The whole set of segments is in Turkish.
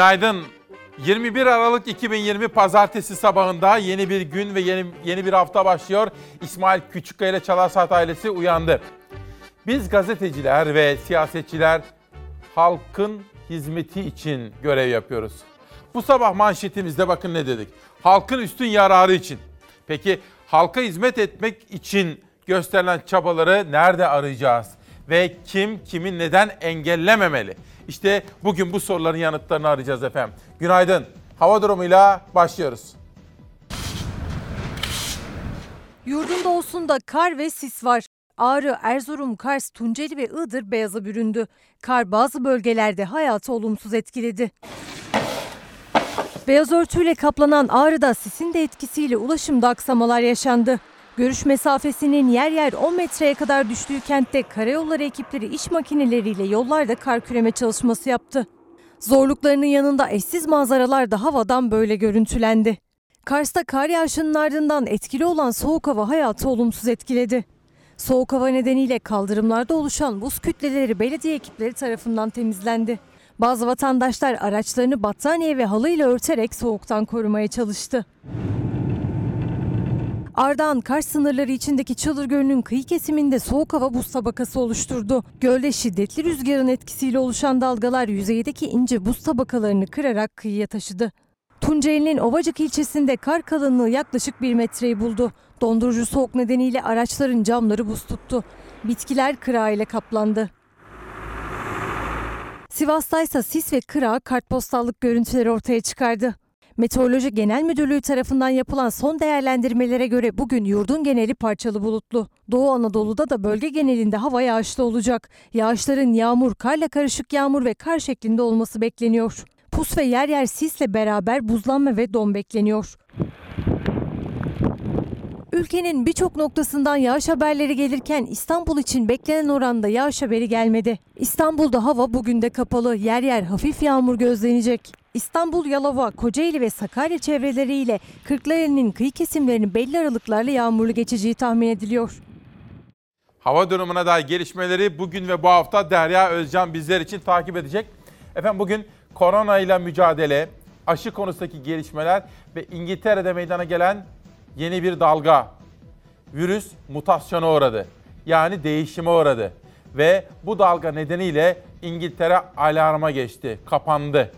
Günaydın. 21 Aralık 2020 Pazartesi sabahında yeni bir gün ve yeni, yeni bir hafta başlıyor. İsmail Küçükkaya ile Çalar ailesi uyandı. Biz gazeteciler ve siyasetçiler halkın hizmeti için görev yapıyoruz. Bu sabah manşetimizde bakın ne dedik. Halkın üstün yararı için. Peki halka hizmet etmek için gösterilen çabaları nerede arayacağız? Ve kim kimi neden engellememeli? İşte bugün bu soruların yanıtlarını arayacağız efendim. Günaydın. Hava durumuyla başlıyoruz. Yurdun doğusunda kar ve sis var. Ağrı, Erzurum, Kars, Tunceli ve Iğdır beyaza büründü. Kar bazı bölgelerde hayatı olumsuz etkiledi. Beyaz örtüyle kaplanan Ağrı'da sisin de etkisiyle ulaşımda aksamalar yaşandı. Görüş mesafesinin yer yer 10 metreye kadar düştüğü kentte karayolları ekipleri iş makineleriyle yollarda kar küreme çalışması yaptı. Zorluklarının yanında eşsiz manzaralar da havadan böyle görüntülendi. Kars'ta kar yağışının ardından etkili olan soğuk hava hayatı olumsuz etkiledi. Soğuk hava nedeniyle kaldırımlarda oluşan buz kütleleri belediye ekipleri tarafından temizlendi. Bazı vatandaşlar araçlarını battaniye ve halıyla örterek soğuktan korumaya çalıştı. Ardahan Kars sınırları içindeki Çılır Gölü'nün kıyı kesiminde soğuk hava buz tabakası oluşturdu. Gölde şiddetli rüzgarın etkisiyle oluşan dalgalar yüzeydeki ince buz tabakalarını kırarak kıyıya taşıdı. Tunceli'nin Ovacık ilçesinde kar kalınlığı yaklaşık 1 metreyi buldu. Dondurucu soğuk nedeniyle araçların camları buz tuttu. Bitkiler kıra ile kaplandı. Sivas'ta ise sis ve kıra kartpostallık görüntüleri ortaya çıkardı. Meteoroloji Genel Müdürlüğü tarafından yapılan son değerlendirmelere göre bugün yurdun geneli parçalı bulutlu. Doğu Anadolu'da da bölge genelinde hava yağışlı olacak. Yağışların yağmur, karla karışık yağmur ve kar şeklinde olması bekleniyor. Pus ve yer yer sisle beraber buzlanma ve don bekleniyor. Ülkenin birçok noktasından yağış haberleri gelirken İstanbul için beklenen oranda yağış haberi gelmedi. İstanbul'da hava bugün de kapalı, yer yer hafif yağmur gözlenecek. İstanbul, Yalova, Kocaeli ve Sakarya çevreleriyle Kırklareli'nin kıyı kesimlerinin belli aralıklarla yağmurlu geçeceği tahmin ediliyor. Hava durumuna dair gelişmeleri bugün ve bu hafta Derya Özcan bizler için takip edecek. Efendim bugün korona ile mücadele, aşı konusundaki gelişmeler ve İngiltere'de meydana gelen yeni bir dalga. Virüs mutasyona uğradı. Yani değişime uğradı. Ve bu dalga nedeniyle İngiltere alarma geçti, kapandı.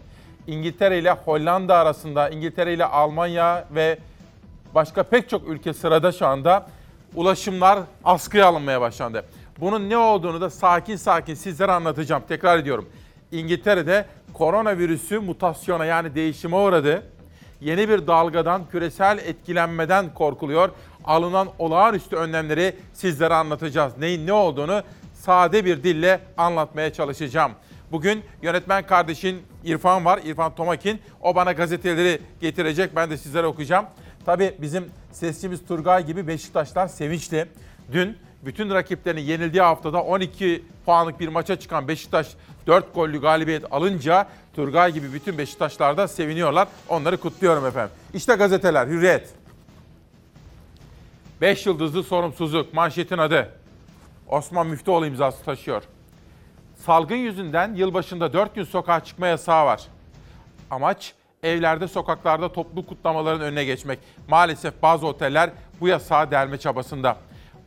İngiltere ile Hollanda arasında, İngiltere ile Almanya ve başka pek çok ülke sırada şu anda ulaşımlar askıya alınmaya başlandı. Bunun ne olduğunu da sakin sakin sizlere anlatacağım. Tekrar ediyorum. İngiltere'de koronavirüsü mutasyona yani değişime uğradı. Yeni bir dalgadan, küresel etkilenmeden korkuluyor. Alınan olağanüstü önlemleri sizlere anlatacağız. Neyin ne olduğunu sade bir dille anlatmaya çalışacağım. Bugün yönetmen kardeşin İrfan var, İrfan Tomakin. O bana gazeteleri getirecek, ben de sizlere okuyacağım. Tabii bizim sesçimiz Turgay gibi Beşiktaşlar sevinçli. Dün bütün rakiplerini yenildiği haftada 12 puanlık bir maça çıkan Beşiktaş 4 gollü galibiyet alınca Turgay gibi bütün Beşiktaşlar da seviniyorlar. Onları kutluyorum efendim. İşte gazeteler, Hürriyet. 5 yıldızlı sorumsuzluk, manşetin adı. Osman Müftüoğlu imzası taşıyor. Salgın yüzünden yılbaşında 4 gün sokağa çıkma yasağı var. Amaç evlerde, sokaklarda toplu kutlamaların önüne geçmek. Maalesef bazı oteller bu yasağı delme çabasında.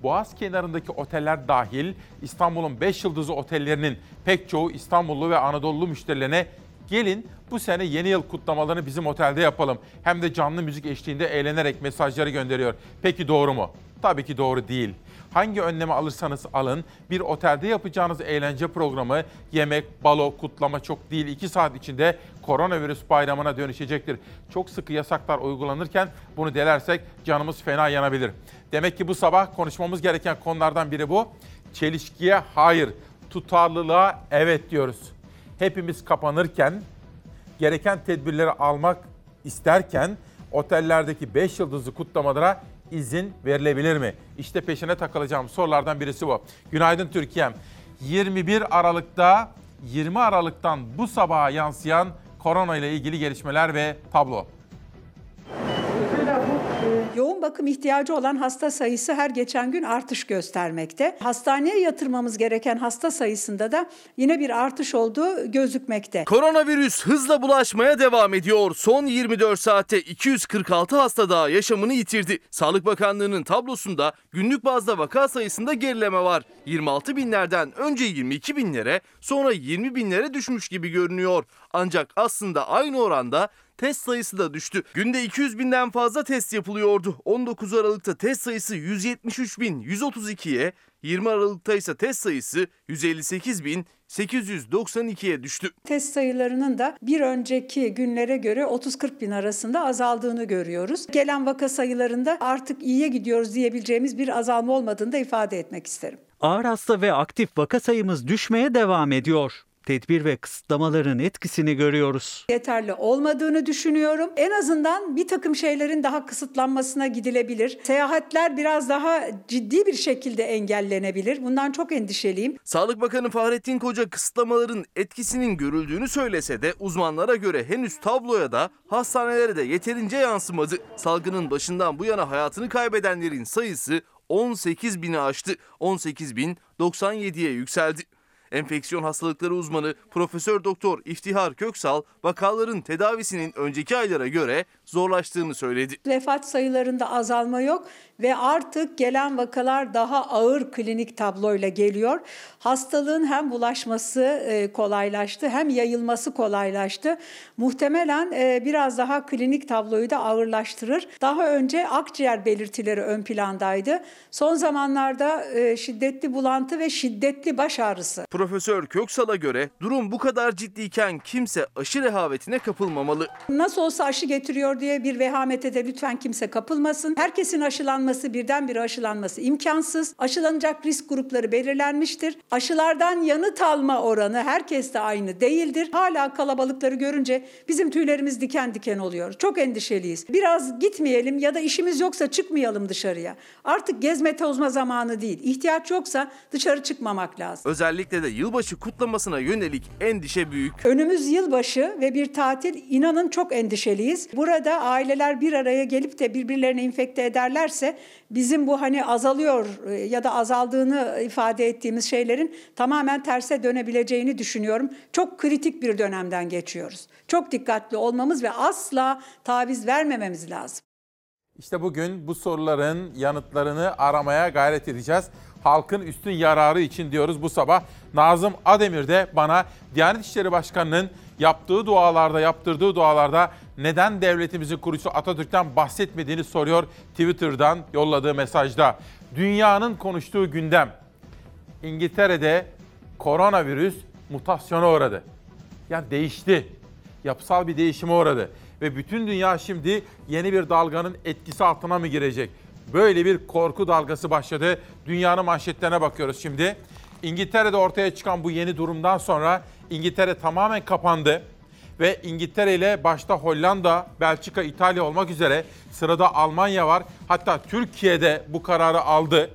Boğaz kenarındaki oteller dahil İstanbul'un 5 yıldızlı otellerinin pek çoğu İstanbullu ve Anadolu müşterilerine gelin bu sene yeni yıl kutlamalarını bizim otelde yapalım. Hem de canlı müzik eşliğinde eğlenerek mesajları gönderiyor. Peki doğru mu? Tabii ki doğru değil. Hangi önlemi alırsanız alın bir otelde yapacağınız eğlence programı yemek, balo, kutlama çok değil 2 saat içinde koronavirüs bayramına dönüşecektir. Çok sıkı yasaklar uygulanırken bunu delersek canımız fena yanabilir. Demek ki bu sabah konuşmamız gereken konulardan biri bu. Çelişkiye hayır, tutarlılığa evet diyoruz. Hepimiz kapanırken gereken tedbirleri almak isterken otellerdeki 5 yıldızlı kutlamalara izin verilebilir mi? İşte peşine takılacağım sorulardan birisi bu. Günaydın Türkiye'm. 21 Aralık'ta 20 Aralık'tan bu sabaha yansıyan korona ile ilgili gelişmeler ve tablo. Yoğun bakım ihtiyacı olan hasta sayısı her geçen gün artış göstermekte. Hastaneye yatırmamız gereken hasta sayısında da yine bir artış olduğu gözükmekte. Koronavirüs hızla bulaşmaya devam ediyor. Son 24 saatte 246 hasta daha yaşamını yitirdi. Sağlık Bakanlığı'nın tablosunda günlük bazda vaka sayısında gerileme var. 26 binlerden önce 22 binlere sonra 20 binlere düşmüş gibi görünüyor. Ancak aslında aynı oranda test sayısı da düştü. Günde 200 binden fazla test yapılıyordu. 19 Aralık'ta test sayısı 173 bin 132'ye, 20 Aralık'ta ise test sayısı 158 bin 892'ye düştü. Test sayılarının da bir önceki günlere göre 30-40 bin arasında azaldığını görüyoruz. Gelen vaka sayılarında artık iyiye gidiyoruz diyebileceğimiz bir azalma olmadığını da ifade etmek isterim. Ağır hasta ve aktif vaka sayımız düşmeye devam ediyor. Tedbir ve kısıtlamaların etkisini görüyoruz. yeterli olmadığını düşünüyorum. En azından bir takım şeylerin daha kısıtlanmasına gidilebilir. Seyahatler biraz daha ciddi bir şekilde engellenebilir. Bundan çok endişeliyim. Sağlık Bakanı Fahrettin Koca kısıtlamaların etkisinin görüldüğünü söylese de uzmanlara göre henüz tabloya da hastanelere de yeterince yansımadı. Salgının başından bu yana hayatını kaybedenlerin sayısı 18 bini aştı. 18 bin 97'ye yükseldi. Enfeksiyon hastalıkları uzmanı Profesör Doktor İftihar Köksal vakaların tedavisinin önceki aylara göre zorlaştığını söyledi. Vefat sayılarında azalma yok ve artık gelen vakalar daha ağır klinik tabloyla geliyor. Hastalığın hem bulaşması e, kolaylaştı hem yayılması kolaylaştı. Muhtemelen e, biraz daha klinik tabloyu da ağırlaştırır. Daha önce akciğer belirtileri ön plandaydı. Son zamanlarda e, şiddetli bulantı ve şiddetli baş ağrısı Profesör Köksal'a göre durum bu kadar ciddiyken kimse aşı rehavetine kapılmamalı. Nasıl olsa aşı getiriyor diye bir vehamete de lütfen kimse kapılmasın. Herkesin aşılanması, birdenbire aşılanması imkansız. Aşılanacak risk grupları belirlenmiştir. Aşılardan yanıt alma oranı herkeste aynı değildir. Hala kalabalıkları görünce bizim tüylerimiz diken diken oluyor. Çok endişeliyiz. Biraz gitmeyelim ya da işimiz yoksa çıkmayalım dışarıya. Artık gezme tozma zamanı değil. İhtiyaç yoksa dışarı çıkmamak lazım. Özellikle de yılbaşı kutlamasına yönelik endişe büyük. Önümüz yılbaşı ve bir tatil inanın çok endişeliyiz. Burada aileler bir araya gelip de birbirlerini infekte ederlerse bizim bu hani azalıyor e, ya da azaldığını ifade ettiğimiz şeylerin tamamen terse dönebileceğini düşünüyorum. Çok kritik bir dönemden geçiyoruz. Çok dikkatli olmamız ve asla taviz vermememiz lazım. İşte bugün bu soruların yanıtlarını aramaya gayret edeceğiz. Halkın üstün yararı için diyoruz bu sabah. Nazım Ademir de bana Diyanet İşleri Başkanı'nın yaptığı dualarda, yaptırdığı dualarda neden devletimizin kurucusu Atatürk'ten bahsetmediğini soruyor Twitter'dan yolladığı mesajda. Dünyanın konuştuğu gündem. İngiltere'de koronavirüs mutasyona uğradı. Yani değişti. Yapısal bir değişime uğradı. Ve bütün dünya şimdi yeni bir dalganın etkisi altına mı girecek? Böyle bir korku dalgası başladı. Dünyanın manşetlerine bakıyoruz şimdi. İngiltere'de ortaya çıkan bu yeni durumdan sonra İngiltere tamamen kapandı. Ve İngiltere ile başta Hollanda, Belçika, İtalya olmak üzere sırada Almanya var. Hatta Türkiye'de bu kararı aldı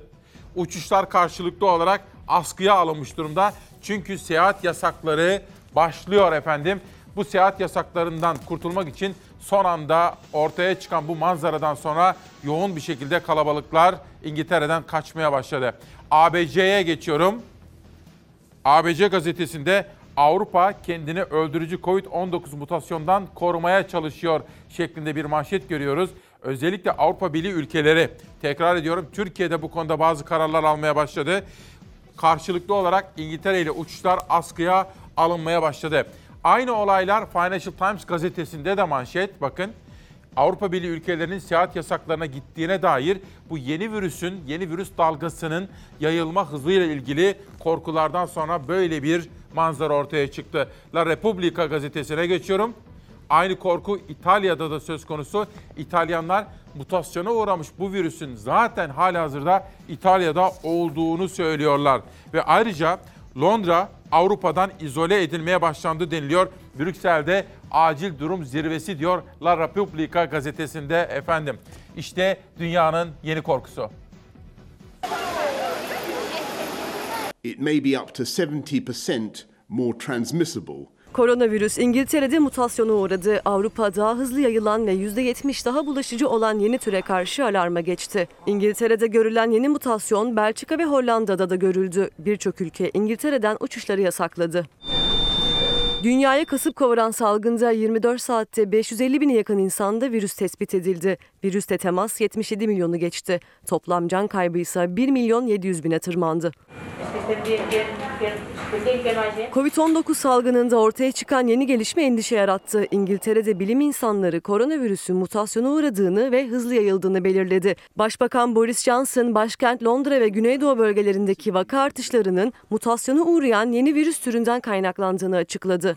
uçuşlar karşılıklı olarak askıya alınmış durumda. Çünkü seyahat yasakları başlıyor efendim. Bu seyahat yasaklarından kurtulmak için son anda ortaya çıkan bu manzaradan sonra yoğun bir şekilde kalabalıklar İngiltere'den kaçmaya başladı. ABC'ye geçiyorum. ABC gazetesinde Avrupa kendini öldürücü Covid-19 mutasyondan korumaya çalışıyor şeklinde bir manşet görüyoruz. Özellikle Avrupa Birliği ülkeleri, tekrar ediyorum Türkiye'de bu konuda bazı kararlar almaya başladı. Karşılıklı olarak İngiltere ile uçuşlar askıya alınmaya başladı. Aynı olaylar Financial Times gazetesinde de manşet bakın. Avrupa Birliği ülkelerinin seyahat yasaklarına gittiğine dair bu yeni virüsün, yeni virüs dalgasının yayılma hızıyla ilgili korkulardan sonra böyle bir manzara ortaya çıktı. La Repubblica gazetesine geçiyorum. Aynı korku İtalya'da da söz konusu. İtalyanlar mutasyona uğramış bu virüsün zaten halihazırda İtalya'da olduğunu söylüyorlar. Ve ayrıca Londra Avrupa'dan izole edilmeye başlandı deniliyor. Brüksel'de acil durum zirvesi diyor La Repubblica gazetesinde efendim. İşte dünyanın yeni korkusu. it may be up to 70% more transmissible Koronavirüs İngiltere'de mutasyona uğradı. Avrupa daha hızlı yayılan ve %70 daha bulaşıcı olan yeni türe karşı alarma geçti. İngiltere'de görülen yeni mutasyon Belçika ve Hollanda'da da görüldü. Birçok ülke İngiltere'den uçuşları yasakladı. Dünyayı kasıp kavuran salgında 24 saatte 550 bine yakın insanda virüs tespit edildi. Virüste temas 77 milyonu geçti. Toplam can kaybı ise 1 milyon 700 bine tırmandı. Covid-19 salgınında ortaya çıkan yeni gelişme endişe yarattı. İngiltere'de bilim insanları koronavirüsün mutasyona uğradığını ve hızlı yayıldığını belirledi. Başbakan Boris Johnson, başkent Londra ve Güneydoğu bölgelerindeki vaka artışlarının mutasyona uğrayan yeni virüs türünden kaynaklandığını açıkladı.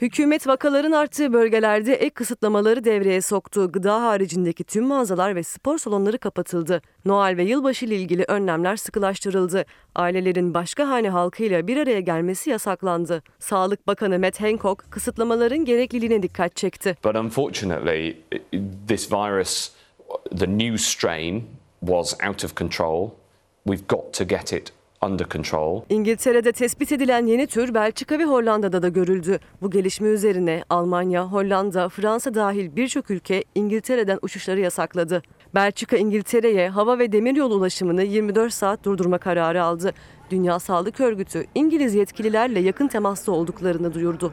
Hükümet vakaların arttığı bölgelerde ek kısıtlamaları devreye soktu. Gıda haricindeki tüm mağazalar ve spor salonları kapatıldı. Noel ve yılbaşı ile ilgili önlemler sıkılaştırıldı. Ailelerin başka hane halkıyla bir araya gelmesi yasaklandı. Sağlık Bakanı Matt Hancock kısıtlamaların gerekliliğine dikkat çekti. But unfortunately, this virus, the new strain, was out of control. We've got to get it. İngiltere'de tespit edilen yeni tür Belçika ve Hollanda'da da görüldü. Bu gelişme üzerine Almanya, Hollanda, Fransa dahil birçok ülke İngiltere'den uçuşları yasakladı. Belçika İngiltere'ye hava ve demiryolu ulaşımını 24 saat durdurma kararı aldı. Dünya Sağlık Örgütü İngiliz yetkililerle yakın temasta olduklarını duyurdu.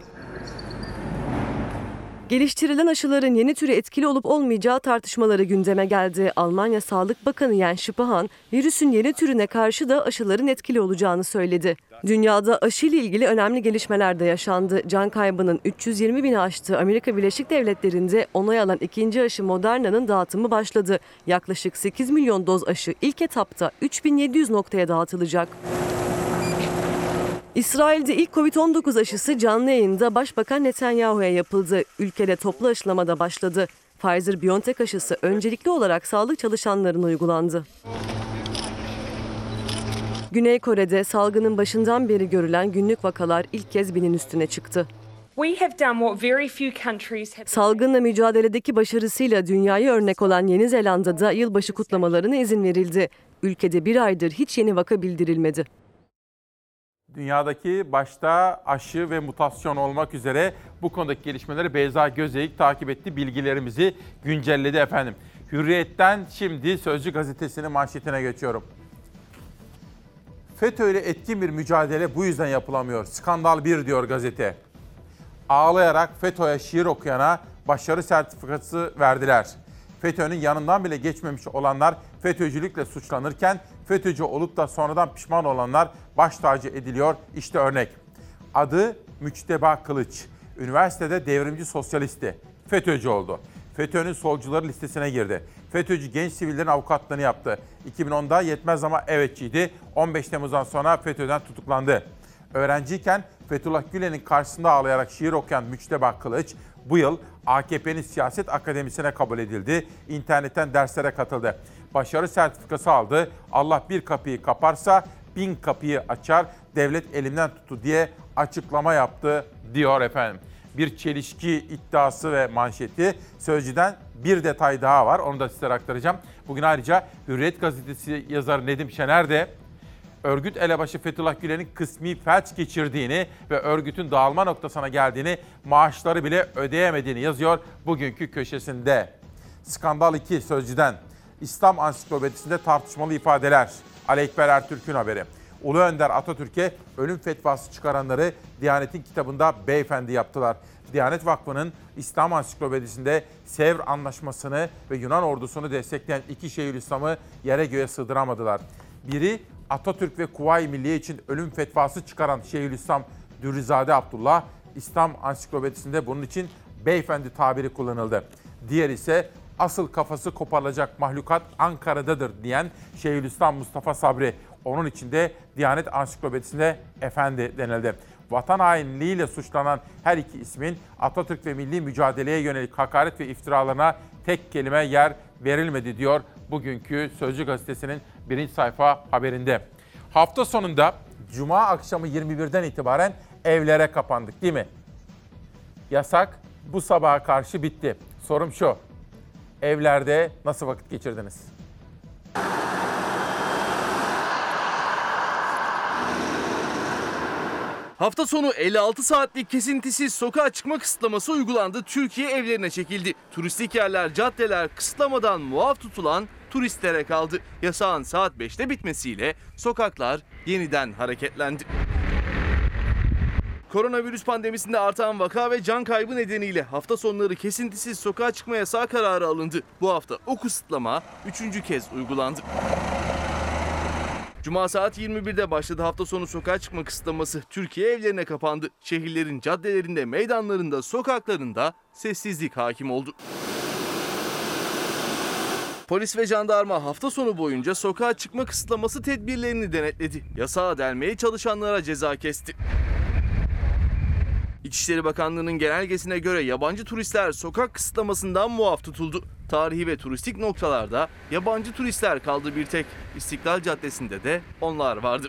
Geliştirilen aşıların yeni türü etkili olup olmayacağı tartışmaları gündeme geldi. Almanya Sağlık Bakanı Jens Spahn, virüsün yeni türüne karşı da aşıların etkili olacağını söyledi. Dünyada aşı ilgili önemli gelişmeler de yaşandı. Can kaybının 320 bini aştığı Amerika Birleşik Devletleri'nde onay alan ikinci aşı Moderna'nın dağıtımı başladı. Yaklaşık 8 milyon doz aşı ilk etapta 3700 noktaya dağıtılacak. İsrail'de ilk Covid-19 aşısı canlı yayında Başbakan Netanyahu'ya yapıldı. Ülkede toplu aşılama da başladı. Pfizer-BioNTech aşısı öncelikli olarak sağlık çalışanlarına uygulandı. Güney Kore'de salgının başından beri görülen günlük vakalar ilk kez binin üstüne çıktı. Salgınla mücadeledeki başarısıyla dünyaya örnek olan Yeni Zelanda'da yılbaşı kutlamalarına izin verildi. Ülkede bir aydır hiç yeni vaka bildirilmedi. Dünyadaki başta aşı ve mutasyon olmak üzere bu konudaki gelişmeleri Beyza Gözeyik takip etti. Bilgilerimizi güncelledi efendim. Hürriyet'ten şimdi Sözcü gazetesinin manşetine geçiyorum. FETÖ ile etkin bir mücadele bu yüzden yapılamıyor. Skandal bir diyor gazete. Ağlayarak FETÖ'ye şiir okuyana başarı sertifikası verdiler. FETÖ'nün yanından bile geçmemiş olanlar FETÖ'cülükle suçlanırken FETÖ'cü olup da sonradan pişman olanlar baş tacı ediliyor. İşte örnek. Adı Müçteba Kılıç. Üniversitede devrimci sosyalisti. FETÖ'cü oldu. FETÖ'nün solcuları listesine girdi. FETÖ'cü genç sivillerin avukatlığını yaptı. 2010'da yetmez ama evetçiydi. 15 Temmuz'dan sonra FETÖ'den tutuklandı. Öğrenciyken Fethullah Gülen'in karşısında ağlayarak şiir okuyan Müçteba Kılıç bu yıl AKP'nin siyaset akademisine kabul edildi. İnternetten derslere katıldı. Başarı sertifikası aldı. Allah bir kapıyı kaparsa bin kapıyı açar. Devlet elimden tuttu diye açıklama yaptı diyor efendim. Bir çelişki iddiası ve manşeti. Sözcüden bir detay daha var. Onu da sizlere aktaracağım. Bugün ayrıca Hürriyet gazetesi yazarı Nedim Şener de örgüt elebaşı Fethullah Gülen'in kısmi felç geçirdiğini ve örgütün dağılma noktasına geldiğini, maaşları bile ödeyemediğini yazıyor bugünkü köşesinde. Skandal 2 Sözcü'den. İslam Ansiklopedisi'nde tartışmalı ifadeler. Ali Ekber Ertürk'ün haberi. Ulu Önder Atatürk'e ölüm fetvası çıkaranları Diyanet'in kitabında beyefendi yaptılar. Diyanet Vakfı'nın İslam Ansiklopedisi'nde Sevr Anlaşması'nı ve Yunan ordusunu destekleyen iki Şeyhülislam'ı yere göğe sığdıramadılar. Biri Atatürk ve Kuvayi Milliye için ölüm fetvası çıkaran Şeyhülislam Dürrizade Abdullah, İslam Ansiklopedisi'nde bunun için beyefendi tabiri kullanıldı. Diğer ise asıl kafası koparılacak mahlukat Ankara'dadır diyen Şeyhülislam Mustafa Sabri. Onun için de Diyanet Ansiklopedisi'nde efendi denildi. Vatan hainliğiyle suçlanan her iki ismin Atatürk ve milli mücadeleye yönelik hakaret ve iftiralarına tek kelime yer verilmedi diyor bugünkü Sözcü Gazetesi'nin birinci sayfa haberinde. Hafta sonunda Cuma akşamı 21'den itibaren evlere kapandık değil mi? Yasak bu sabaha karşı bitti. Sorum şu. Evlerde nasıl vakit geçirdiniz? Hafta sonu 56 saatlik kesintisiz sokağa çıkma kısıtlaması uygulandı. Türkiye evlerine çekildi. Turistik yerler, caddeler kısıtlamadan muaf tutulan turistlere kaldı. Yasağın saat 5'te bitmesiyle sokaklar yeniden hareketlendi. Koronavirüs pandemisinde artan vaka ve can kaybı nedeniyle hafta sonları kesintisiz sokağa çıkma yasağı kararı alındı. Bu hafta o kısıtlama üçüncü kez uygulandı. Cuma saat 21'de başladı hafta sonu sokağa çıkma kısıtlaması. Türkiye evlerine kapandı. Şehirlerin caddelerinde, meydanlarında, sokaklarında sessizlik hakim oldu. Polis ve jandarma hafta sonu boyunca sokağa çıkma kısıtlaması tedbirlerini denetledi. Yasağa delmeye çalışanlara ceza kesti. İçişleri Bakanlığı'nın genelgesine göre yabancı turistler sokak kısıtlamasından muaf tutuldu. Tarihi ve turistik noktalarda yabancı turistler kaldı bir tek. İstiklal Caddesi'nde de onlar vardı.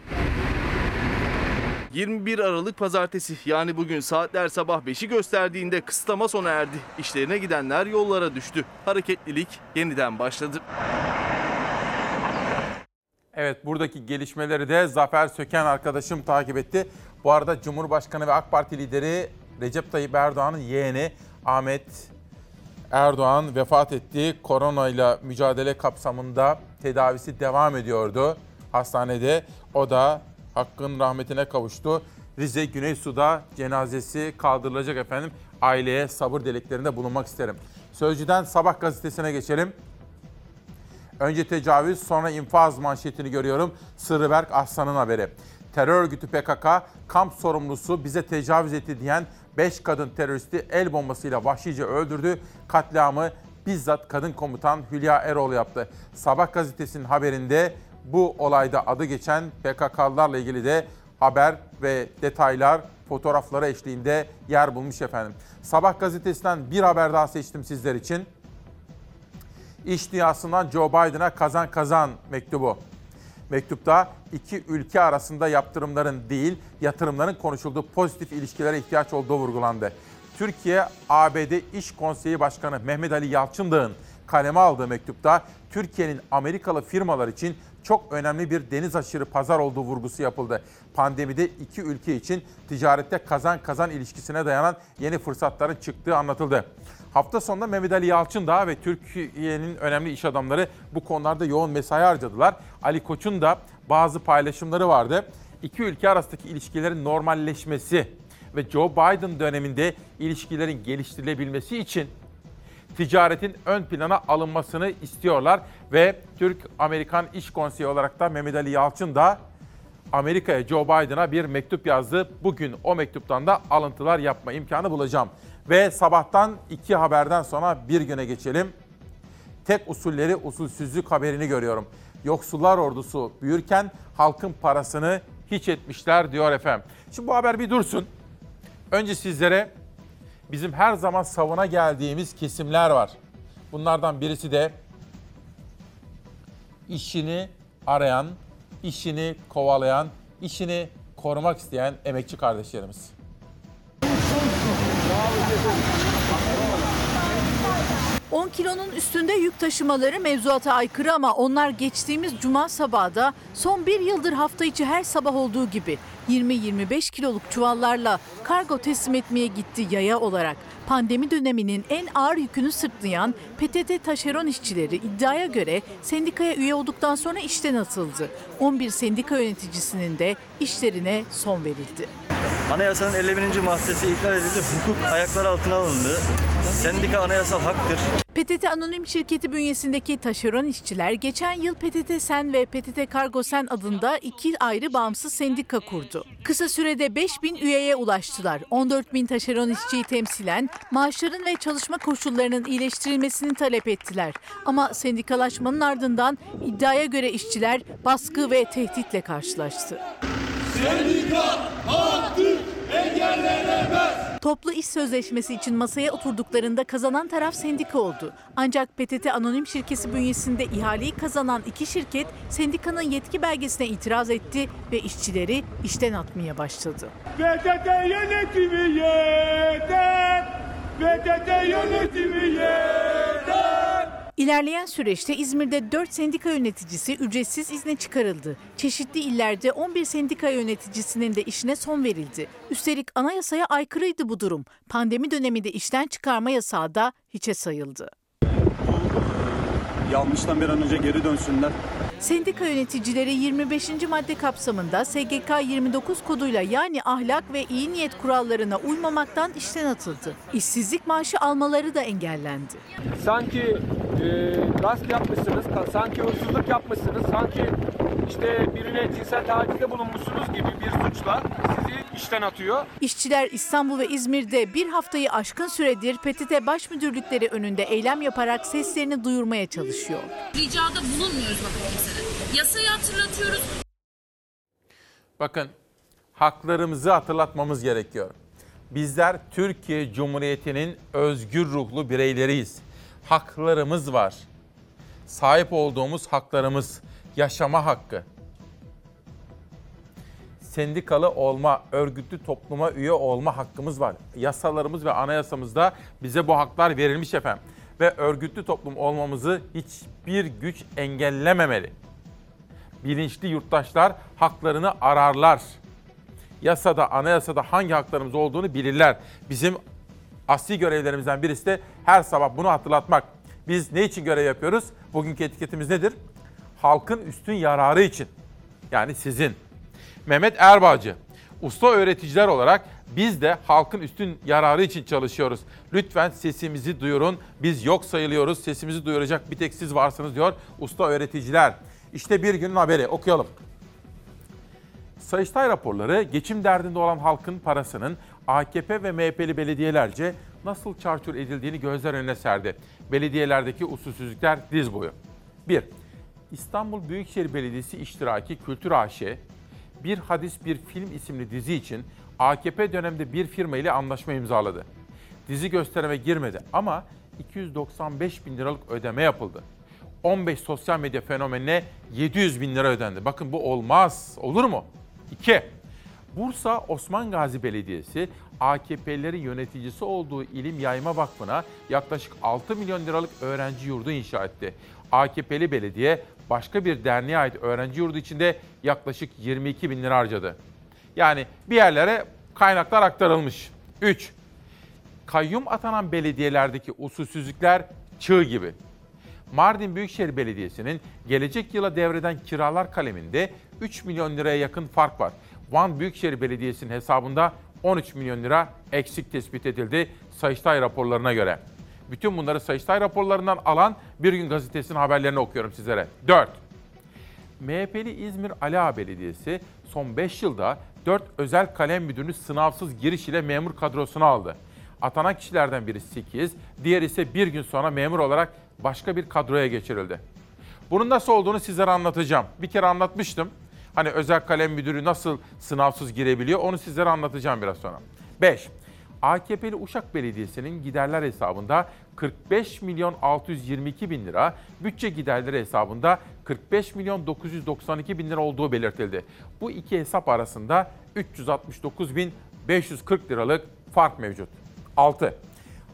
21 Aralık Pazartesi yani bugün saatler sabah 5'i gösterdiğinde kısıtlama sona erdi. İşlerine gidenler yollara düştü. Hareketlilik yeniden başladı. Evet buradaki gelişmeleri de Zafer Söken arkadaşım takip etti. Bu arada Cumhurbaşkanı ve AK Parti lideri Recep Tayyip Erdoğan'ın yeğeni Ahmet Erdoğan vefat etti. Koronayla mücadele kapsamında tedavisi devam ediyordu hastanede. O da hakkın rahmetine kavuştu. Rize Güneysu'da cenazesi kaldırılacak efendim. Aileye sabır dileklerinde bulunmak isterim. Sözcüden Sabah gazetesine geçelim. Önce tecavüz sonra infaz manşetini görüyorum. Sırrıberk Aslan'ın haberi. Terör örgütü PKK kamp sorumlusu bize tecavüz etti diyen 5 kadın teröristi el bombasıyla vahşice öldürdü. Katliamı bizzat kadın komutan Hülya Eroğlu yaptı. Sabah gazetesinin haberinde bu olayda adı geçen PKK'lılarla ilgili de haber ve detaylar fotoğrafları eşliğinde yer bulmuş efendim. Sabah gazetesinden bir haber daha seçtim sizler için. İş dünyasından Joe Biden'a kazan kazan mektubu. Mektupta iki ülke arasında yaptırımların değil, yatırımların konuşulduğu pozitif ilişkilere ihtiyaç olduğu vurgulandı. Türkiye ABD İş Konseyi Başkanı Mehmet Ali Yalçındağ'ın kaleme aldığı mektupta Türkiye'nin Amerikalı firmalar için çok önemli bir deniz aşırı pazar olduğu vurgusu yapıldı. Pandemide iki ülke için ticarette kazan kazan ilişkisine dayanan yeni fırsatların çıktığı anlatıldı. Hafta sonunda Mehmet Ali Yalçındağ ve Türkiye'nin önemli iş adamları bu konularda yoğun mesai harcadılar. Ali Koç'un da bazı paylaşımları vardı. İki ülke arasındaki ilişkilerin normalleşmesi ve Joe Biden döneminde ilişkilerin geliştirilebilmesi için ticaretin ön plana alınmasını istiyorlar ve Türk-Amerikan İş Konseyi olarak da Mehmet Ali Yalçın da Amerika'ya Joe Biden'a bir mektup yazdı. Bugün o mektuptan da alıntılar yapma imkanı bulacağım. Ve sabahtan iki haberden sonra bir güne geçelim. Tek usulleri usulsüzlük haberini görüyorum. Yoksullar ordusu büyürken halkın parasını hiç etmişler diyor efendim. Şimdi bu haber bir dursun. Önce sizlere bizim her zaman savuna geldiğimiz kesimler var. Bunlardan birisi de işini arayan, işini kovalayan, işini korumak isteyen emekçi kardeşlerimiz. ...10 kilonun üstünde yük taşımaları mevzuata aykırı ama onlar geçtiğimiz cuma sabahı da son bir yıldır hafta içi her sabah olduğu gibi 20-25 kiloluk çuvallarla kargo teslim etmeye gitti yaya olarak. Pandemi döneminin en ağır yükünü sırtlayan PTT taşeron işçileri iddiaya göre sendikaya üye olduktan sonra işten atıldı. 11 sendika yöneticisinin de işlerine son verildi. Anayasanın 51. maddesi ihlal edildi, hukuk ayaklar altına alındı. Sendika anayasal haktır. PTT Anonim Şirketi bünyesindeki taşeron işçiler geçen yıl PTT Sen ve PTT Kargo Sen adında iki ayrı bağımsız sendika kurdu. Kısa sürede 5 bin üyeye ulaştılar. 14 bin taşeron işçiyi temsilen maaşların ve çalışma koşullarının iyileştirilmesini talep ettiler. Ama sendikalaşmanın ardından iddiaya göre işçiler baskı ve tehditle karşılaştı. Toplu iş sözleşmesi için masaya oturduklarında kazanan taraf sendika oldu. Ancak PTT Anonim Şirketi bünyesinde ihaleyi kazanan iki şirket sendikanın yetki belgesine itiraz etti ve işçileri işten atmaya başladı. PTT yönetimi yeter! PTT yönetimi yeter! İlerleyen süreçte İzmir'de 4 sendika yöneticisi ücretsiz izne çıkarıldı. Çeşitli illerde 11 sendika yöneticisinin de işine son verildi. Üstelik anayasaya aykırıydı bu durum. Pandemi döneminde işten çıkarma yasağı da hiçe sayıldı. Yanlıştan bir an önce geri dönsünler. Sendika yöneticileri 25. madde kapsamında SGK 29 koduyla yani ahlak ve iyi niyet kurallarına uymamaktan işten atıldı. İşsizlik maaşı almaları da engellendi. Sanki e, gasp yapmışsınız, sanki hırsızlık yapmışsınız, sanki işte birine cinsel tacizde bulunmuşsunuz gibi bir suçla sizi işten atıyor. İşçiler İstanbul ve İzmir'de bir haftayı aşkın süredir PTT baş müdürlükleri önünde eylem yaparak seslerini duyurmaya çalışıyor. Ricada bulunmuyoruz bakın. Yasayı hatırlatıyoruz. Bakın haklarımızı hatırlatmamız gerekiyor. Bizler Türkiye Cumhuriyeti'nin özgür ruhlu bireyleriyiz. Haklarımız var. Sahip olduğumuz haklarımız, yaşama hakkı. Sendikalı olma, örgütlü topluma üye olma hakkımız var. Yasalarımız ve anayasamızda bize bu haklar verilmiş efendim. Ve örgütlü toplum olmamızı hiçbir güç engellememeli bilinçli yurttaşlar haklarını ararlar. Yasada, anayasada hangi haklarımız olduğunu bilirler. Bizim asli görevlerimizden birisi de her sabah bunu hatırlatmak. Biz ne için görev yapıyoruz? Bugünkü etiketimiz nedir? Halkın üstün yararı için. Yani sizin. Mehmet Erbağcı, usta öğreticiler olarak biz de halkın üstün yararı için çalışıyoruz. Lütfen sesimizi duyurun. Biz yok sayılıyoruz. Sesimizi duyuracak bir tek siz varsınız diyor usta öğreticiler. İşte bir günün haberi okuyalım. Sayıştay raporları geçim derdinde olan halkın parasının AKP ve MHP'li belediyelerce nasıl çarçur edildiğini gözler önüne serdi. Belediyelerdeki usulsüzlükler diz boyu. 1. İstanbul Büyükşehir Belediyesi iştiraki Kültür AŞ, Bir Hadis Bir Film isimli dizi için AKP döneminde bir firma ile anlaşma imzaladı. Dizi gösterime girmedi ama 295 bin liralık ödeme yapıldı. 15 sosyal medya fenomenine 700 bin lira ödendi. Bakın bu olmaz. Olur mu? 2. Bursa Osman Gazi Belediyesi AKP'lerin yöneticisi olduğu İlim Yayma Vakfı'na yaklaşık 6 milyon liralık öğrenci yurdu inşa etti. AKP'li belediye başka bir derneğe ait öğrenci yurdu içinde yaklaşık 22 bin lira harcadı. Yani bir yerlere kaynaklar aktarılmış. 3. Kayyum atanan belediyelerdeki usulsüzlükler çığ gibi. Mardin Büyükşehir Belediyesi'nin gelecek yıla devreden kiralar kaleminde 3 milyon liraya yakın fark var. Van Büyükşehir Belediyesi'nin hesabında 13 milyon lira eksik tespit edildi Sayıştay raporlarına göre. Bütün bunları Sayıştay raporlarından alan Bir Gün Gazetesi'nin haberlerini okuyorum sizlere. 4. MHP'li İzmir Ali Ağa Belediyesi son 5 yılda 4 özel kalem müdürünü sınavsız giriş ile memur kadrosuna aldı. Atanan kişilerden biri 8, diğer ise bir gün sonra memur olarak başka bir kadroya geçirildi. Bunun nasıl olduğunu sizlere anlatacağım. Bir kere anlatmıştım. Hani özel kalem müdürü nasıl sınavsız girebiliyor onu sizlere anlatacağım biraz sonra. 5. AKP'li Uşak Belediyesi'nin giderler hesabında 45 milyon 622 bin lira, bütçe giderleri hesabında 45 milyon 992 bin lira olduğu belirtildi. Bu iki hesap arasında 369 bin 540 liralık fark mevcut. 6.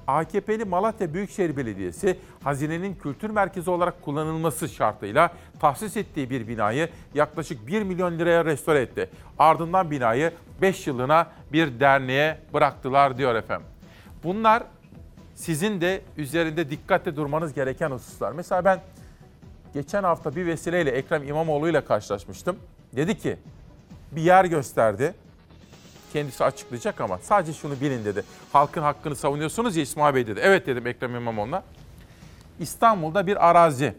AKP'li Malatya Büyükşehir Belediyesi hazinenin kültür merkezi olarak kullanılması şartıyla tahsis ettiği bir binayı yaklaşık 1 milyon liraya restore etti. Ardından binayı 5 yılına bir derneğe bıraktılar diyor efendim. Bunlar sizin de üzerinde dikkatle durmanız gereken hususlar. Mesela ben geçen hafta bir vesileyle Ekrem İmamoğlu ile karşılaşmıştım. Dedi ki bir yer gösterdi kendisi açıklayacak ama sadece şunu bilin dedi. Halkın hakkını savunuyorsunuz ya İsmail Bey dedi. Evet dedim Ekrem İmamoğlu'na. İstanbul'da bir arazi.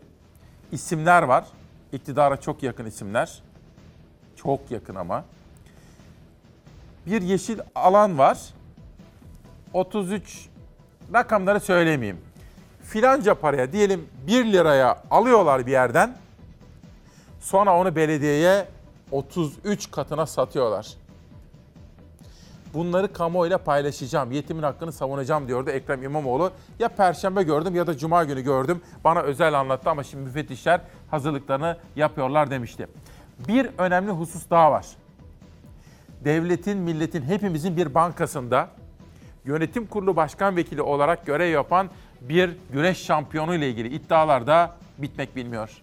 İsimler var. İktidara çok yakın isimler. Çok yakın ama. Bir yeşil alan var. 33 rakamları söylemeyeyim. Filanca paraya diyelim 1 liraya alıyorlar bir yerden. Sonra onu belediyeye 33 katına satıyorlar. Bunları kamuoyuyla paylaşacağım. Yetimin hakkını savunacağım diyordu Ekrem İmamoğlu. Ya perşembe gördüm ya da cuma günü gördüm. Bana özel anlattı ama şimdi müfettişler hazırlıklarını yapıyorlar demişti. Bir önemli husus daha var. Devletin, milletin, hepimizin bir bankasında yönetim kurulu başkan vekili olarak görev yapan bir güreş şampiyonu ile ilgili iddialar da bitmek bilmiyor.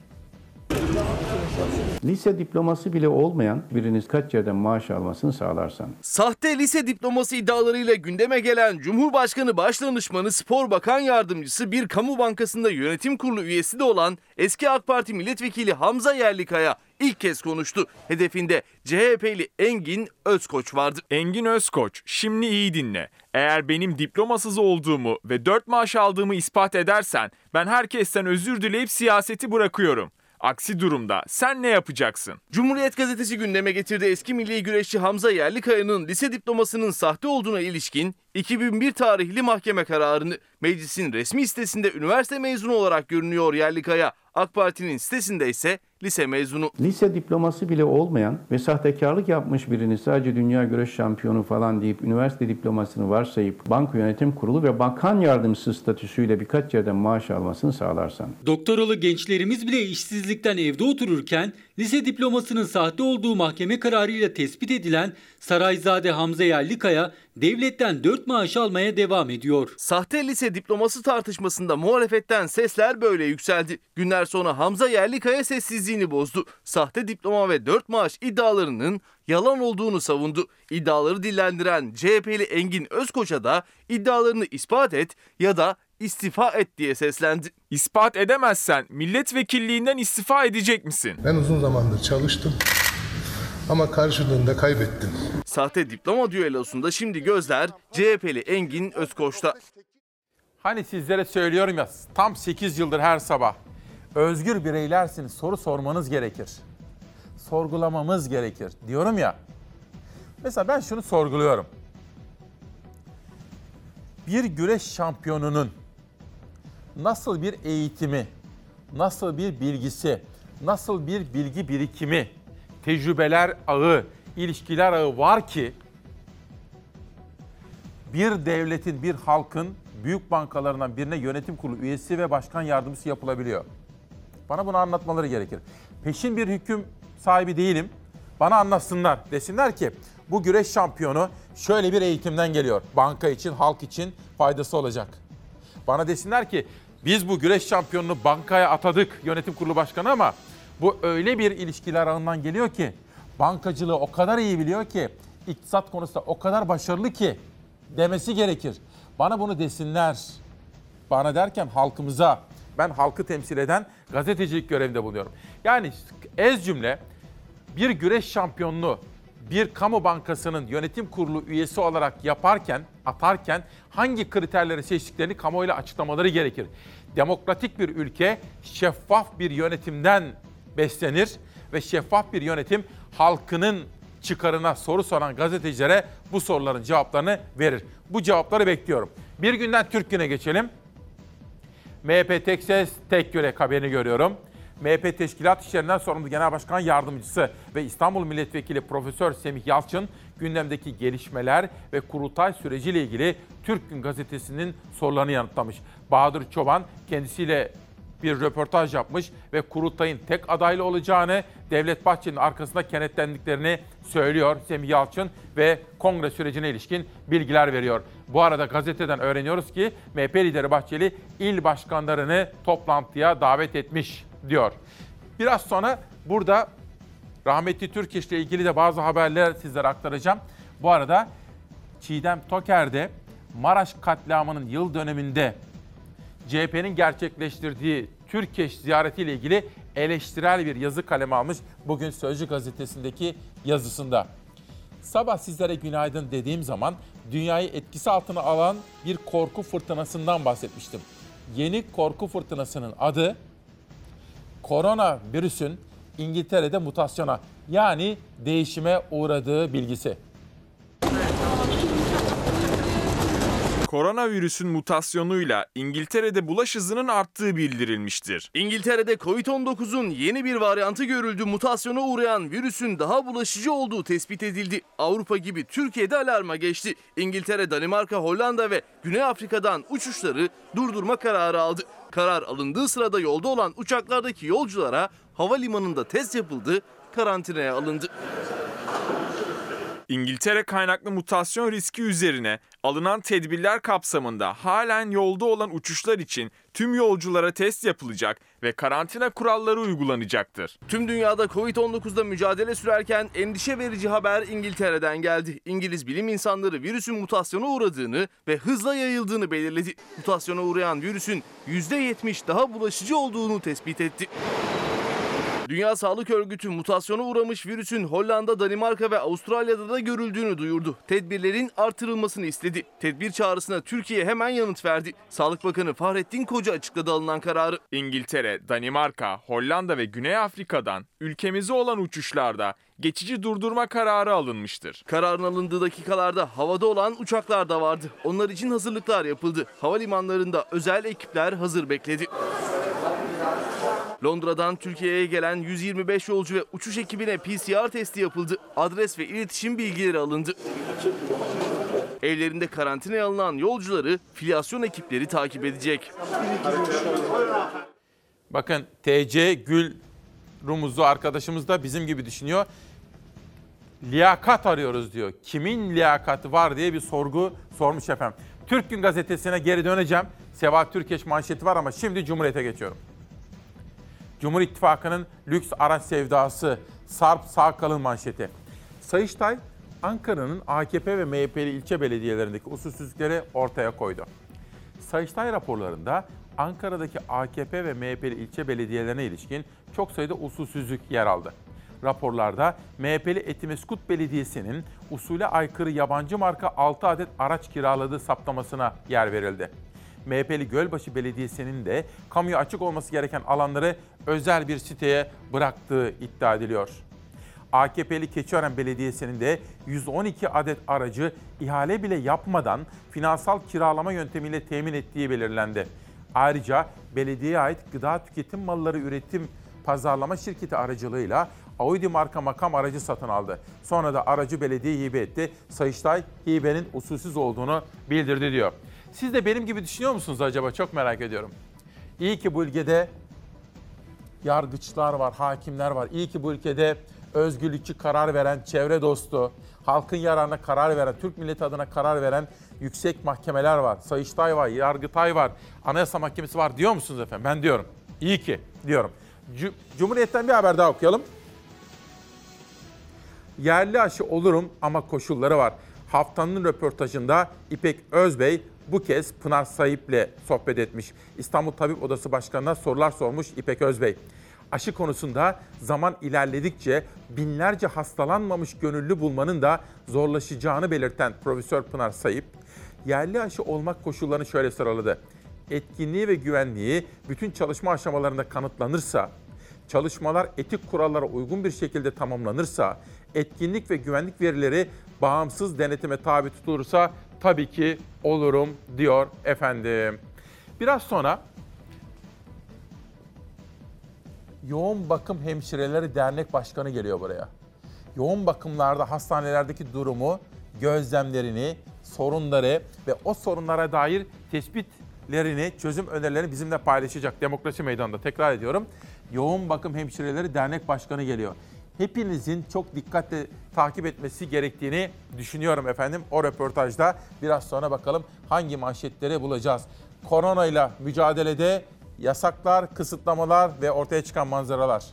Lise diploması bile olmayan biriniz kaç yerden maaş almasını sağlarsan. Sahte lise diploması iddialarıyla gündeme gelen Cumhurbaşkanı Başdanışmanı Spor Bakan Yardımcısı bir kamu bankasında yönetim kurulu üyesi de olan eski AK Parti milletvekili Hamza Yerlikaya ilk kez konuştu. Hedefinde CHP'li Engin Özkoç vardı. Engin Özkoç, şimdi iyi dinle. Eğer benim diplomasız olduğumu ve 4 maaş aldığımı ispat edersen ben herkesten özür dileyip siyaseti bırakıyorum. Aksi durumda sen ne yapacaksın? Cumhuriyet gazetesi gündeme getirdi eski milli güreşçi Hamza Yerlikaya'nın lise diplomasının sahte olduğuna ilişkin 2001 tarihli mahkeme kararını. Meclisin resmi sitesinde üniversite mezunu olarak görünüyor Yerlikaya. AK Parti'nin sitesinde ise lise mezunu. Lise diploması bile olmayan ve sahtekarlık yapmış birini sadece dünya güreş şampiyonu falan deyip üniversite diplomasını varsayıp banka yönetim kurulu ve bakan yardımcısı statüsüyle birkaç yerden maaş almasını sağlarsan. Doktoralı gençlerimiz bile işsizlikten evde otururken lise diplomasının sahte olduğu mahkeme kararıyla tespit edilen Sarayzade Hamza Yerlikaya devletten 4 maaş almaya devam ediyor. Sahte lise diploması tartışmasında muhalefetten sesler böyle yükseldi. Günler sonra Hamza Yerlikaya sessizliğini bozdu. Sahte diploma ve 4 maaş iddialarının yalan olduğunu savundu. İddiaları dillendiren CHP'li Engin Özkoç'a da iddialarını ispat et ya da istifa et diye seslendi. İspat edemezsen milletvekilliğinden istifa edecek misin? Ben uzun zamandır çalıştım ama karşılığında kaybettim. Sahte diploma düellosunda şimdi gözler CHP'li Engin Özkoç'ta. Hani sizlere söylüyorum ya tam 8 yıldır her sabah özgür bireylersiniz soru sormanız gerekir. Sorgulamamız gerekir diyorum ya. Mesela ben şunu sorguluyorum. Bir güreş şampiyonunun nasıl bir eğitimi, nasıl bir bilgisi, nasıl bir bilgi birikimi, tecrübeler ağı, ilişkiler ağı var ki bir devletin, bir halkın büyük bankalarından birine yönetim kurulu üyesi ve başkan yardımcısı yapılabiliyor. Bana bunu anlatmaları gerekir. Peşin bir hüküm sahibi değilim. Bana anlatsınlar. Desinler ki bu güreş şampiyonu şöyle bir eğitimden geliyor. Banka için, halk için faydası olacak. Bana desinler ki biz bu güreş şampiyonunu bankaya atadık yönetim kurulu başkanı ama bu öyle bir ilişkiler ağından geliyor ki bankacılığı o kadar iyi biliyor ki iktisat konusunda o kadar başarılı ki demesi gerekir. Bana bunu desinler. Bana derken halkımıza ben halkı temsil eden gazetecilik görevinde bulunuyorum. Yani ez cümle bir güreş şampiyonluğu bir kamu bankasının yönetim kurulu üyesi olarak yaparken, atarken hangi kriterleri seçtiklerini kamuoyuyla açıklamaları gerekir. Demokratik bir ülke şeffaf bir yönetimden beslenir ve şeffaf bir yönetim halkının çıkarına soru soran gazetecilere bu soruların cevaplarını verir. Bu cevapları bekliyorum. Bir günden Türk Günü'ne geçelim. MHP tek ses, tek yürek haberini görüyorum. MHP Teşkilat İşlerinden sorumlu Genel Başkan Yardımcısı ve İstanbul Milletvekili Profesör Semih Yalçın gündemdeki gelişmeler ve kurultay süreciyle ilgili Türk Gün Gazetesi'nin sorularını yanıtlamış. Bahadır Çoban kendisiyle bir röportaj yapmış ve kurultayın tek adaylı olacağını, Devlet Bahçeli'nin arkasında kenetlendiklerini söylüyor Semih Yalçın ve kongre sürecine ilişkin bilgiler veriyor. Bu arada gazeteden öğreniyoruz ki MHP lideri Bahçeli il başkanlarını toplantıya davet etmiş diyor. Biraz sonra burada rahmetli Türkeş ile ilgili de bazı haberler sizlere aktaracağım. Bu arada Çiğdem Toker'de Maraş katliamının yıl döneminde CHP'nin gerçekleştirdiği Türkeş ziyaretiyle ilgili eleştirel bir yazı kaleme almış bugün Sözcü gazetesindeki yazısında. Sabah sizlere günaydın dediğim zaman dünyayı etkisi altına alan bir korku fırtınasından bahsetmiştim. Yeni korku fırtınasının adı korona virüsün İngiltere'de mutasyona yani değişime uğradığı bilgisi. Koronavirüsün mutasyonuyla İngiltere'de bulaş hızının arttığı bildirilmiştir. İngiltere'de Covid-19'un yeni bir varyantı görüldü. Mutasyona uğrayan virüsün daha bulaşıcı olduğu tespit edildi. Avrupa gibi Türkiye'de alarma geçti. İngiltere, Danimarka, Hollanda ve Güney Afrika'dan uçuşları durdurma kararı aldı. Karar alındığı sırada yolda olan uçaklardaki yolculara havalimanında test yapıldı, karantinaya alındı. İngiltere kaynaklı mutasyon riski üzerine alınan tedbirler kapsamında halen yolda olan uçuşlar için tüm yolculara test yapılacak ve karantina kuralları uygulanacaktır. Tüm dünyada Covid-19'da mücadele sürerken endişe verici haber İngiltere'den geldi. İngiliz bilim insanları virüsün mutasyona uğradığını ve hızla yayıldığını belirledi. Mutasyona uğrayan virüsün %70 daha bulaşıcı olduğunu tespit etti. Dünya Sağlık Örgütü mutasyona uğramış virüsün Hollanda, Danimarka ve Avustralya'da da görüldüğünü duyurdu. Tedbirlerin artırılmasını istedi. Tedbir çağrısına Türkiye hemen yanıt verdi. Sağlık Bakanı Fahrettin Koca açıkladı alınan kararı. İngiltere, Danimarka, Hollanda ve Güney Afrika'dan ülkemize olan uçuşlarda geçici durdurma kararı alınmıştır. Kararın alındığı dakikalarda havada olan uçaklar da vardı. Onlar için hazırlıklar yapıldı. Havalimanlarında özel ekipler hazır bekledi. Londra'dan Türkiye'ye gelen 125 yolcu ve uçuş ekibine PCR testi yapıldı. Adres ve iletişim bilgileri alındı. Evlerinde karantinaya alınan yolcuları filyasyon ekipleri takip edecek. Bakın TC Gül Rumuzlu arkadaşımız da bizim gibi düşünüyor. Liyakat arıyoruz diyor. Kimin liyakati var diye bir sorgu sormuş efendim. Türk Gün Gazetesi'ne geri döneceğim. Seval Türkeş manşeti var ama şimdi Cumhuriyet'e geçiyorum. Cumhur İttifakı'nın lüks araç sevdası Sarp Sağkal'ın manşeti. Sayıştay Ankara'nın AKP ve MHP'li ilçe belediyelerindeki usulsüzlükleri ortaya koydu. Sayıştay raporlarında Ankara'daki AKP ve MHP'li ilçe belediyelerine ilişkin çok sayıda usulsüzlük yer aldı. Raporlarda MHP'li Etimeskut Belediyesi'nin usule aykırı yabancı marka 6 adet araç kiraladığı saptamasına yer verildi. MHP'li Gölbaşı Belediyesi'nin de kamuya açık olması gereken alanları özel bir siteye bıraktığı iddia ediliyor. AKP'li Keçiören Belediyesi'nin de 112 adet aracı ihale bile yapmadan finansal kiralama yöntemiyle temin ettiği belirlendi. Ayrıca belediyeye ait gıda tüketim malları üretim pazarlama şirketi aracılığıyla Audi marka makam aracı satın aldı. Sonra da aracı belediye hibe etti. Sayıştay hibenin usulsüz olduğunu bildirdi diyor. Siz de benim gibi düşünüyor musunuz acaba? Çok merak ediyorum. İyi ki bu ülkede yargıçlar var, hakimler var. İyi ki bu ülkede özgürlükçü karar veren, çevre dostu, halkın yararına karar veren, Türk milleti adına karar veren yüksek mahkemeler var. Sayıştay var, Yargıtay var, Anayasa Mahkemesi var diyor musunuz efendim? Ben diyorum. İyi ki diyorum. Cumhuriyet'ten bir haber daha okuyalım. Yerli aşı olurum ama koşulları var. Haftanın röportajında İpek Özbey bu kez Pınar Sayip'le sohbet etmiş. İstanbul Tabip Odası Başkanı'na sorular sormuş İpek Özbey. Aşı konusunda zaman ilerledikçe binlerce hastalanmamış gönüllü bulmanın da zorlaşacağını belirten Profesör Pınar Sayıp, yerli aşı olmak koşullarını şöyle sıraladı. Etkinliği ve güvenliği bütün çalışma aşamalarında kanıtlanırsa, çalışmalar etik kurallara uygun bir şekilde tamamlanırsa, etkinlik ve güvenlik verileri bağımsız denetime tabi tutulursa tabii ki olurum diyor efendim. Biraz sonra Yoğun Bakım Hemşireleri Dernek Başkanı geliyor buraya. Yoğun bakımlarda hastanelerdeki durumu, gözlemlerini, sorunları ve o sorunlara dair tespitlerini, çözüm önerilerini bizimle paylaşacak Demokrasi Meydanı'nda tekrar ediyorum. Yoğun Bakım Hemşireleri Dernek Başkanı geliyor. Hepinizin çok dikkatle takip etmesi gerektiğini düşünüyorum efendim. O röportajda biraz sonra bakalım hangi manşetleri bulacağız. Koronayla mücadelede yasaklar, kısıtlamalar ve ortaya çıkan manzaralar.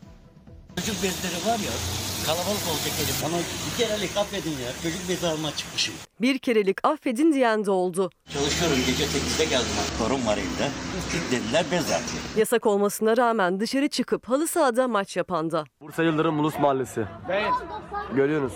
Çocuk bezleri var ya kalabalık olacak elim. Bana bir kerelik affedin ya. Çocuk bezi alma çıkmışım. Bir kerelik affedin diyen de oldu. Çalışıyorum gece 8'de geldim. Torun var evde. Dediler bez. Yasak olmasına rağmen dışarı çıkıp halı sahada maç yapan da. Bursa Yıldırım Ulus Mahallesi. Görüyorsunuz.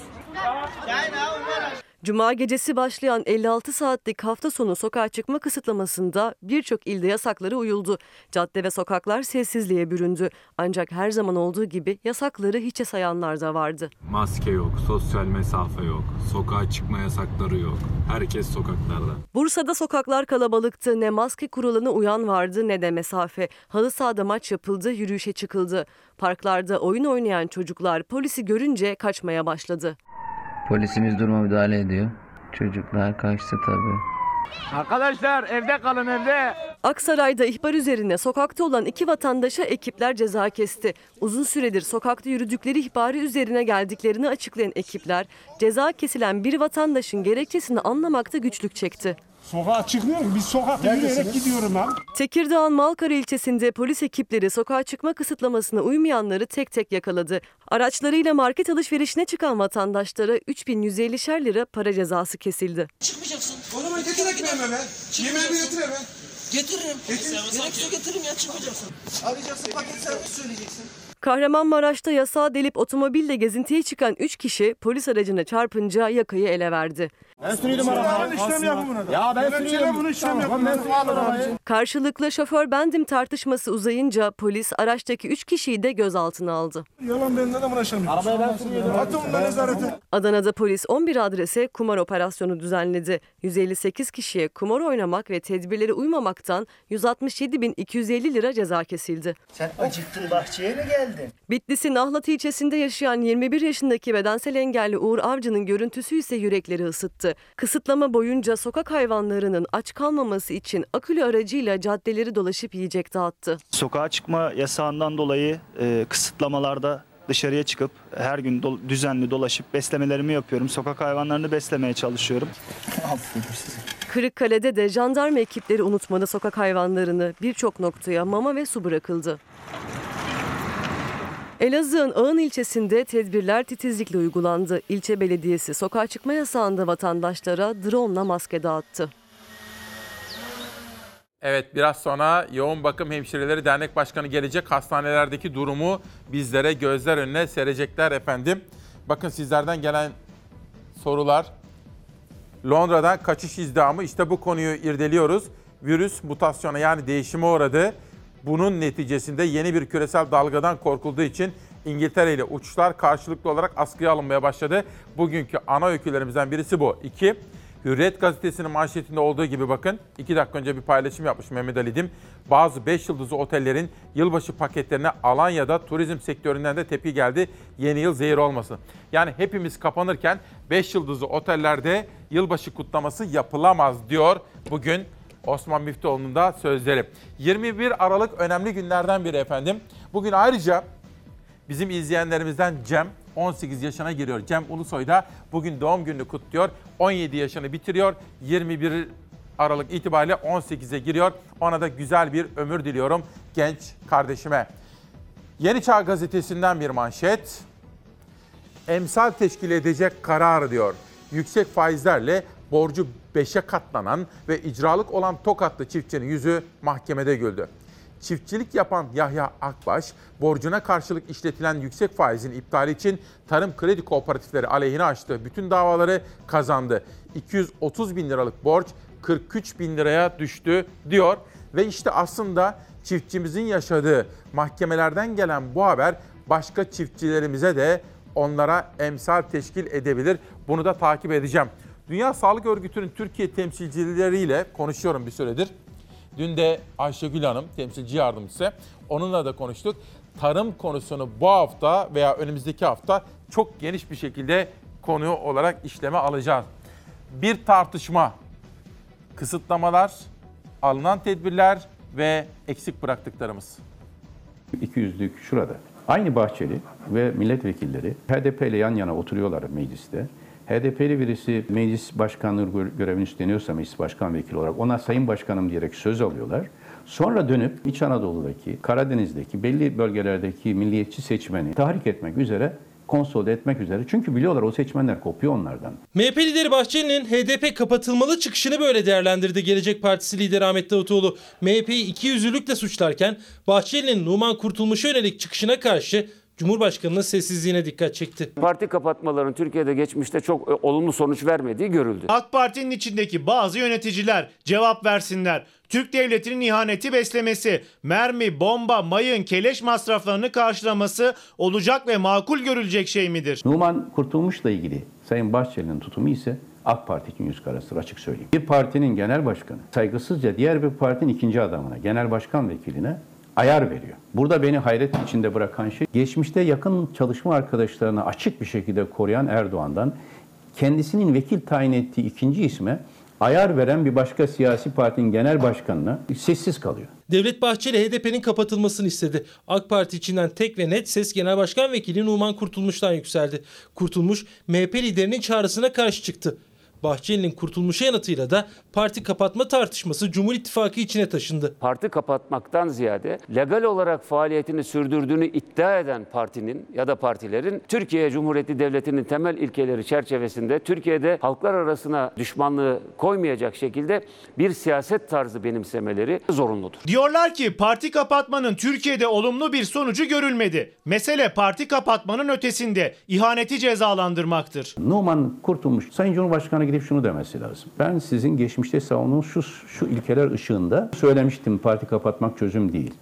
Cuma gecesi başlayan 56 saatlik hafta sonu sokağa çıkma kısıtlamasında birçok ilde yasakları uyuldu. Cadde ve sokaklar sessizliğe büründü. Ancak her zaman olduğu gibi yasakları hiçe sayanlar da vardı. Maske yok, sosyal mesafe yok, sokağa çıkma yasakları yok. Herkes sokaklarda. Bursa'da sokaklar kalabalıktı. Ne maske kuralına uyan vardı ne de mesafe. Halı sahada maç yapıldı, yürüyüşe çıkıldı. Parklarda oyun oynayan çocuklar polisi görünce kaçmaya başladı. Polisimiz duruma müdahale ediyor. Çocuklar kaçtı tabii. Arkadaşlar evde kalın evde. Aksaray'da ihbar üzerine sokakta olan iki vatandaşa ekipler ceza kesti. Uzun süredir sokakta yürüdükleri ihbarı üzerine geldiklerini açıklayan ekipler ceza kesilen bir vatandaşın gerekçesini anlamakta güçlük çekti. Sokağa çıkmıyorum. Biz sokakta yürüyerek gidiyorum ben. Tekirdağ'ın Malkara ilçesinde polis ekipleri sokağa çıkma kısıtlamasına uymayanları tek tek yakaladı. Araçlarıyla market alışverişine çıkan vatandaşlara 3150'şer lira para cezası kesildi. Çıkmayacaksın. Onu ben getir ekmeğimi hemen. Yemeğimi getir hemen. Getiririm. Getir. Gerekse getiririm ya çıkmayacaksın. Arayacaksın paket servis söyleyeceksin. Kahramanmaraş'ta yasağı delip otomobille gezintiye çıkan 3 kişi polis aracına çarpınca yakayı ele verdi. Ben sürüyordum arabayı. işlem da. Ya ben sürüyorum. Bunu işlem yapın. Ben sürüyorum arabayı. Karşılıklı şoför bendim tartışması uzayınca polis araçtaki 3 kişiyi de gözaltına aldı. Yalan benden de yapın. Arabayı ben sürüyordum. Atın bunları nezarete. Adana'da polis 11 adrese kumar operasyonu düzenledi. 158 kişiye kumar oynamak ve tedbirlere uymamaktan 167.250 lira ceza kesildi. Sen acıktın bahçeye mi geldin? Bitlis'in Ahlat ilçesinde yaşayan 21 yaşındaki bedensel engelli Uğur Avcı'nın görüntüsü ise yürekleri ısıttı. Kısıtlama boyunca sokak hayvanlarının aç kalmaması için akülü aracıyla caddeleri dolaşıp yiyecek dağıttı. Sokağa çıkma yasağından dolayı e, kısıtlamalarda dışarıya çıkıp her gün do- düzenli dolaşıp beslemelerimi yapıyorum. Sokak hayvanlarını beslemeye çalışıyorum. Kırıkkale'de de jandarma ekipleri unutmadı sokak hayvanlarını. Birçok noktaya mama ve su bırakıldı. Elazığ'ın Ağın ilçesinde tedbirler titizlikle uygulandı. İlçe belediyesi sokağa çıkma yasağında vatandaşlara drone'la maske dağıttı. Evet biraz sonra Yoğun Bakım Hemşireleri Dernek Başkanı gelecek. Hastanelerdeki durumu bizlere gözler önüne serecekler efendim. Bakın sizlerden gelen sorular. Londra'dan kaçış izdihamı işte bu konuyu irdeliyoruz. Virüs mutasyona yani değişime uğradı. Bunun neticesinde yeni bir küresel dalgadan korkulduğu için İngiltere ile uçuşlar karşılıklı olarak askıya alınmaya başladı. Bugünkü ana öykülerimizden birisi bu. İki, Hürriyet gazetesinin manşetinde olduğu gibi bakın. iki dakika önce bir paylaşım yapmış Mehmet Ali Dim. Bazı 5 yıldızlı otellerin yılbaşı paketlerine Alanya'da turizm sektöründen de tepki geldi. Yeni yıl zehir olmasın. Yani hepimiz kapanırken 5 yıldızlı otellerde yılbaşı kutlaması yapılamaz diyor bugün Osman Müftüoğlu'nun da sözleri. 21 Aralık önemli günlerden biri efendim. Bugün ayrıca bizim izleyenlerimizden Cem 18 yaşına giriyor. Cem Ulusoy da bugün doğum gününü kutluyor. 17 yaşını bitiriyor. 21 Aralık itibariyle 18'e giriyor. Ona da güzel bir ömür diliyorum genç kardeşime. Yeni Çağ Gazetesi'nden bir manşet. Emsal teşkil edecek karar diyor. Yüksek faizlerle borcu 5'e katlanan ve icralık olan Tokatlı çiftçinin yüzü mahkemede güldü. Çiftçilik yapan Yahya Akbaş, borcuna karşılık işletilen yüksek faizin iptali için tarım kredi kooperatifleri aleyhine açtığı bütün davaları kazandı. 230 bin liralık borç 43 bin liraya düştü diyor. Ve işte aslında çiftçimizin yaşadığı mahkemelerden gelen bu haber başka çiftçilerimize de onlara emsal teşkil edebilir. Bunu da takip edeceğim. Dünya Sağlık Örgütü'nün Türkiye temsilcileriyle konuşuyorum bir süredir. Dün de Ayşegül Hanım, temsilci yardımcısı, onunla da konuştuk. Tarım konusunu bu hafta veya önümüzdeki hafta çok geniş bir şekilde konu olarak işleme alacağız. Bir tartışma, kısıtlamalar, alınan tedbirler ve eksik bıraktıklarımız. 200'lük şurada. Aynı Bahçeli ve milletvekilleri HDP ile yan yana oturuyorlar mecliste. HDP'li birisi meclis başkanlığı gö- görevini üstleniyorsa meclis başkan vekili olarak ona sayın başkanım diyerek söz alıyorlar. Sonra dönüp İç Anadolu'daki, Karadeniz'deki belli bölgelerdeki milliyetçi seçmeni tahrik etmek üzere konsolide etmek üzere. Çünkü biliyorlar o seçmenler kopuyor onlardan. MHP lideri Bahçeli'nin HDP kapatılmalı çıkışını böyle değerlendirdi Gelecek Partisi lideri Ahmet Davutoğlu. MHP'yi iki yüzlülükle suçlarken Bahçeli'nin Numan Kurtulmuş'a yönelik çıkışına karşı Cumhurbaşkanı'nın sessizliğine dikkat çekti. Parti kapatmaların Türkiye'de geçmişte çok e, olumlu sonuç vermediği görüldü. AK Parti'nin içindeki bazı yöneticiler cevap versinler. Türk devletinin ihaneti beslemesi, mermi, bomba, mayın, keleş masraflarını karşılaması olacak ve makul görülecek şey midir? Numan Kurtulmuş'la ilgili Sayın Bahçeli'nin tutumu ise AK Parti için yüz karasıdır açık söyleyeyim. Bir partinin genel başkanı saygısızca diğer bir partinin ikinci adamına, genel başkan vekiline ayar veriyor. Burada beni hayret içinde bırakan şey geçmişte yakın çalışma arkadaşlarına açık bir şekilde koruyan Erdoğan'dan kendisinin vekil tayin ettiği ikinci isme ayar veren bir başka siyasi partinin genel başkanına sessiz kalıyor. Devlet Bahçeli HDP'nin kapatılmasını istedi. AK Parti içinden tek ve net ses Genel Başkan Vekili Numan Kurtulmuş'tan yükseldi. Kurtulmuş MHP liderinin çağrısına karşı çıktı. Bahçeli'nin kurtulmuşa yanıtıyla da parti kapatma tartışması Cumhur İttifakı içine taşındı. Parti kapatmaktan ziyade legal olarak faaliyetini sürdürdüğünü iddia eden partinin ya da partilerin Türkiye Cumhuriyeti Devleti'nin temel ilkeleri çerçevesinde Türkiye'de halklar arasına düşmanlığı koymayacak şekilde bir siyaset tarzı benimsemeleri zorunludur. Diyorlar ki parti kapatmanın Türkiye'de olumlu bir sonucu görülmedi. Mesele parti kapatmanın ötesinde ihaneti cezalandırmaktır. Numan Kurtulmuş Sayın Cumhurbaşkanı gidip şunu demesi lazım. Ben sizin geçmişte savunduğunuz şu, şu ilkeler ışığında söylemiştim parti kapatmak çözüm değil.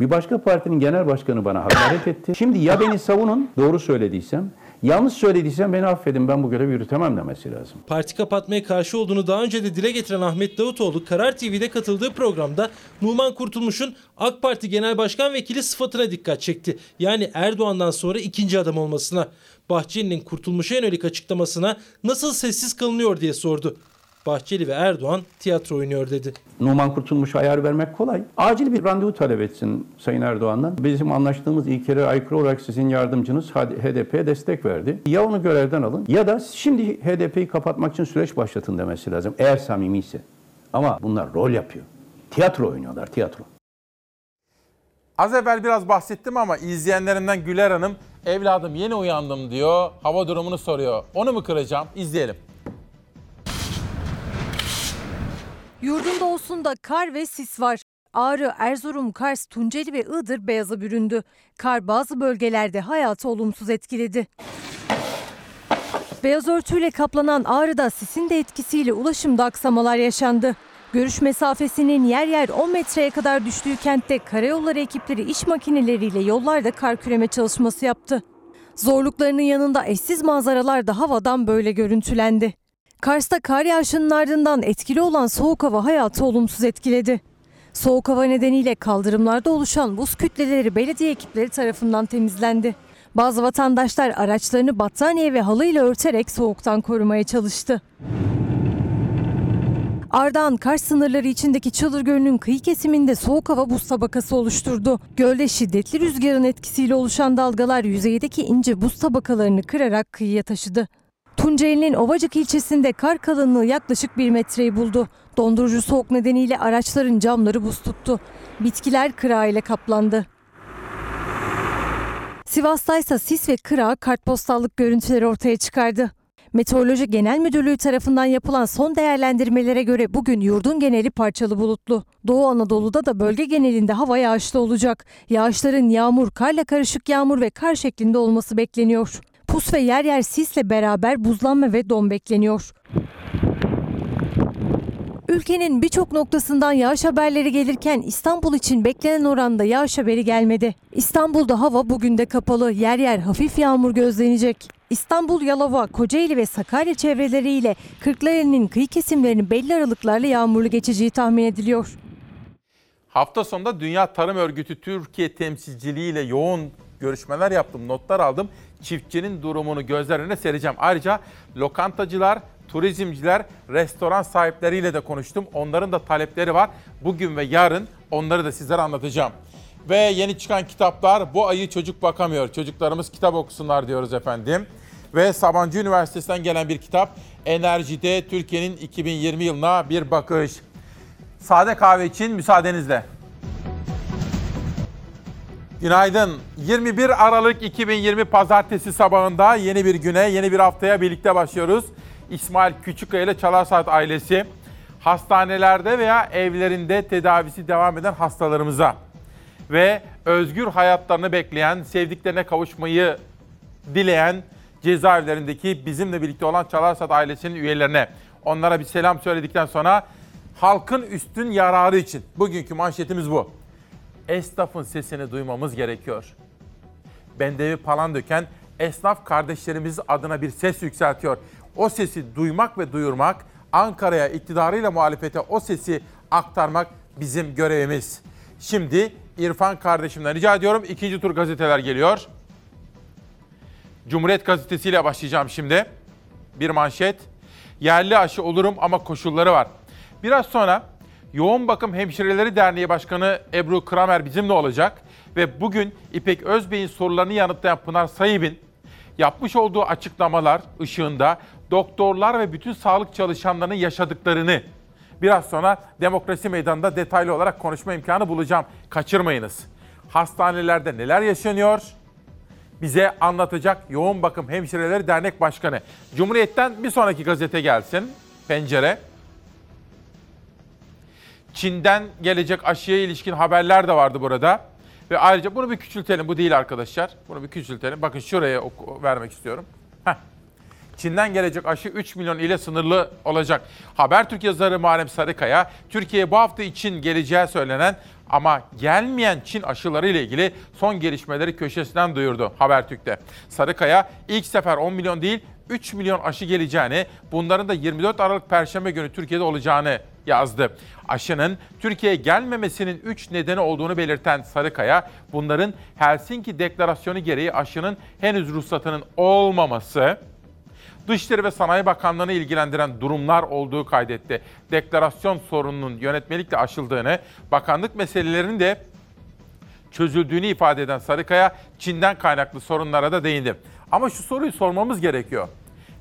Bir başka partinin genel başkanı bana hakaret etti. Şimdi ya beni savunun doğru söylediysem, yanlış söylediysem beni affedin ben bu görevi yürütemem demesi lazım. Parti kapatmaya karşı olduğunu daha önce de dile getiren Ahmet Davutoğlu Karar TV'de katıldığı programda Numan Kurtulmuş'un AK Parti Genel Başkan Vekili sıfatına dikkat çekti. Yani Erdoğan'dan sonra ikinci adam olmasına. Bahçeli'nin Kurtulmuş'a yönelik açıklamasına nasıl sessiz kalınıyor diye sordu. Bahçeli ve Erdoğan tiyatro oynuyor dedi. Numan Kurtulmuş'a ayar vermek kolay. Acil bir randevu talep etsin Sayın Erdoğan'dan. Bizim anlaştığımız ilkelere aykırı olarak sizin yardımcınız HDP'ye destek verdi. Ya onu görevden alın ya da şimdi HDP'yi kapatmak için süreç başlatın demesi lazım. Eğer samimiyse. Ama bunlar rol yapıyor. Tiyatro oynuyorlar, tiyatro. Az evvel biraz bahsettim ama izleyenlerimden Güler Hanım evladım yeni uyandım diyor. Hava durumunu soruyor. Onu mu kıracağım? İzleyelim. Yurdun doğusunda kar ve sis var. Ağrı, Erzurum, Kars, Tunceli ve Iğdır beyaza büründü. Kar bazı bölgelerde hayatı olumsuz etkiledi. Beyaz örtüyle kaplanan Ağrı'da sisin de etkisiyle ulaşımda aksamalar yaşandı. Görüş mesafesinin yer yer 10 metreye kadar düştüğü kentte karayolları ekipleri iş makineleriyle yollarda kar küreme çalışması yaptı. Zorluklarının yanında eşsiz manzaralar da havadan böyle görüntülendi. Kars'ta kar yağışının ardından etkili olan soğuk hava hayatı olumsuz etkiledi. Soğuk hava nedeniyle kaldırımlarda oluşan buz kütleleri belediye ekipleri tarafından temizlendi. Bazı vatandaşlar araçlarını battaniye ve halıyla örterek soğuktan korumaya çalıştı. Ardahan Kars sınırları içindeki Çılır Gölü'nün kıyı kesiminde soğuk hava buz tabakası oluşturdu. Gölde şiddetli rüzgarın etkisiyle oluşan dalgalar yüzeydeki ince buz tabakalarını kırarak kıyıya taşıdı. Tunceli'nin Ovacık ilçesinde kar kalınlığı yaklaşık 1 metreyi buldu. Dondurucu soğuk nedeniyle araçların camları buz tuttu. Bitkiler kıra ile kaplandı. Sivas'ta ise sis ve kıra kartpostallık görüntüleri ortaya çıkardı. Meteoroloji Genel Müdürlüğü tarafından yapılan son değerlendirmelere göre bugün yurdun geneli parçalı bulutlu. Doğu Anadolu'da da bölge genelinde hava yağışlı olacak. Yağışların yağmur, karla karışık yağmur ve kar şeklinde olması bekleniyor. Pus ve yer yer sisle beraber buzlanma ve don bekleniyor. Ülkenin birçok noktasından yağış haberleri gelirken İstanbul için beklenen oranda yağış haberi gelmedi. İstanbul'da hava bugün de kapalı, yer yer hafif yağmur gözlenecek. İstanbul, Yalova, Kocaeli ve Sakarya çevreleriyle Kırklareli'nin kıyı kesimlerinin belli aralıklarla yağmurlu geçeceği tahmin ediliyor. Hafta sonunda Dünya Tarım Örgütü Türkiye temsilciliğiyle yoğun görüşmeler yaptım, notlar aldım. Çiftçinin durumunu gözler önüne sereceğim. Ayrıca lokantacılar, turizmciler, restoran sahipleriyle de konuştum. Onların da talepleri var. Bugün ve yarın onları da sizlere anlatacağım. Ve yeni çıkan kitaplar Bu Ayı Çocuk Bakamıyor. Çocuklarımız kitap okusunlar diyoruz efendim. Ve Sabancı Üniversitesi'nden gelen bir kitap Enerjide Türkiye'nin 2020 yılına bir bakış. Sade kahve için müsaadenizle. Günaydın. 21 Aralık 2020 Pazartesi sabahında yeni bir güne, yeni bir haftaya birlikte başlıyoruz. İsmail Küçükkaya ile Çalar Saat ailesi hastanelerde veya evlerinde tedavisi devam eden hastalarımıza ve özgür hayatlarını bekleyen, sevdiklerine kavuşmayı dileyen cezaevlerindeki bizimle birlikte olan Çalar Saat ailesinin üyelerine onlara bir selam söyledikten sonra halkın üstün yararı için bugünkü manşetimiz bu esnafın sesini duymamız gerekiyor. Bendevi Palandöken esnaf kardeşlerimiz adına bir ses yükseltiyor. O sesi duymak ve duyurmak, Ankara'ya iktidarıyla muhalefete o sesi aktarmak bizim görevimiz. Şimdi İrfan kardeşimden rica ediyorum ikinci tur gazeteler geliyor. Cumhuriyet Gazetesi ile başlayacağım şimdi. Bir manşet. Yerli aşı olurum ama koşulları var. Biraz sonra Yoğun Bakım Hemşireleri Derneği Başkanı Ebru Kramer bizimle olacak ve bugün İpek Özbey'in sorularını yanıtlayan Pınar Sayıb'in yapmış olduğu açıklamalar ışığında doktorlar ve bütün sağlık çalışanlarının yaşadıklarını biraz sonra demokrasi meydanında detaylı olarak konuşma imkanı bulacağım. Kaçırmayınız. Hastanelerde neler yaşanıyor? Bize anlatacak Yoğun Bakım Hemşireleri Dernek Başkanı. Cumhuriyet'ten bir sonraki gazete gelsin. Pencere. Çin'den gelecek aşıya ilişkin haberler de vardı burada. Ve ayrıca bunu bir küçültelim. Bu değil arkadaşlar. Bunu bir küçültelim. Bakın şuraya vermek istiyorum. Heh. Çin'den gelecek aşı 3 milyon ile sınırlı olacak. Habertürk yazarı Muharrem Sarıkaya, Türkiye'ye bu hafta için geleceği söylenen ama gelmeyen Çin aşıları ile ilgili son gelişmeleri köşesinden duyurdu Habertürk'te. Sarıkaya ilk sefer 10 milyon değil 3 milyon aşı geleceğini, bunların da 24 Aralık Perşembe günü Türkiye'de olacağını yazdı. Aşının Türkiye'ye gelmemesinin 3 nedeni olduğunu belirten Sarıkaya, bunların Helsinki Deklarasyonu gereği aşının henüz ruhsatının olmaması, Dışişleri ve Sanayi Bakanlığı'nı ilgilendiren durumlar olduğu kaydetti. Deklarasyon sorununun yönetmelikle aşıldığını, bakanlık meselelerinin de çözüldüğünü ifade eden Sarıkaya, Çin'den kaynaklı sorunlara da değindi. Ama şu soruyu sormamız gerekiyor.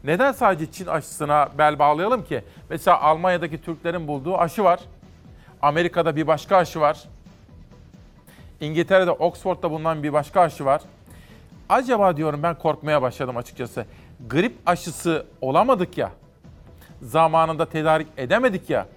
Neden sadece Çin aşısına bel bağlayalım ki? Mesela Almanya'daki Türklerin bulduğu aşı var. Amerika'da bir başka aşı var. İngiltere'de Oxford'da bulunan bir başka aşı var. Acaba diyorum ben korkmaya başladım açıkçası. Grip aşısı olamadık ya. Zamanında tedarik edemedik ya.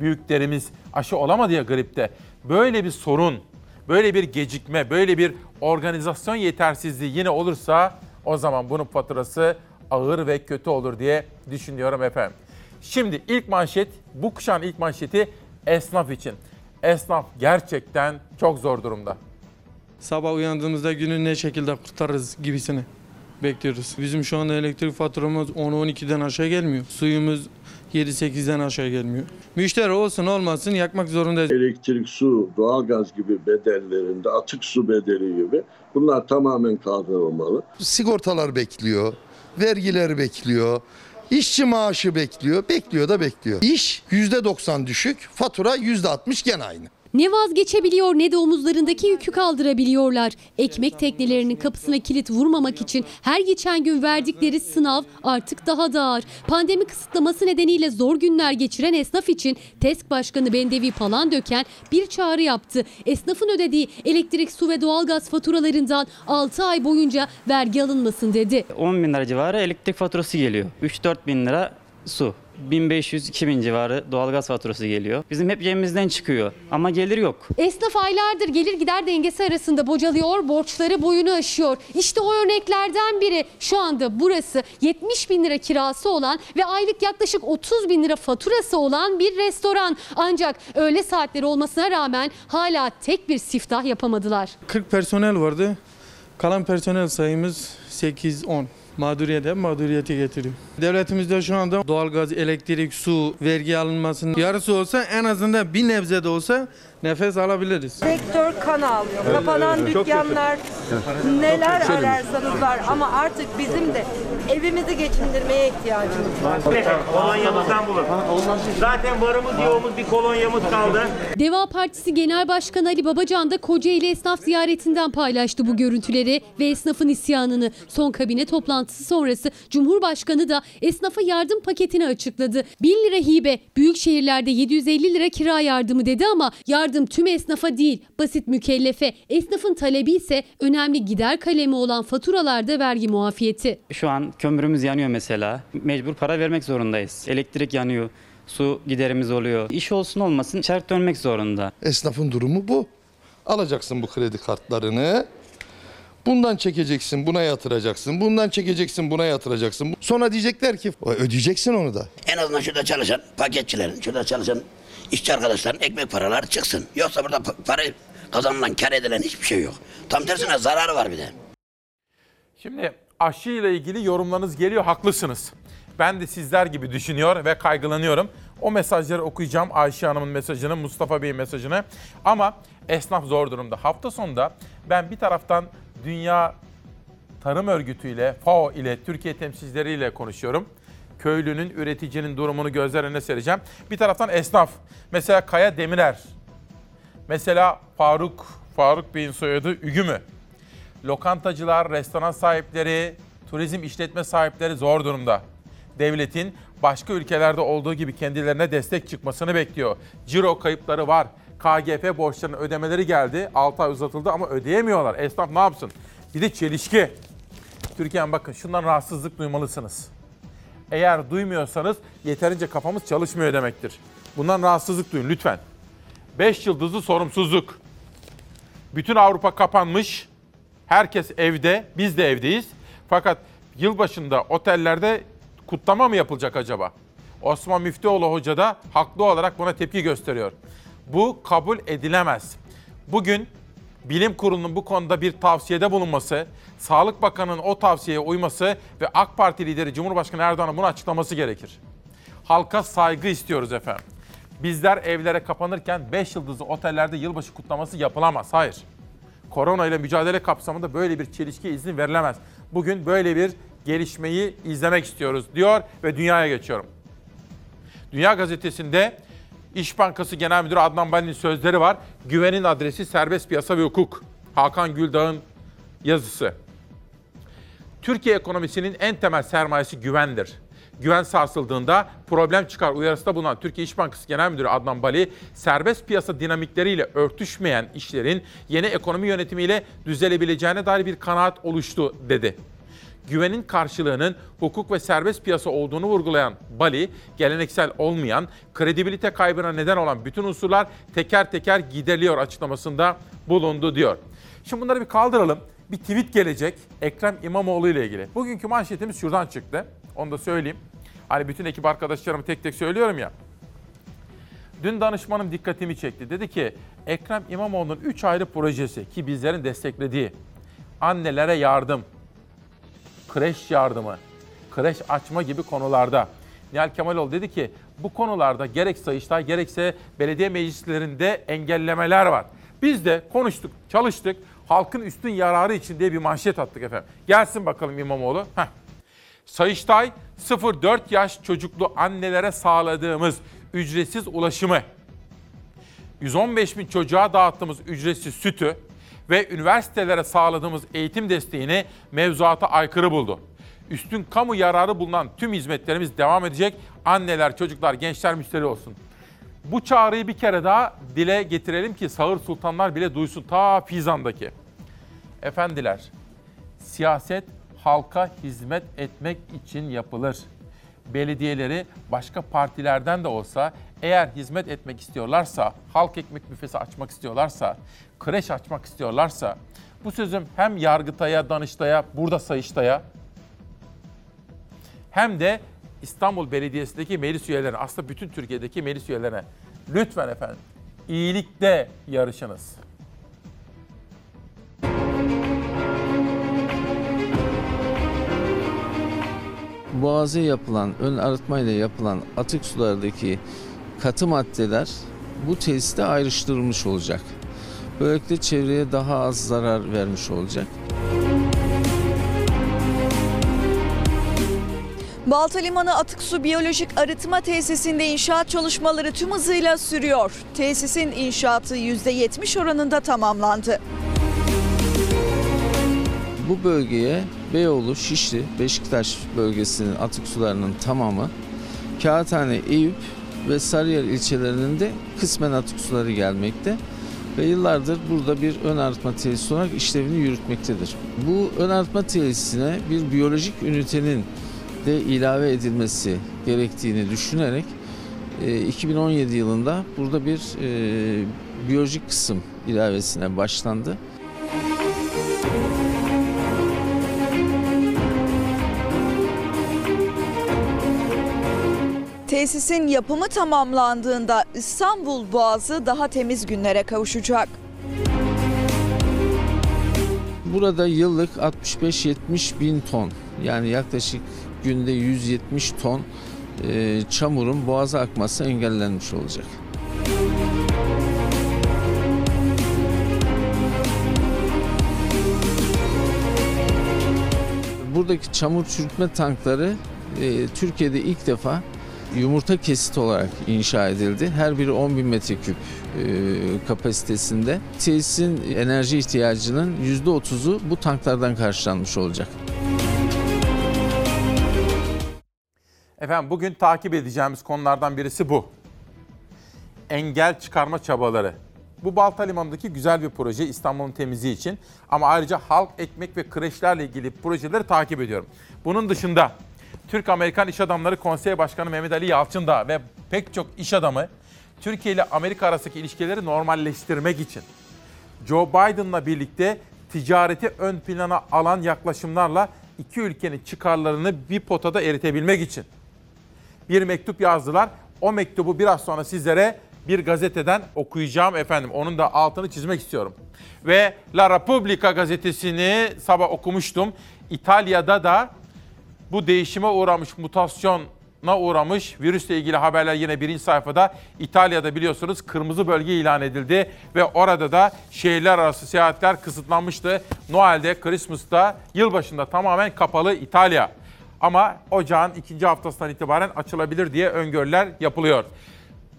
Büyüklerimiz aşı olamadı ya gripte. Böyle bir sorun, böyle bir gecikme, böyle bir organizasyon yetersizliği yine olursa o zaman bunun faturası ağır ve kötü olur diye düşünüyorum efendim. Şimdi ilk manşet, bu kuşağın ilk manşeti esnaf için. Esnaf gerçekten çok zor durumda. Sabah uyandığımızda günü ne şekilde kurtarırız gibisini bekliyoruz. Bizim şu anda elektrik faturamız 10-12'den aşağı gelmiyor. Suyumuz 7-8'den aşağı gelmiyor. Müşteri olsun olmasın yakmak zorundayız. Elektrik, su, doğalgaz gibi bedellerinde, atık su bedeli gibi bunlar tamamen kaldırılmalı. Sigortalar bekliyor, vergiler bekliyor, işçi maaşı bekliyor, bekliyor da bekliyor. İş %90 düşük, fatura %60 gene aynı. Ne vazgeçebiliyor ne de omuzlarındaki yükü kaldırabiliyorlar. Ekmek teknelerinin kapısına kilit vurmamak için her geçen gün verdikleri sınav artık daha da ağır. Pandemi kısıtlaması nedeniyle zor günler geçiren esnaf için TESK Başkanı Bendevi Palandöken bir çağrı yaptı. Esnafın ödediği elektrik, su ve doğalgaz faturalarından 6 ay boyunca vergi alınmasın dedi. 10 bin lira civarı elektrik faturası geliyor. 3-4 bin lira su. 1500-2000 civarı doğalgaz faturası geliyor. Bizim hep cebimizden çıkıyor ama gelir yok. Esnaf aylardır gelir gider dengesi arasında bocalıyor, borçları boyunu aşıyor. İşte o örneklerden biri şu anda burası 70 bin lira kirası olan ve aylık yaklaşık 30 bin lira faturası olan bir restoran. Ancak öğle saatleri olmasına rağmen hala tek bir siftah yapamadılar. 40 personel vardı. Kalan personel sayımız 8-10. Mağduriyete mağduriyeti getiriyor. Devletimizde şu anda doğalgaz, elektrik, su, vergi alınmasının yarısı olsa en azından bir nebze de olsa nefes alabiliriz. Sektör kan ağlıyor. Evet, Kapanan evet, evet. dükkanlar neler Çok ararsanız var ama artık bizim de evimizi geçindirmeye ihtiyacımız var. Kolonyamızdan bulun. Zaten varımız yoğumuz bir kolonyamız kaldı. Deva Partisi Genel Başkanı Ali Babacan da Kocaeli esnaf ziyaretinden paylaştı bu görüntüleri ve esnafın isyanını. Son kabine toplantısı sonrası Cumhurbaşkanı da esnafa yardım paketini açıkladı. 1000 lira hibe, büyük şehirlerde 750 lira kira yardımı dedi ama yardım tüm esnafa değil, basit mükellefe. Esnafın talebi ise önemli gider kalemi olan faturalarda vergi muafiyeti. Şu an kömürümüz yanıyor mesela. Mecbur para vermek zorundayız. Elektrik yanıyor. Su giderimiz oluyor. İş olsun olmasın çark dönmek zorunda. Esnafın durumu bu. Alacaksın bu kredi kartlarını. Bundan çekeceksin, buna yatıracaksın. Bundan çekeceksin, buna yatıracaksın. Sonra diyecekler ki ödeyeceksin onu da. En azından şurada çalışan paketçilerin, şurada çalışan işçi arkadaşların ekmek paraları çıksın. Yoksa burada pa- para kazanılan, kar edilen hiçbir şey yok. Tam tersine zararı var bir de. Şimdi aşı ile ilgili yorumlarınız geliyor, haklısınız. Ben de sizler gibi düşünüyor ve kaygılanıyorum. O mesajları okuyacağım. Ayşe Hanım'ın mesajını, Mustafa Bey'in mesajını. Ama esnaf zor durumda. Hafta sonunda ben bir taraftan Dünya Tarım Örgütü ile, FAO ile, Türkiye temsilcileriyle konuşuyorum. Köylünün, üreticinin durumunu gözler önüne sereceğim. Bir taraftan esnaf. Mesela Kaya Demirer. Mesela Faruk, Faruk Bey'in soyadı Ügümü. Lokantacılar, restoran sahipleri, turizm işletme sahipleri zor durumda. Devletin başka ülkelerde olduğu gibi kendilerine destek çıkmasını bekliyor. Ciro kayıpları var. KGF borçlarının ödemeleri geldi. 6 ay uzatıldı ama ödeyemiyorlar. Esnaf ne yapsın? Bir de çelişki. Türkiye'm bakın şundan rahatsızlık duymalısınız. Eğer duymuyorsanız yeterince kafamız çalışmıyor demektir. Bundan rahatsızlık duyun lütfen. 5 yıldızlı sorumsuzluk. Bütün Avrupa kapanmış. Herkes evde, biz de evdeyiz. Fakat yılbaşında otellerde kutlama mı yapılacak acaba? Osman Müftüoğlu Hoca da haklı olarak buna tepki gösteriyor. Bu kabul edilemez. Bugün Bilim Kurulu'nun bu konuda bir tavsiyede bulunması, Sağlık Bakanı'nın o tavsiyeye uyması ve AK Parti lideri Cumhurbaşkanı Erdoğan'ın bunu açıklaması gerekir. Halka saygı istiyoruz efendim. Bizler evlere kapanırken 5 yıldızlı otellerde yılbaşı kutlaması yapılamaz. Hayır. Korona ile mücadele kapsamında böyle bir çelişki izin verilemez. Bugün böyle bir gelişmeyi izlemek istiyoruz diyor ve dünyaya geçiyorum. Dünya Gazetesi'nde İş Bankası Genel Müdürü Adnan Bali'nin sözleri var. Güvenin adresi serbest piyasa ve hukuk. Hakan Güldağ'ın yazısı. Türkiye ekonomisinin en temel sermayesi güvendir. Güven sarsıldığında problem çıkar uyarısında bulunan Türkiye İş Bankası Genel Müdürü Adnan Bali, serbest piyasa dinamikleriyle örtüşmeyen işlerin yeni ekonomi yönetimiyle düzelebileceğine dair bir kanaat oluştu dedi. Güvenin karşılığının hukuk ve serbest piyasa olduğunu vurgulayan Bali, geleneksel olmayan, kredibilite kaybına neden olan bütün unsurlar teker teker gideriliyor açıklamasında bulundu diyor. Şimdi bunları bir kaldıralım. Bir tweet gelecek Ekrem İmamoğlu ile ilgili. Bugünkü manşetimiz şuradan çıktı. Onu da söyleyeyim. Hani bütün ekip arkadaşlarımı tek tek söylüyorum ya. Dün danışmanım dikkatimi çekti. Dedi ki Ekrem İmamoğlu'nun 3 ayrı projesi ki bizlerin desteklediği annelere yardım, kreş yardımı, kreş açma gibi konularda. Nihal Kemaloğlu dedi ki bu konularda gerek Sayıştay gerekse belediye meclislerinde engellemeler var. Biz de konuştuk, çalıştık. Halkın üstün yararı için diye bir manşet attık efendim. Gelsin bakalım İmamoğlu. Heh. Sayıştay 0-4 yaş çocuklu annelere sağladığımız ücretsiz ulaşımı, 115 bin çocuğa dağıttığımız ücretsiz sütü ve üniversitelere sağladığımız eğitim desteğini mevzuata aykırı buldu. Üstün kamu yararı bulunan tüm hizmetlerimiz devam edecek. Anneler, çocuklar, gençler müşteri olsun. Bu çağrıyı bir kere daha dile getirelim ki sağır sultanlar bile duysun ta Fizan'daki. Efendiler, siyaset halka hizmet etmek için yapılır. Belediyeleri başka partilerden de olsa eğer hizmet etmek istiyorlarsa, halk ekmek büfesi açmak istiyorlarsa, kreş açmak istiyorlarsa, bu sözüm hem Yargıtay'a, Danıştay'a, burada Sayıştay'a hem de İstanbul Belediyesi'ndeki meclis üyelerine, aslında bütün Türkiye'deki meclis üyelerine lütfen efendim iyilikte yarışınız. Boğaz'a yapılan, ön arıtmayla yapılan atık sulardaki katı maddeler bu tesiste ayrıştırılmış olacak. Böylelikle çevreye daha az zarar vermiş olacak. Balta Limanı Atık Su Biyolojik Arıtma Tesisinde inşaat çalışmaları tüm hızıyla sürüyor. Tesisin inşaatı %70 oranında tamamlandı. Bu bölgeye Beyoğlu, Şişli, Beşiktaş bölgesinin atık sularının tamamı, Kağıthane, Eyüp ve Sarıyer ilçelerinin de kısmen atık suları gelmekte ve yıllardır burada bir ön arıtma tesisi olarak işlevini yürütmektedir. Bu ön arıtma tesisine bir biyolojik ünitenin de ilave edilmesi gerektiğini düşünerek 2017 yılında burada bir e, biyolojik kısım ilavesine başlandı. Tesisin yapımı tamamlandığında İstanbul Boğazı daha temiz günlere kavuşacak. Burada yıllık 65-70 bin ton yani yaklaşık günde 170 ton e, çamurun boğaza akması engellenmiş olacak. Buradaki çamur çürütme tankları e, Türkiye'de ilk defa yumurta kesit olarak inşa edildi. Her biri 10 bin metreküp e, kapasitesinde. Tesisin enerji ihtiyacının %30'u bu tanklardan karşılanmış olacak. Efendim bugün takip edeceğimiz konulardan birisi bu. Engel çıkarma çabaları. Bu Balta Limanı'ndaki güzel bir proje İstanbul'un temizliği için. Ama ayrıca halk ekmek ve kreşlerle ilgili projeleri takip ediyorum. Bunun dışında Türk-Amerikan İş Adamları Konseyi Başkanı Mehmet Ali Yalçın da ve pek çok iş adamı Türkiye ile Amerika arasındaki ilişkileri normalleştirmek için Joe Biden'la birlikte ticareti ön plana alan yaklaşımlarla iki ülkenin çıkarlarını bir potada eritebilmek için bir mektup yazdılar. O mektubu biraz sonra sizlere bir gazeteden okuyacağım efendim. Onun da altını çizmek istiyorum. Ve La Repubblica gazetesini sabah okumuştum. İtalya'da da bu değişime uğramış, mutasyona uğramış virüsle ilgili haberler yine birinci sayfada. İtalya'da biliyorsunuz kırmızı bölge ilan edildi ve orada da şehirler arası seyahatler kısıtlanmıştı. Noel'de, Christmas'ta, yılbaşında tamamen kapalı İtalya. Ama ocağın ikinci haftasından itibaren açılabilir diye öngörüler yapılıyor.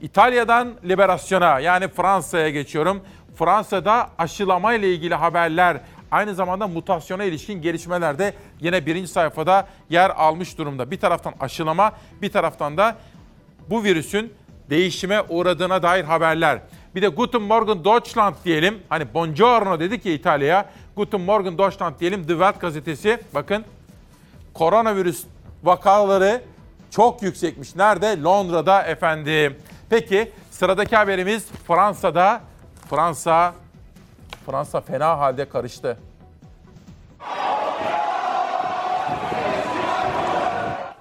İtalya'dan liberasyona yani Fransa'ya geçiyorum. Fransa'da aşılama ile ilgili haberler aynı zamanda mutasyona ilişkin gelişmeler de yine birinci sayfada yer almış durumda. Bir taraftan aşılama bir taraftan da bu virüsün değişime uğradığına dair haberler. Bir de Guten Morgen Deutschland diyelim. Hani buongiorno dedik ya İtalya'ya. Guten Morgen Deutschland diyelim. The Welt gazetesi. Bakın koronavirüs vakaları çok yüksekmiş. Nerede? Londra'da efendim. Peki sıradaki haberimiz Fransa'da. Fransa Fransa fena halde karıştı.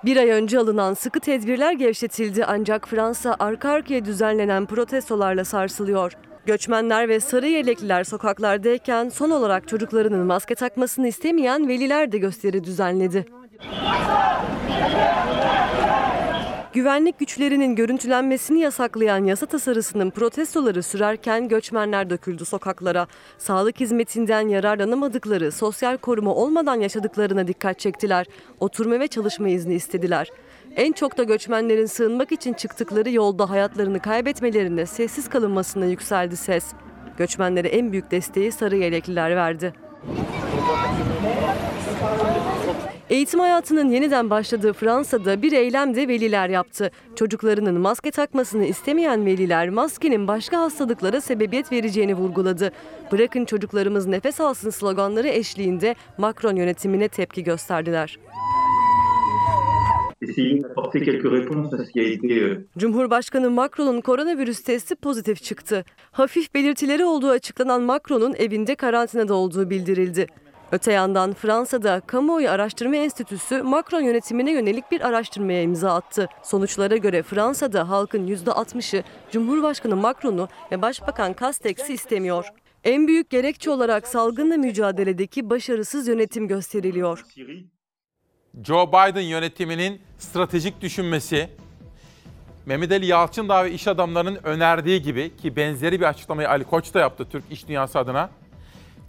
Bir ay önce alınan sıkı tedbirler gevşetildi ancak Fransa arka arkaya düzenlenen protestolarla sarsılıyor. Göçmenler ve sarı yelekliler sokaklardayken son olarak çocuklarının maske takmasını istemeyen veliler de gösteri düzenledi. Güvenlik güçlerinin görüntülenmesini yasaklayan yasa tasarısının protestoları sürerken göçmenler döküldü sokaklara. Sağlık hizmetinden yararlanamadıkları, sosyal koruma olmadan yaşadıklarına dikkat çektiler. Oturma ve çalışma izni istediler. En çok da göçmenlerin sığınmak için çıktıkları yolda hayatlarını kaybetmelerine, sessiz kalınmasına yükseldi ses. Göçmenlere en büyük desteği sarı yelekliler verdi. Eğitim hayatının yeniden başladığı Fransa'da bir eylem de veliler yaptı. Çocuklarının maske takmasını istemeyen veliler maskenin başka hastalıklara sebebiyet vereceğini vurguladı. Bırakın çocuklarımız nefes alsın sloganları eşliğinde Macron yönetimine tepki gösterdiler. Cumhurbaşkanı Macron'un koronavirüs testi pozitif çıktı. Hafif belirtileri olduğu açıklanan Macron'un evinde karantinada olduğu bildirildi. Öte yandan Fransa'da Kamuoyu Araştırma Enstitüsü Macron yönetimine yönelik bir araştırmaya imza attı. Sonuçlara göre Fransa'da halkın %60'ı Cumhurbaşkanı Macron'u ve Başbakan Castex'i istemiyor. En büyük gerekçe olarak salgınla mücadeledeki başarısız yönetim gösteriliyor. Joe Biden yönetiminin stratejik düşünmesi, Mehmet Ali Yalçındağ ve iş adamlarının önerdiği gibi ki benzeri bir açıklamayı Ali Koç da yaptı Türk iş dünyası adına.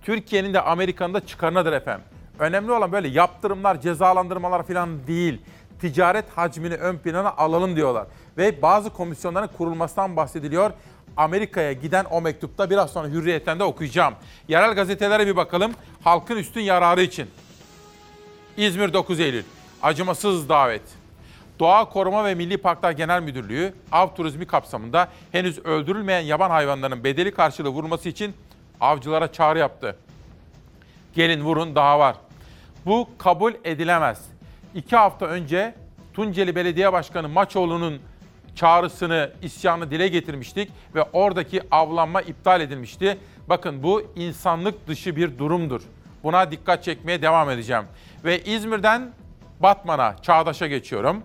Türkiye'nin de Amerika'nın da çıkarınadır efendim. Önemli olan böyle yaptırımlar, cezalandırmalar falan değil. Ticaret hacmini ön plana alalım diyorlar. Ve bazı komisyonların kurulmasından bahsediliyor. Amerika'ya giden o mektupta biraz sonra Hürriyet'ten de okuyacağım. Yerel gazetelere bir bakalım. Halkın üstün yararı için. İzmir 9 Eylül. Acımasız davet. Doğa Koruma ve Milli Parklar Genel Müdürlüğü av turizmi kapsamında henüz öldürülmeyen yaban hayvanlarının bedeli karşılığı vurması için avcılara çağrı yaptı. Gelin vurun daha var. Bu kabul edilemez. İki hafta önce Tunceli Belediye Başkanı Maçoğlu'nun çağrısını, isyanı dile getirmiştik ve oradaki avlanma iptal edilmişti. Bakın bu insanlık dışı bir durumdur. Buna dikkat çekmeye devam edeceğim. Ve İzmir'den Batman'a, Çağdaş'a geçiyorum.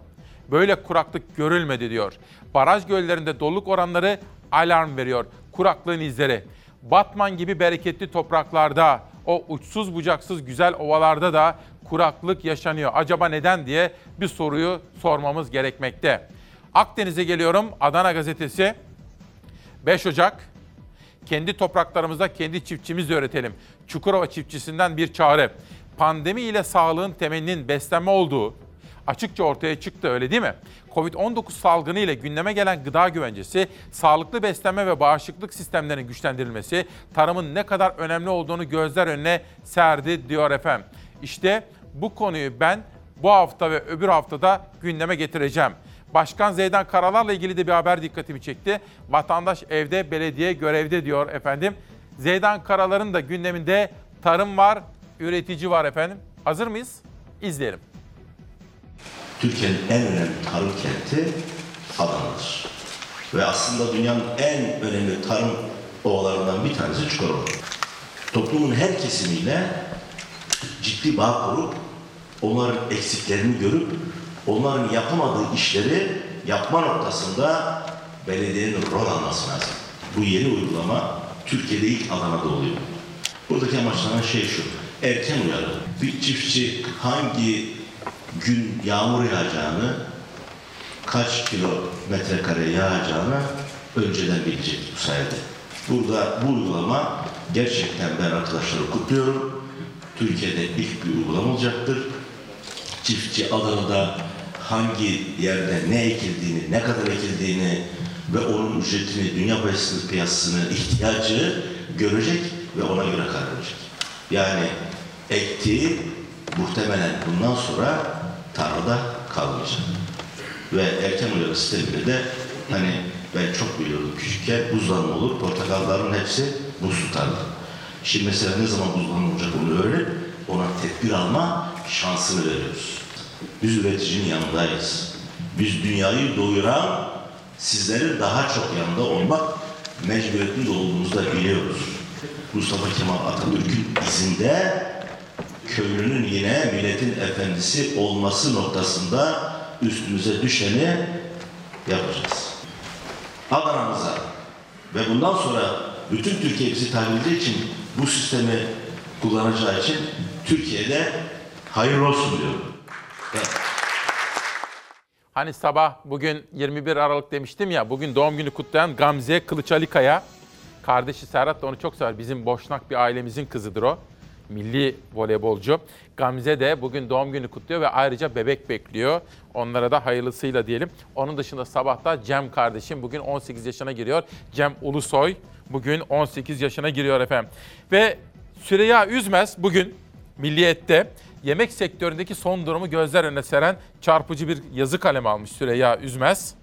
Böyle kuraklık görülmedi diyor. Baraj göllerinde doluluk oranları alarm veriyor. Kuraklığın izleri. Batman gibi bereketli topraklarda, o uçsuz bucaksız güzel ovalarda da kuraklık yaşanıyor. Acaba neden diye bir soruyu sormamız gerekmekte. Akdeniz'e geliyorum. Adana gazetesi 5 Ocak kendi topraklarımızda kendi çiftçimizle üretelim. Çukurova çiftçisinden bir çağrı. Pandemi ile sağlığın temelinin beslenme olduğu, açıkça ortaya çıktı öyle değil mi? Covid-19 salgını ile gündeme gelen gıda güvencesi, sağlıklı beslenme ve bağışıklık sistemlerinin güçlendirilmesi, tarımın ne kadar önemli olduğunu gözler önüne serdi diyor efendim. İşte bu konuyu ben bu hafta ve öbür haftada gündeme getireceğim. Başkan Zeydan Karalar'la ilgili de bir haber dikkatimi çekti. Vatandaş evde, belediye görevde diyor efendim. Zeydan Karalar'ın da gündeminde tarım var, üretici var efendim. Hazır mıyız? İzleyelim. Türkiye'nin en önemli tarım kenti Adana'dır. Ve aslında dünyanın en önemli tarım ovalarından bir tanesi Çukurova. Toplumun her kesimiyle ciddi bağ kurup onların eksiklerini görüp onların yapamadığı işleri yapma noktasında belediyenin rol alması lazım. Bu yeni uygulama Türkiye'de ilk Adana'da oluyor. Buradaki amaçlanan şey şu, erken uyarı. Bir çiftçi hangi gün yağmur yağacağını, kaç kilometre kare yağacağını önceden bilecek bu sayede. Burada bu uygulama gerçekten ben arkadaşları kutluyorum. Türkiye'de ilk bir uygulama olacaktır. Çiftçi Adana'da hangi yerde ne ekildiğini, ne kadar ekildiğini ve onun ücretini, dünya piyasasının ihtiyacı görecek ve ona göre karar verecek. Yani ektiği muhtemelen bundan sonra tarlada kalmayacak. Ve erken uyarı sisteminde de hani ben çok biliyordum küçükken buzlanma olur, portakalların hepsi buz tutardı. Şimdi mesela ne zaman buzlanma olacak onu öğrenip ona tedbir alma şansını veriyoruz. Biz üreticinin yanındayız. Biz dünyayı doyuran sizlerin daha çok yanında olmak mecburiyetinde olduğumuzu da biliyoruz. Mustafa Kemal Atatürk'ün izinde köylünün yine milletin efendisi olması noktasında üstümüze düşeni yapacağız. Adana'mıza ve bundan sonra bütün Türkiye bizi takip için bu sistemi kullanacağı için Türkiye'de hayırlı olsun diyorum. Hani sabah bugün 21 Aralık demiştim ya, bugün doğum günü kutlayan Gamze Kılıçalikaya, kardeşi Serhat da onu çok sever. Bizim Boşnak bir ailemizin kızıdır o. Milli voleybolcu. Gamze de bugün doğum günü kutluyor ve ayrıca bebek bekliyor. Onlara da hayırlısıyla diyelim. Onun dışında sabahta Cem kardeşim bugün 18 yaşına giriyor. Cem Ulusoy bugün 18 yaşına giriyor efendim. Ve Süreyya Üzmez bugün Milliyet'te yemek sektöründeki son durumu gözler önüne seren çarpıcı bir yazı kalemi almış Süreyya Üzmez.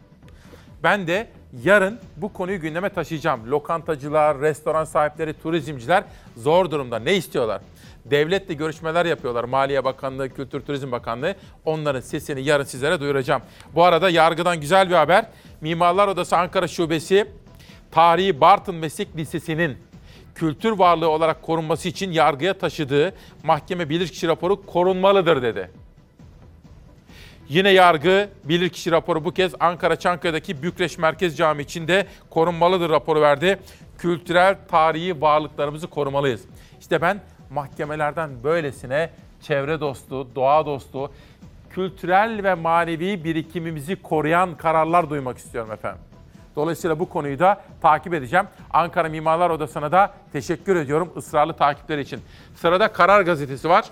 Ben de yarın bu konuyu gündeme taşıyacağım. Lokantacılar, restoran sahipleri, turizmciler zor durumda. Ne istiyorlar? Devletle görüşmeler yapıyorlar. Maliye Bakanlığı, Kültür Turizm Bakanlığı. Onların sesini yarın sizlere duyuracağım. Bu arada yargıdan güzel bir haber. Mimarlar Odası Ankara Şubesi Tarihi Bartın Meslek Lisesi'nin kültür varlığı olarak korunması için yargıya taşıdığı mahkeme bilirkişi raporu korunmalıdır dedi. Yine yargı bilirkişi raporu bu kez Ankara Çankaya'daki Bükreş Merkez Camii içinde korunmalıdır raporu verdi. Kültürel tarihi varlıklarımızı korumalıyız. İşte ben mahkemelerden böylesine çevre dostu, doğa dostu, kültürel ve manevi birikimimizi koruyan kararlar duymak istiyorum efendim. Dolayısıyla bu konuyu da takip edeceğim. Ankara Mimarlar Odası'na da teşekkür ediyorum ısrarlı takipleri için. Sırada Karar Gazetesi var.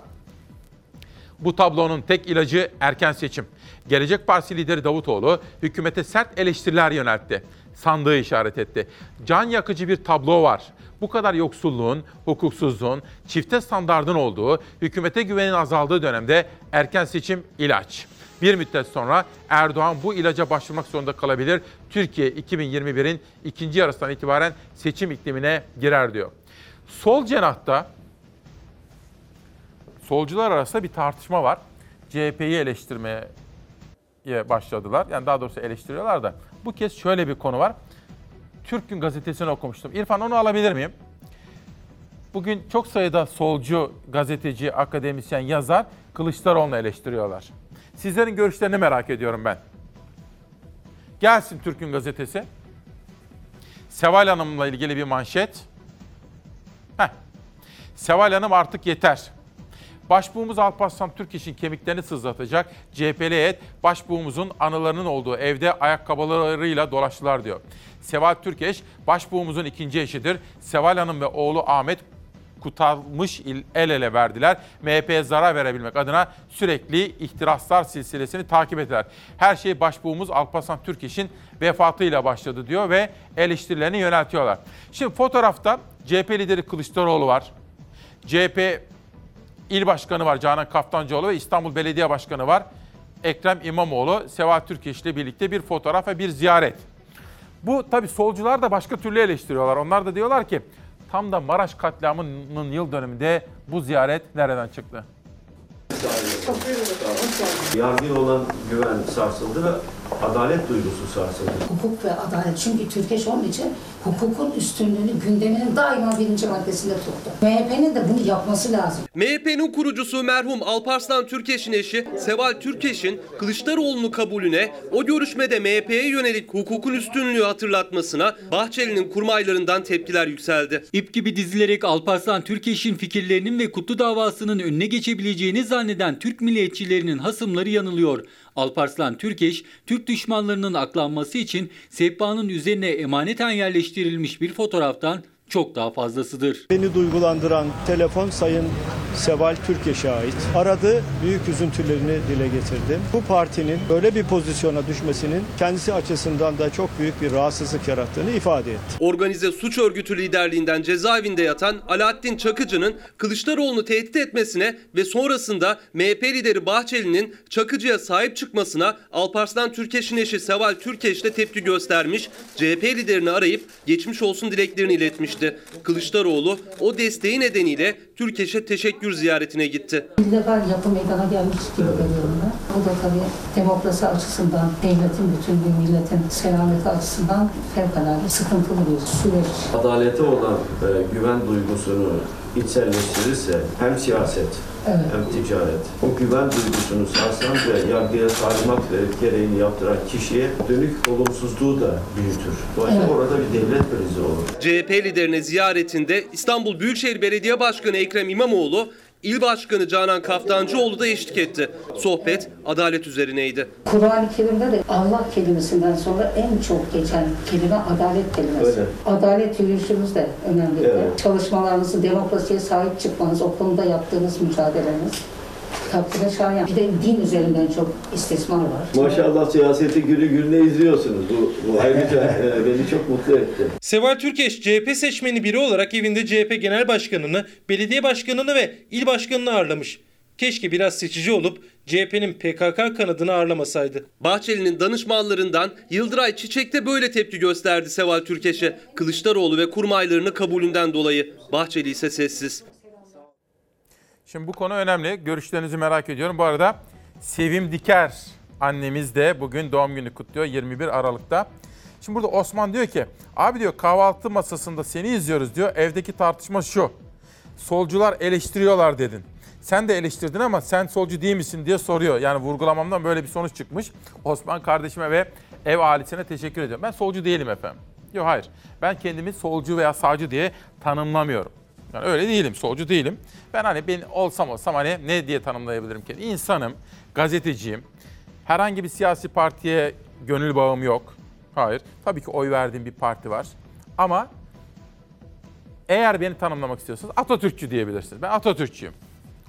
Bu tablonun tek ilacı erken seçim. Gelecek Partisi lideri Davutoğlu hükümete sert eleştiriler yöneltti. Sandığı işaret etti. Can yakıcı bir tablo var. Bu kadar yoksulluğun, hukuksuzluğun, çifte standardın olduğu, hükümete güvenin azaldığı dönemde erken seçim ilaç. Bir müddet sonra Erdoğan bu ilaca başvurmak zorunda kalabilir. Türkiye 2021'in ikinci yarısından itibaren seçim iklimine girer diyor. Sol cenahta solcular arasında bir tartışma var. CHP'yi eleştirmeye başladılar. Yani daha doğrusu eleştiriyorlar da. Bu kez şöyle bir konu var. Türk Gün Gazetesi'ni okumuştum. İrfan onu alabilir miyim? Bugün çok sayıda solcu, gazeteci, akademisyen, yazar Kılıçdaroğlu'nu eleştiriyorlar. Sizlerin görüşlerini merak ediyorum ben. Gelsin Türk Gün Gazetesi. Seval Hanım'la ilgili bir manşet. Heh. Seval Hanım artık yeter. Başbuğumuz Alparslan Türkeş'in kemiklerini sızlatacak CHP'li heyet başbuğumuzun anılarının olduğu evde ayakkabılarıyla dolaştılar diyor. Seval Türkeş başbuğumuzun ikinci eşidir. Seval Hanım ve oğlu Ahmet kutalmış el ele verdiler. MHP'ye zarar verebilmek adına sürekli ihtiraslar silsilesini takip ettiler. Her şey başbuğumuz Alparslan Türkeş'in vefatıyla başladı diyor ve eleştirilerini yöneltiyorlar. Şimdi fotoğrafta CHP lideri Kılıçdaroğlu var. CHP İl Başkanı var Canan Kaftancıoğlu ve İstanbul Belediye Başkanı var. Ekrem İmamoğlu, Seval Türkeş ile birlikte bir fotoğraf ve bir ziyaret. Bu tabii solcular da başka türlü eleştiriyorlar. Onlar da diyorlar ki tam da Maraş katliamının yıl dönümünde bu ziyaret nereden çıktı? Yargıya olan güven sarsıldı ve adalet duygusu sarsıldı. Hukuk ve adalet. Çünkü Türkeş onun için hukukun üstünlüğünü gündeminin daima birinci maddesinde tuttu. MHP'nin de bunu yapması lazım. MHP'nin kurucusu merhum Alparslan Türkeş'in eşi Seval Türkeş'in Kılıçdaroğlu'nu kabulüne, o görüşmede MHP'ye yönelik hukukun üstünlüğü hatırlatmasına Bahçeli'nin kurmaylarından tepkiler yükseldi. İp gibi dizilerek Alparslan Türkeş'in fikirlerinin ve Kutlu davasının önüne geçebileceğini zanneden Türk milliyetçilerinin hasımları yanılıyor. Alparslan Türkeş, Türk düşmanlarının aklanması için sehpanın üzerine emaneten yerleştirilmiş bir fotoğraftan çok daha fazlasıdır. Beni duygulandıran telefon Sayın Seval Türkeş'e ait. Aradı, büyük üzüntülerini dile getirdi. Bu partinin böyle bir pozisyona düşmesinin kendisi açısından da çok büyük bir rahatsızlık yarattığını ifade etti. Organize suç örgütü liderliğinden cezaevinde yatan Alaaddin Çakıcı'nın Kılıçdaroğlu'nu tehdit etmesine ve sonrasında MHP lideri Bahçeli'nin Çakıcı'ya sahip çıkmasına Alparslan Türkeş'in eşi Seval Türkeş de tepki göstermiş, CHP liderini arayıp geçmiş olsun dileklerini iletmişti. Kılıçdaroğlu o desteği nedeniyle Türkeş'e teşekkür ziyaretine gitti. İllegal yapı meydana gelmiş gibi görüyorum ben. Bu da tabii demokrasi açısından, devletin bütünlüğü, milletin selameti açısından fevkalade sıkıntılı bir süreç. Adalete olan e, güven duygusunu içselleştirirse hem siyaset Evet. hem ticaret o güven duygusunu sarsan ve yargıya talimat verip gereğini yaptıran kişiye dönük olumsuzluğu da büyütür. Dolayısıyla Evet. orada bir devlet krizi olur. CHP liderine ziyaretinde İstanbul Büyükşehir Belediye Başkanı Ekrem İmamoğlu, İl Başkanı Canan Kaftancıoğlu da eşlik etti. Sohbet adalet üzerineydi. Kur'an-ı Kerim'de de Allah kelimesinden sonra en çok geçen kelime adalet kelimesi. Öyle. Adalet yürüyüşümüz de önemli. Evet. Çalışmalarınızı, demokrasiye sahip çıkmanız, o konuda yaptığınız mücadeleniz takdire şayan. Bir de din üzerinden çok istismar var. Maşallah siyaseti günü gününe izliyorsunuz. Bu, bu ayrıca e, beni çok mutlu etti. Seval Türkeş CHP seçmeni biri olarak evinde CHP Genel Başkanı'nı, Belediye Başkanı'nı ve İl Başkanı'nı ağırlamış. Keşke biraz seçici olup CHP'nin PKK kanadını ağırlamasaydı. Bahçeli'nin danışmanlarından Yıldıray Çiçek de böyle tepki gösterdi Seval Türkeş'e. Kılıçdaroğlu ve kurmaylarını kabulünden dolayı. Bahçeli ise sessiz. Şimdi bu konu önemli. Görüşlerinizi merak ediyorum. Bu arada Sevim Diker annemiz de bugün doğum günü kutluyor 21 Aralık'ta. Şimdi burada Osman diyor ki abi diyor kahvaltı masasında seni izliyoruz diyor. Evdeki tartışma şu. Solcular eleştiriyorlar dedin. Sen de eleştirdin ama sen solcu değil misin diye soruyor. Yani vurgulamamdan böyle bir sonuç çıkmış. Osman kardeşime ve ev ailesine teşekkür ediyorum. Ben solcu değilim efendim. Yok hayır. Ben kendimi solcu veya sağcı diye tanımlamıyorum. Yani öyle değilim, solcu değilim. Ben hani ben olsam olsam hani ne diye tanımlayabilirim ki? İnsanım, gazeteciyim. Herhangi bir siyasi partiye gönül bağım yok. Hayır. Tabii ki oy verdiğim bir parti var. Ama eğer beni tanımlamak istiyorsanız Atatürkçü diyebilirsiniz. Ben Atatürkçüyüm.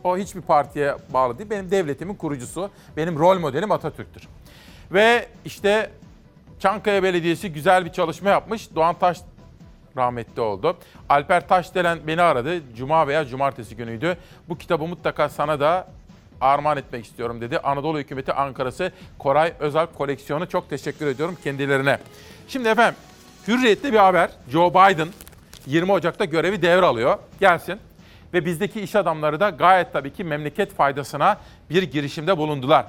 O hiçbir partiye bağlı değil. Benim devletimin kurucusu, benim rol modelim Atatürk'tür. Ve işte Çankaya Belediyesi güzel bir çalışma yapmış. Doğan Taş rahmetli oldu. Alper Taşdelen beni aradı. Cuma veya cumartesi günüydü. Bu kitabı mutlaka sana da armağan etmek istiyorum dedi. Anadolu Hükümeti Ankara'sı Koray Özal koleksiyonu. Çok teşekkür ediyorum kendilerine. Şimdi efendim Hürriyet'te bir haber. Joe Biden 20 Ocak'ta görevi devralıyor. Gelsin. Ve bizdeki iş adamları da gayet tabii ki memleket faydasına bir girişimde bulundular.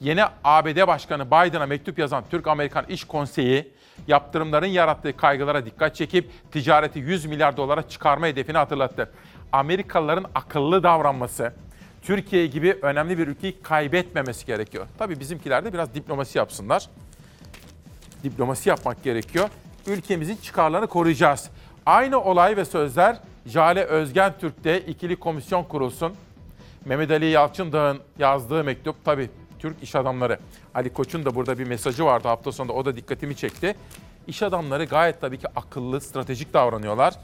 Yeni ABD Başkanı Biden'a mektup yazan Türk-Amerikan İş Konseyi yaptırımların yarattığı kaygılara dikkat çekip ticareti 100 milyar dolara çıkarma hedefini hatırlattı. Amerikalıların akıllı davranması, Türkiye gibi önemli bir ülkeyi kaybetmemesi gerekiyor. Tabii bizimkiler de biraz diplomasi yapsınlar. Diplomasi yapmak gerekiyor. Ülkemizin çıkarlarını koruyacağız. Aynı olay ve sözler Jale Özgen Türk'te ikili komisyon kurulsun. Mehmet Ali Yalçındağ'ın yazdığı mektup tabii Türk iş adamları. Ali Koç'un da burada bir mesajı vardı hafta sonunda o da dikkatimi çekti. İş adamları gayet tabii ki akıllı, stratejik davranıyorlar.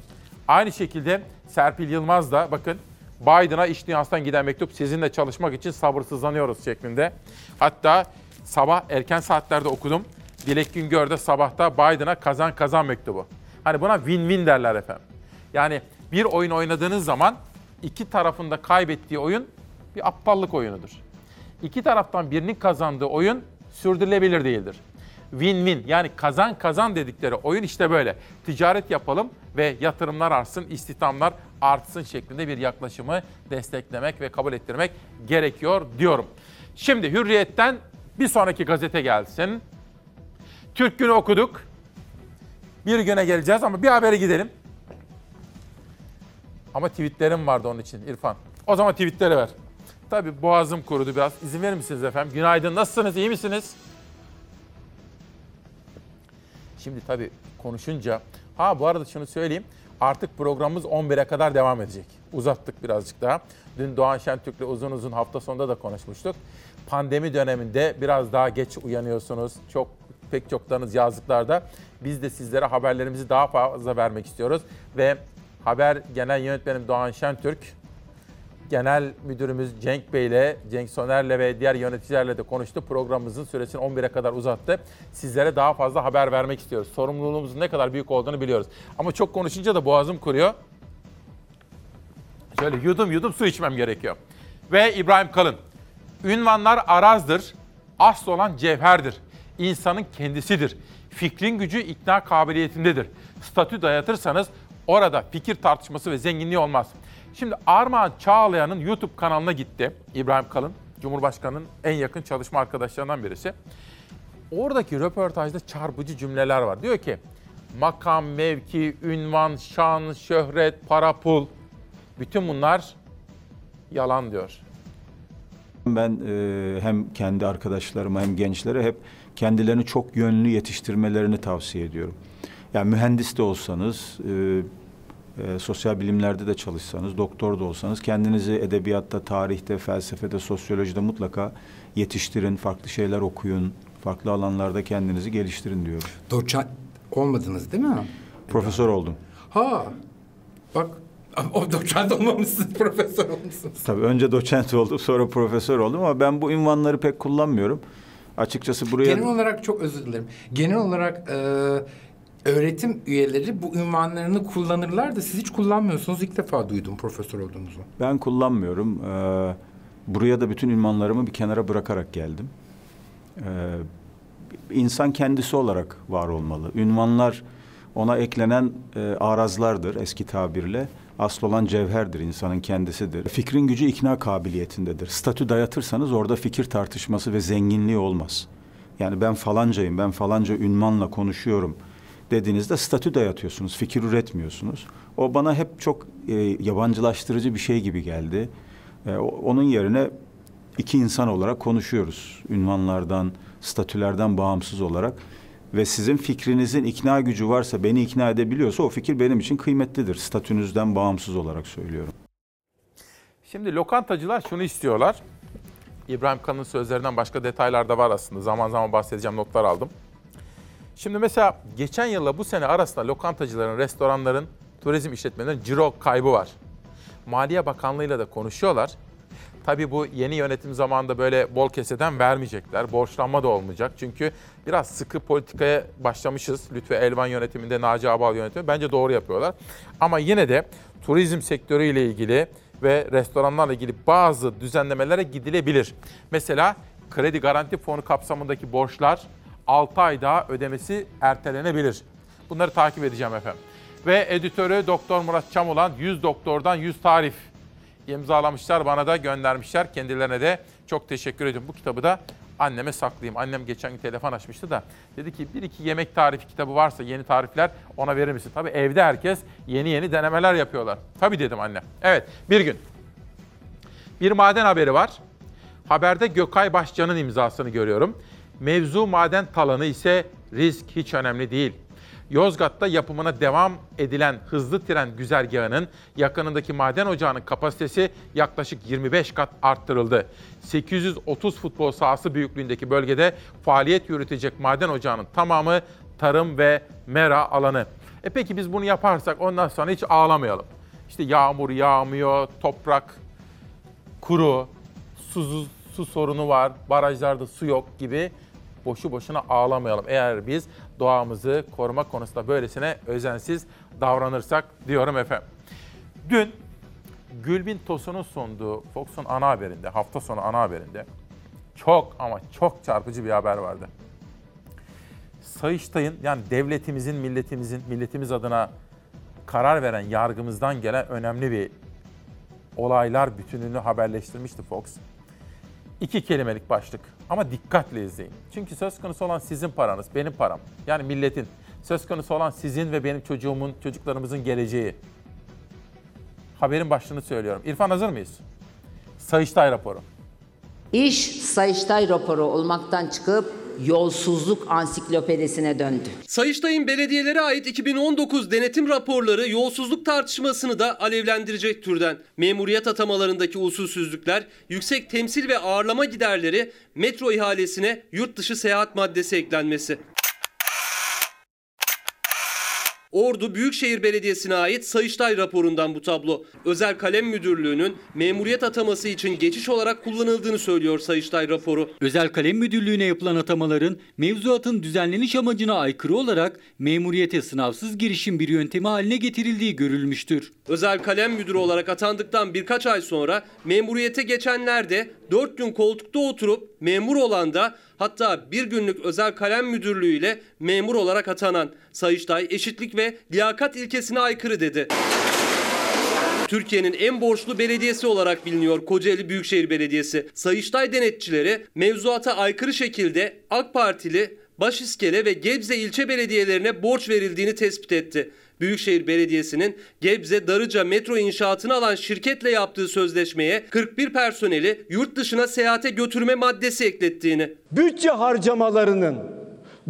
Aynı şekilde Serpil Yılmaz da bakın Biden'a iş dünyasından giden mektup sizinle çalışmak için sabırsızlanıyoruz şeklinde. Hatta sabah erken saatlerde okudum. Dilek Güngör de sabahta Biden'a kazan kazan mektubu. Hani buna win-win derler efendim. Yani bir oyun oynadığınız zaman iki tarafında kaybettiği oyun bir aptallık oyunudur. İki taraftan birinin kazandığı oyun sürdürülebilir değildir. Win-win yani kazan kazan dedikleri oyun işte böyle. Ticaret yapalım ve yatırımlar artsın, istihdamlar artsın şeklinde bir yaklaşımı desteklemek ve kabul ettirmek gerekiyor diyorum. Şimdi Hürriyet'ten bir sonraki gazete gelsin. Türk Günü okuduk. Bir güne geleceğiz ama bir habere gidelim. Ama tweetlerim vardı onun için İrfan. O zaman tweetleri ver. Tabii boğazım kurudu biraz. İzin verir misiniz efendim? Günaydın. Nasılsınız? İyi misiniz? Şimdi tabii konuşunca... Ha bu arada şunu söyleyeyim. Artık programımız 11'e kadar devam edecek. Uzattık birazcık daha. Dün Doğan Şentürk'le uzun uzun hafta sonunda da konuşmuştuk. Pandemi döneminde biraz daha geç uyanıyorsunuz. Çok pek çoklarınız yazlıklarda. Biz de sizlere haberlerimizi daha fazla vermek istiyoruz. Ve haber genel yönetmenim Doğan Şentürk, Genel Müdürümüz Cenk Bey ile, Cenk Soner'le ve diğer yöneticilerle de konuştu. Programımızın süresini 11'e kadar uzattı. Sizlere daha fazla haber vermek istiyoruz. Sorumluluğumuzun ne kadar büyük olduğunu biliyoruz. Ama çok konuşunca da boğazım kuruyor. Şöyle yudum yudum su içmem gerekiyor. Ve İbrahim Kalın. Ünvanlar arazdır, asıl olan cevherdir. İnsanın kendisidir. Fikrin gücü ikna kabiliyetindedir. Statü dayatırsanız orada fikir tartışması ve zenginliği olmaz. Şimdi Armağan Çağlayan'ın YouTube kanalına gitti İbrahim Kalın. Cumhurbaşkanı'nın en yakın çalışma arkadaşlarından birisi. Oradaki röportajda çarpıcı cümleler var. Diyor ki makam, mevki, ünvan, şan, şöhret, para, pul bütün bunlar yalan diyor. Ben e, hem kendi arkadaşlarıma hem gençlere hep kendilerini çok yönlü yetiştirmelerini tavsiye ediyorum. Yani mühendis de olsanız, e, e, sosyal bilimlerde de çalışsanız, doktor da olsanız kendinizi edebiyatta, tarihte, felsefede, sosyolojide mutlaka yetiştirin, farklı şeyler okuyun, farklı alanlarda kendinizi geliştirin diyorum. Doçent olmadınız değil mi? Profesör oldum. Ha, bak o doçent olmamışsınız, profesör olmuşsunuz. Tabii önce doçent oldum, sonra profesör oldum ama ben bu ünvanları pek kullanmıyorum. Açıkçası buraya... Genel olarak çok özür dilerim. Genel olarak e, öğretim üyeleri bu ünvanlarını kullanırlar da siz hiç kullanmıyorsunuz. İlk defa duydum profesör olduğunuzu. Ben kullanmıyorum. Ee, buraya da bütün ünvanlarımı bir kenara bırakarak geldim. Ee, insan kendisi olarak var olmalı. Ünvanlar ona eklenen e, arazlardır eski tabirle. Asıl olan cevherdir, insanın kendisidir. Fikrin gücü ikna kabiliyetindedir. Statü dayatırsanız orada fikir tartışması ve zenginliği olmaz. Yani ben falancayım, ben falanca ünvanla konuşuyorum dediğinizde statü dayatıyorsunuz, fikir üretmiyorsunuz. O bana hep çok e, yabancılaştırıcı bir şey gibi geldi. E, onun yerine iki insan olarak konuşuyoruz. Ünvanlardan, statülerden bağımsız olarak. Ve sizin fikrinizin ikna gücü varsa, beni ikna edebiliyorsa o fikir benim için kıymetlidir. Statünüzden bağımsız olarak söylüyorum. Şimdi lokantacılar şunu istiyorlar. İbrahim Kalın'ın sözlerinden başka detaylar da var aslında. Zaman zaman bahsedeceğim notlar aldım. Şimdi mesela geçen yılla bu sene arasında lokantacıların, restoranların, turizm işletmelerinin ciro kaybı var. Maliye Bakanlığı'yla da konuşuyorlar. Tabii bu yeni yönetim zamanında böyle bol keseden vermeyecekler. Borçlanma da olmayacak. Çünkü biraz sıkı politikaya başlamışız. Lütfü Elvan yönetiminde, Naci Abal yönetimi. Bence doğru yapıyorlar. Ama yine de turizm sektörüyle ilgili ve restoranlarla ilgili bazı düzenlemelere gidilebilir. Mesela kredi garanti fonu kapsamındaki borçlar 6 ay daha ödemesi ertelenebilir. Bunları takip edeceğim efendim. Ve editörü Doktor Murat Çamolan 100 doktordan 100 tarif imzalamışlar. Bana da göndermişler. Kendilerine de çok teşekkür ediyorum. Bu kitabı da anneme saklayayım. Annem geçen gün telefon açmıştı da dedi ki bir iki yemek tarifi kitabı varsa yeni tarifler ona verir misin? Tabii evde herkes yeni yeni denemeler yapıyorlar. Tabii dedim anne. Evet bir gün bir maden haberi var. Haberde Gökay Başcan'ın imzasını görüyorum. Mevzu maden talanı ise risk hiç önemli değil. Yozgat'ta yapımına devam edilen hızlı tren güzergahının yakınındaki maden ocağının kapasitesi yaklaşık 25 kat arttırıldı. 830 futbol sahası büyüklüğündeki bölgede faaliyet yürütecek maden ocağının tamamı tarım ve mera alanı. E peki biz bunu yaparsak ondan sonra hiç ağlamayalım. İşte yağmur yağmıyor, toprak kuru, su, su sorunu var, barajlarda su yok gibi boşu boşuna ağlamayalım. Eğer biz doğamızı koruma konusunda böylesine özensiz davranırsak diyorum efendim. Dün Gülbin Tosun'un sunduğu Fox'un ana haberinde, hafta sonu ana haberinde çok ama çok çarpıcı bir haber vardı. Sayıştay'ın yani devletimizin, milletimizin, milletimiz adına karar veren yargımızdan gelen önemli bir olaylar bütününü haberleştirmişti Fox. İki kelimelik başlık ama dikkatle izleyin. Çünkü söz konusu olan sizin paranız, benim param. Yani milletin. Söz konusu olan sizin ve benim çocuğumun, çocuklarımızın geleceği. Haberin başlığını söylüyorum. İrfan hazır mıyız? Sayıştay raporu. İş Sayıştay raporu olmaktan çıkıp yolsuzluk ansiklopedisine döndü. Sayıştay'ın belediyelere ait 2019 denetim raporları yolsuzluk tartışmasını da alevlendirecek türden. Memuriyet atamalarındaki usulsüzlükler, yüksek temsil ve ağırlama giderleri, metro ihalesine yurt dışı seyahat maddesi eklenmesi. Ordu Büyükşehir Belediyesi'ne ait Sayıştay raporundan bu tablo. Özel Kalem Müdürlüğü'nün memuriyet ataması için geçiş olarak kullanıldığını söylüyor Sayıştay raporu. Özel Kalem Müdürlüğü'ne yapılan atamaların mevzuatın düzenleniş amacına aykırı olarak memuriyete sınavsız girişim bir yöntemi haline getirildiği görülmüştür. Özel kalem müdürü olarak atandıktan birkaç ay sonra memuriyete geçenler de 4 gün koltukta oturup memur olan da hatta bir günlük özel kalem müdürlüğü ile memur olarak atanan Sayıştay eşitlik ve liyakat ilkesine aykırı dedi. Türkiye'nin en borçlu belediyesi olarak biliniyor Kocaeli Büyükşehir Belediyesi. Sayıştay denetçileri mevzuata aykırı şekilde AK Partili Başiskele ve Gebze ilçe belediyelerine borç verildiğini tespit etti. Büyükşehir Belediyesi'nin Gebze Darıca metro inşaatını alan şirketle yaptığı sözleşmeye 41 personeli yurt dışına seyahate götürme maddesi eklettiğini. Bütçe harcamalarının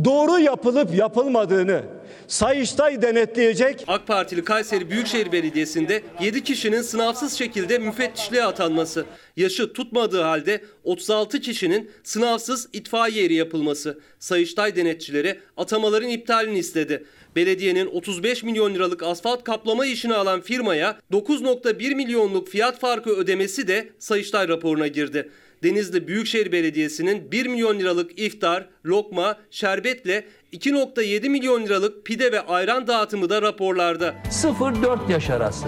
doğru yapılıp yapılmadığını Sayıştay denetleyecek. AK Partili Kayseri Büyükşehir Belediyesi'nde 7 kişinin sınavsız şekilde müfettişliğe atanması, yaşı tutmadığı halde 36 kişinin sınavsız itfaiye eri yapılması. Sayıştay denetçileri atamaların iptalini istedi. Belediyenin 35 milyon liralık asfalt kaplama işini alan firmaya 9.1 milyonluk fiyat farkı ödemesi de Sayıştay raporuna girdi. Denizli Büyükşehir Belediyesi'nin 1 milyon liralık iftar, lokma, şerbetle 2.7 milyon liralık pide ve ayran dağıtımı da raporlarda. 0-4 yaş arası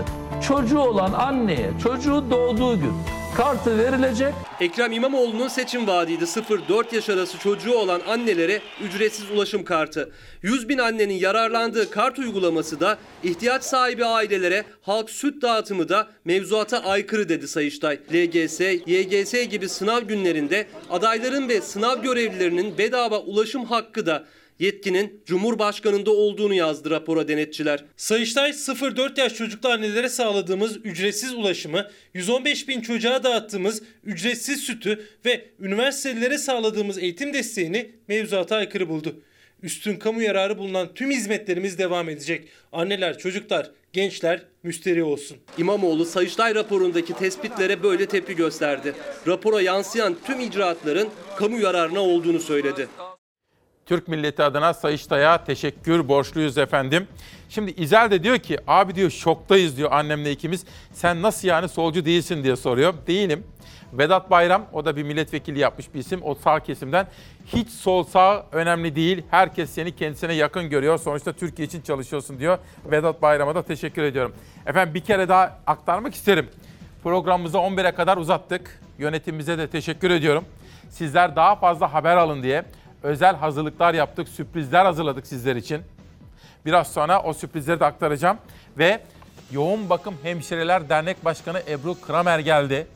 çocuğu olan anneye çocuğu doğduğu gün kartı verilecek. Ekrem İmamoğlu'nun seçim vaadiydi 0-4 yaş arası çocuğu olan annelere ücretsiz ulaşım kartı. 100 bin annenin yararlandığı kart uygulaması da ihtiyaç sahibi ailelere halk süt dağıtımı da mevzuata aykırı dedi Sayıştay. LGS, YGS gibi sınav günlerinde adayların ve sınav görevlilerinin bedava ulaşım hakkı da yetkinin Cumhurbaşkanı'nda olduğunu yazdı rapora denetçiler. Sayıştay 0-4 yaş çocuklu annelere sağladığımız ücretsiz ulaşımı, 115 bin çocuğa dağıttığımız ücretsiz sütü ve üniversitelere sağladığımız eğitim desteğini mevzuata aykırı buldu. Üstün kamu yararı bulunan tüm hizmetlerimiz devam edecek. Anneler, çocuklar, gençler müsterih olsun. İmamoğlu Sayıştay raporundaki tespitlere böyle tepki gösterdi. Rapora yansıyan tüm icraatların kamu yararına olduğunu söyledi. Türk milleti adına Sayıştay'a teşekkür borçluyuz efendim. Şimdi İzel de diyor ki abi diyor şoktayız diyor annemle ikimiz. Sen nasıl yani solcu değilsin diye soruyor. Değilim. Vedat Bayram o da bir milletvekili yapmış bir isim o sağ kesimden. Hiç sol sağ önemli değil. Herkes seni kendisine yakın görüyor. Sonuçta Türkiye için çalışıyorsun diyor. Vedat Bayram'a da teşekkür ediyorum. Efendim bir kere daha aktarmak isterim. Programımızı 11'e kadar uzattık. Yönetimimize de teşekkür ediyorum. Sizler daha fazla haber alın diye özel hazırlıklar yaptık, sürprizler hazırladık sizler için. Biraz sonra o sürprizleri de aktaracağım. Ve Yoğun Bakım Hemşireler Dernek Başkanı Ebru Kramer geldi.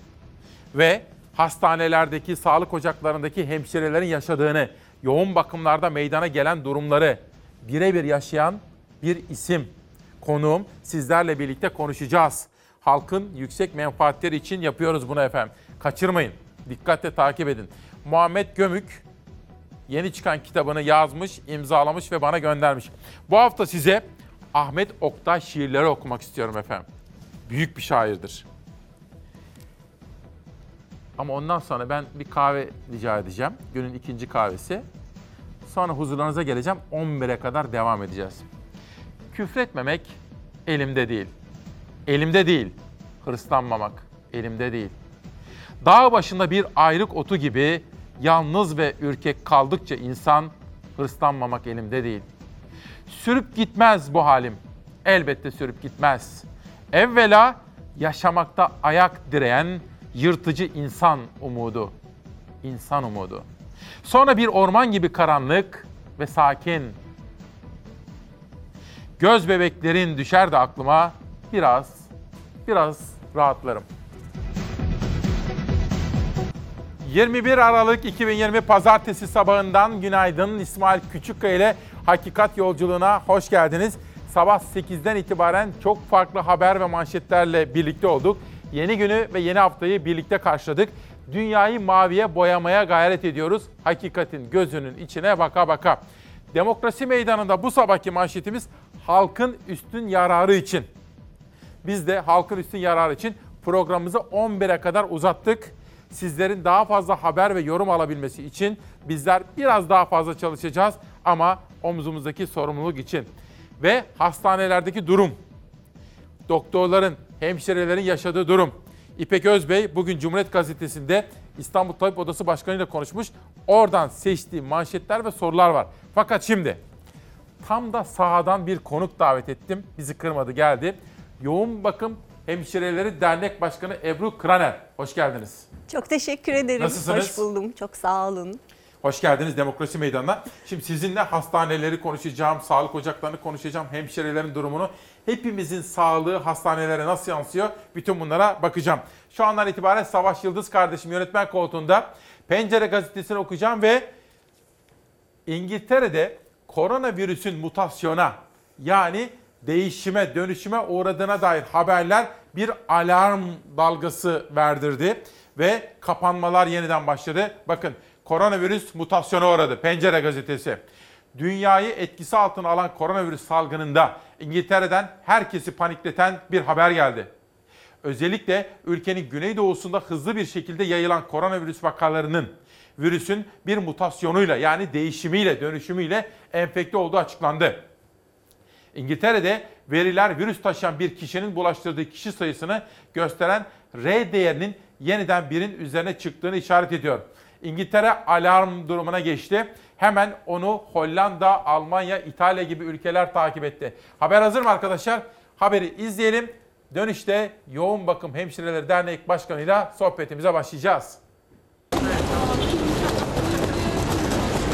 Ve hastanelerdeki, sağlık ocaklarındaki hemşirelerin yaşadığını, yoğun bakımlarda meydana gelen durumları birebir yaşayan bir isim, konuğum. Sizlerle birlikte konuşacağız. Halkın yüksek menfaatleri için yapıyoruz bunu efendim. Kaçırmayın, dikkatle takip edin. Muhammed Gömük, yeni çıkan kitabını yazmış, imzalamış ve bana göndermiş. Bu hafta size Ahmet Oktay şiirleri okumak istiyorum efendim. Büyük bir şairdir. Ama ondan sonra ben bir kahve rica edeceğim. Günün ikinci kahvesi. Sonra huzurlarınıza geleceğim. 11'e kadar devam edeceğiz. Küfretmemek elimde değil. Elimde değil. Hırslanmamak elimde değil. Dağ başında bir ayrık otu gibi yalnız ve ürkek kaldıkça insan hırslanmamak elimde değil. Sürüp gitmez bu halim. Elbette sürüp gitmez. Evvela yaşamakta ayak direyen yırtıcı insan umudu. İnsan umudu. Sonra bir orman gibi karanlık ve sakin. Göz bebeklerin düşer de aklıma biraz, biraz rahatlarım. 21 Aralık 2020 Pazartesi sabahından günaydın. İsmail Küçükkaya ile Hakikat Yolculuğuna hoş geldiniz. Sabah 8'den itibaren çok farklı haber ve manşetlerle birlikte olduk. Yeni günü ve yeni haftayı birlikte karşıladık. Dünyayı maviye boyamaya gayret ediyoruz. Hakikatin gözünün içine baka baka. Demokrasi meydanında bu sabahki manşetimiz halkın üstün yararı için. Biz de halkın üstün yararı için programımızı 11'e kadar uzattık. Sizlerin daha fazla haber ve yorum alabilmesi için bizler biraz daha fazla çalışacağız ama omzumuzdaki sorumluluk için. Ve hastanelerdeki durum, doktorların, hemşirelerin yaşadığı durum. İpek Özbey bugün Cumhuriyet Gazetesi'nde İstanbul Tabip Odası Başkanı ile konuşmuş. Oradan seçtiği manşetler ve sorular var. Fakat şimdi tam da sahadan bir konuk davet ettim. Bizi kırmadı geldi. Yoğun Bakım Hemşireleri Dernek Başkanı Ebru Kraner. Hoş geldiniz. Çok teşekkür ederim. Nasılsınız? Hoş buldum. Çok sağ olun. Hoş geldiniz Demokrasi Meydanı'na. Şimdi sizinle hastaneleri konuşacağım, sağlık ocaklarını konuşacağım, hemşirelerin durumunu, hepimizin sağlığı hastanelere nasıl yansıyor, bütün bunlara bakacağım. Şu andan itibaren Savaş Yıldız kardeşim yönetmen koltuğunda Pencere gazetesini okuyacağım ve İngiltere'de koronavirüsün mutasyona yani değişime, dönüşüme uğradığına dair haberler bir alarm dalgası verdirdi ve kapanmalar yeniden başladı. Bakın koronavirüs mutasyona uğradı. Pencere gazetesi. Dünyayı etkisi altına alan koronavirüs salgınında İngiltere'den herkesi panikleten bir haber geldi. Özellikle ülkenin güneydoğusunda hızlı bir şekilde yayılan koronavirüs vakalarının virüsün bir mutasyonuyla yani değişimiyle, dönüşümüyle enfekte olduğu açıklandı. İngiltere'de veriler virüs taşıyan bir kişinin bulaştırdığı kişi sayısını gösteren R değerinin yeniden birin üzerine çıktığını işaret ediyor. İngiltere alarm durumuna geçti. Hemen onu Hollanda, Almanya, İtalya gibi ülkeler takip etti. Haber hazır mı arkadaşlar? Haberi izleyelim. Dönüşte Yoğun Bakım Hemşireleri Dernek Başkanı'yla sohbetimize başlayacağız.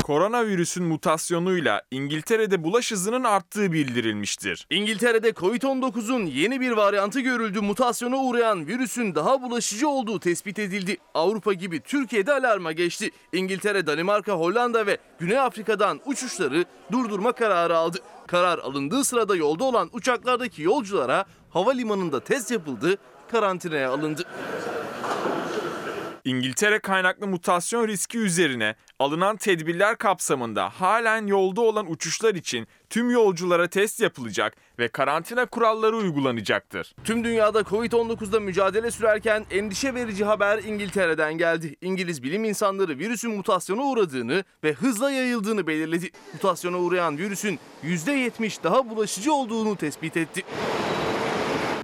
Koronavirüsün mutasyonuyla İngiltere'de bulaş hızının arttığı bildirilmiştir. İngiltere'de Covid-19'un yeni bir varyantı görüldü. Mutasyona uğrayan virüsün daha bulaşıcı olduğu tespit edildi. Avrupa gibi Türkiye'de alarma geçti. İngiltere, Danimarka, Hollanda ve Güney Afrika'dan uçuşları durdurma kararı aldı. Karar alındığı sırada yolda olan uçaklardaki yolculara havalimanında test yapıldı, karantinaya alındı. İngiltere kaynaklı mutasyon riski üzerine alınan tedbirler kapsamında halen yolda olan uçuşlar için tüm yolculara test yapılacak ve karantina kuralları uygulanacaktır. Tüm dünyada Covid-19'da mücadele sürerken endişe verici haber İngiltere'den geldi. İngiliz bilim insanları virüsün mutasyona uğradığını ve hızla yayıldığını belirledi. Mutasyona uğrayan virüsün %70 daha bulaşıcı olduğunu tespit etti.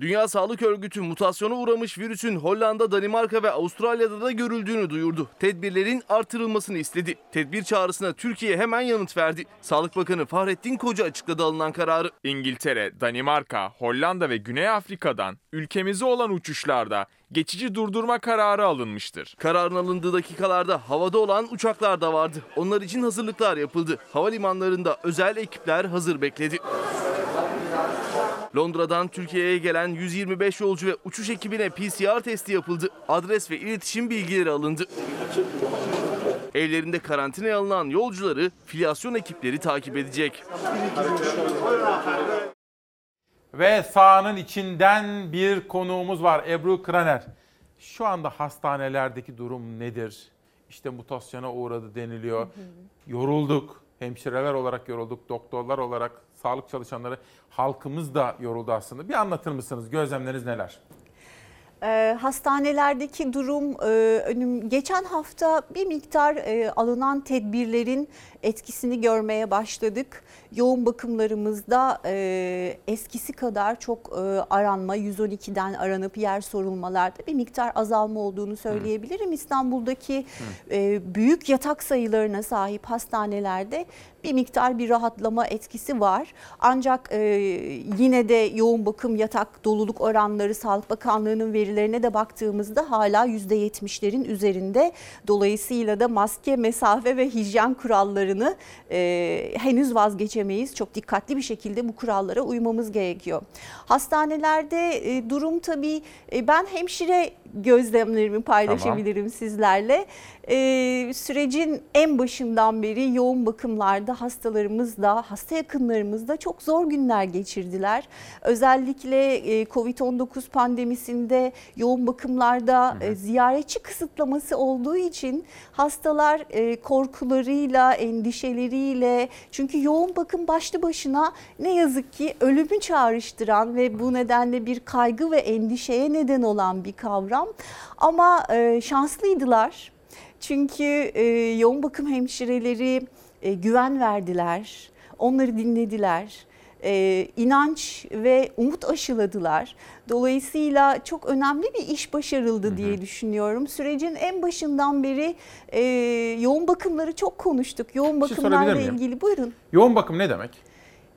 Dünya Sağlık Örgütü mutasyona uğramış virüsün Hollanda, Danimarka ve Avustralya'da da görüldüğünü duyurdu. Tedbirlerin artırılmasını istedi. Tedbir çağrısına Türkiye hemen yanıt verdi. Sağlık Bakanı Fahrettin Koca açıkladı alınan kararı. İngiltere, Danimarka, Hollanda ve Güney Afrika'dan ülkemize olan uçuşlarda geçici durdurma kararı alınmıştır. Kararın alındığı dakikalarda havada olan uçaklar da vardı. Onlar için hazırlıklar yapıldı. Havalimanlarında özel ekipler hazır bekledi. Londra'dan Türkiye'ye gelen 125 yolcu ve uçuş ekibine PCR testi yapıldı. Adres ve iletişim bilgileri alındı. Evlerinde karantinaya alınan yolcuları filyasyon ekipleri takip edecek. Ve sahanın içinden bir konuğumuz var Ebru Kraner. Şu anda hastanelerdeki durum nedir? İşte mutasyona uğradı deniliyor. Yorulduk. Hemşireler olarak yorulduk, doktorlar olarak, sağlık çalışanları, halkımız da yoruldu aslında. Bir anlatır mısınız? Gözlemleriniz neler? Ee, hastanelerdeki durum e, geçen hafta bir miktar e, alınan tedbirlerin etkisini görmeye başladık. Yoğun bakımlarımızda e, eskisi kadar çok e, aranma 112'den aranıp yer sorulmalarda bir miktar azalma olduğunu söyleyebilirim. İstanbul'daki e, büyük yatak sayılarına sahip hastanelerde bir miktar bir rahatlama etkisi var. Ancak e, yine de yoğun bakım yatak doluluk oranları Sağlık Bakanlığı'nın verilerine de baktığımızda hala %70'lerin üzerinde. Dolayısıyla da maske, mesafe ve hijyen kurallarını e, henüz vazgeçemeyiz. Çok dikkatli bir şekilde bu kurallara uymamız gerekiyor. Hastanelerde e, durum tabii e, ben hemşire gözlemlerimi paylaşabilirim sizlerle. Ee, sürecin en başından beri yoğun bakımlarda hastalarımız da hasta yakınlarımız da çok zor günler geçirdiler. Özellikle e, Covid-19 pandemisinde yoğun bakımlarda e, ziyaretçi kısıtlaması olduğu için hastalar e, korkularıyla, endişeleriyle çünkü yoğun bakım başlı başına ne yazık ki ölümü çağrıştıran ve bu nedenle bir kaygı ve endişeye neden olan bir kavram. Ama e, şanslıydılar. Çünkü e, yoğun bakım hemşireleri e, güven verdiler, onları dinlediler, e, inanç ve umut aşıladılar. Dolayısıyla çok önemli bir iş başarıldı diye düşünüyorum. Sürecin en başından beri e, yoğun bakımları çok konuştuk. Yoğun şey bakımlarla ilgili buyurun. Yoğun bakım ne demek?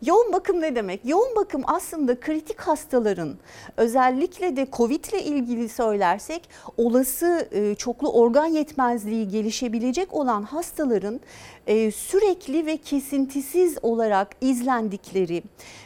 Yoğun bakım ne demek? Yoğun bakım aslında kritik hastaların özellikle de Covid ile ilgili söylersek olası çoklu organ yetmezliği gelişebilecek olan hastaların sürekli ve kesintisiz olarak izlendikleri,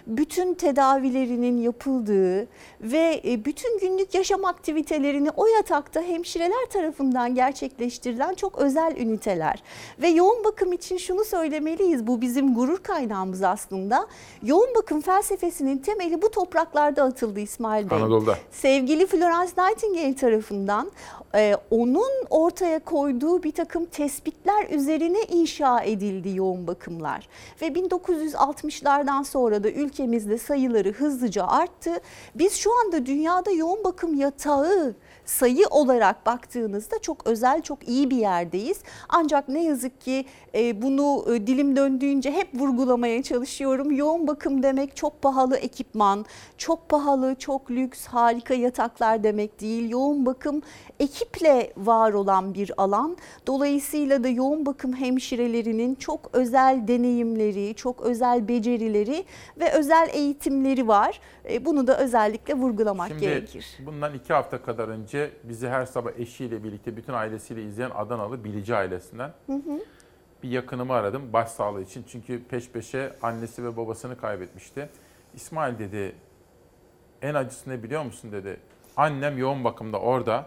bütün tedavilerinin yapıldığı ve e, bütün günlük yaşam aktivitelerini o yatakta hemşireler tarafından gerçekleştirilen çok özel üniteler. Ve yoğun bakım için şunu söylemeliyiz, bu bizim gurur kaynağımız aslında. Yoğun bakım felsefesinin temeli bu topraklarda atıldı İsmail Bey. Anadolu'da. Sevgili Florence Nightingale tarafından e, onun ortaya koyduğu bir takım tespitler üzerine inşa edildi yoğun bakımlar. Ve 1960'lardan sonra da ülkemizde sayıları hızlıca arttı. Biz şu anda dünyada yoğun bakım yatağı sayı olarak baktığınızda çok özel, çok iyi bir yerdeyiz. Ancak ne yazık ki e, bunu e, dilim döndüğünce hep vurgulamaya çalışıyorum. Yoğun bakım demek çok pahalı ekipman, çok pahalı, çok lüks, harika yataklar demek değil. Yoğun bakım ekiple var olan bir alan. Dolayısıyla da yoğun bakım hemşirelerinin çok özel deneyimleri, çok özel becerileri ve özel eğitimleri var. E, Bunu da özellikle vurgulamak Şimdi gerekir. bundan iki hafta kadar önce bizi her sabah eşiyle birlikte bütün ailesiyle izleyen Adanalı Bilici ailesinden Hı hı. bir yakınımı aradım başsağlığı için. Çünkü peş peşe annesi ve babasını kaybetmişti. İsmail dedi en acısı ne biliyor musun dedi. Annem yoğun bakımda orada.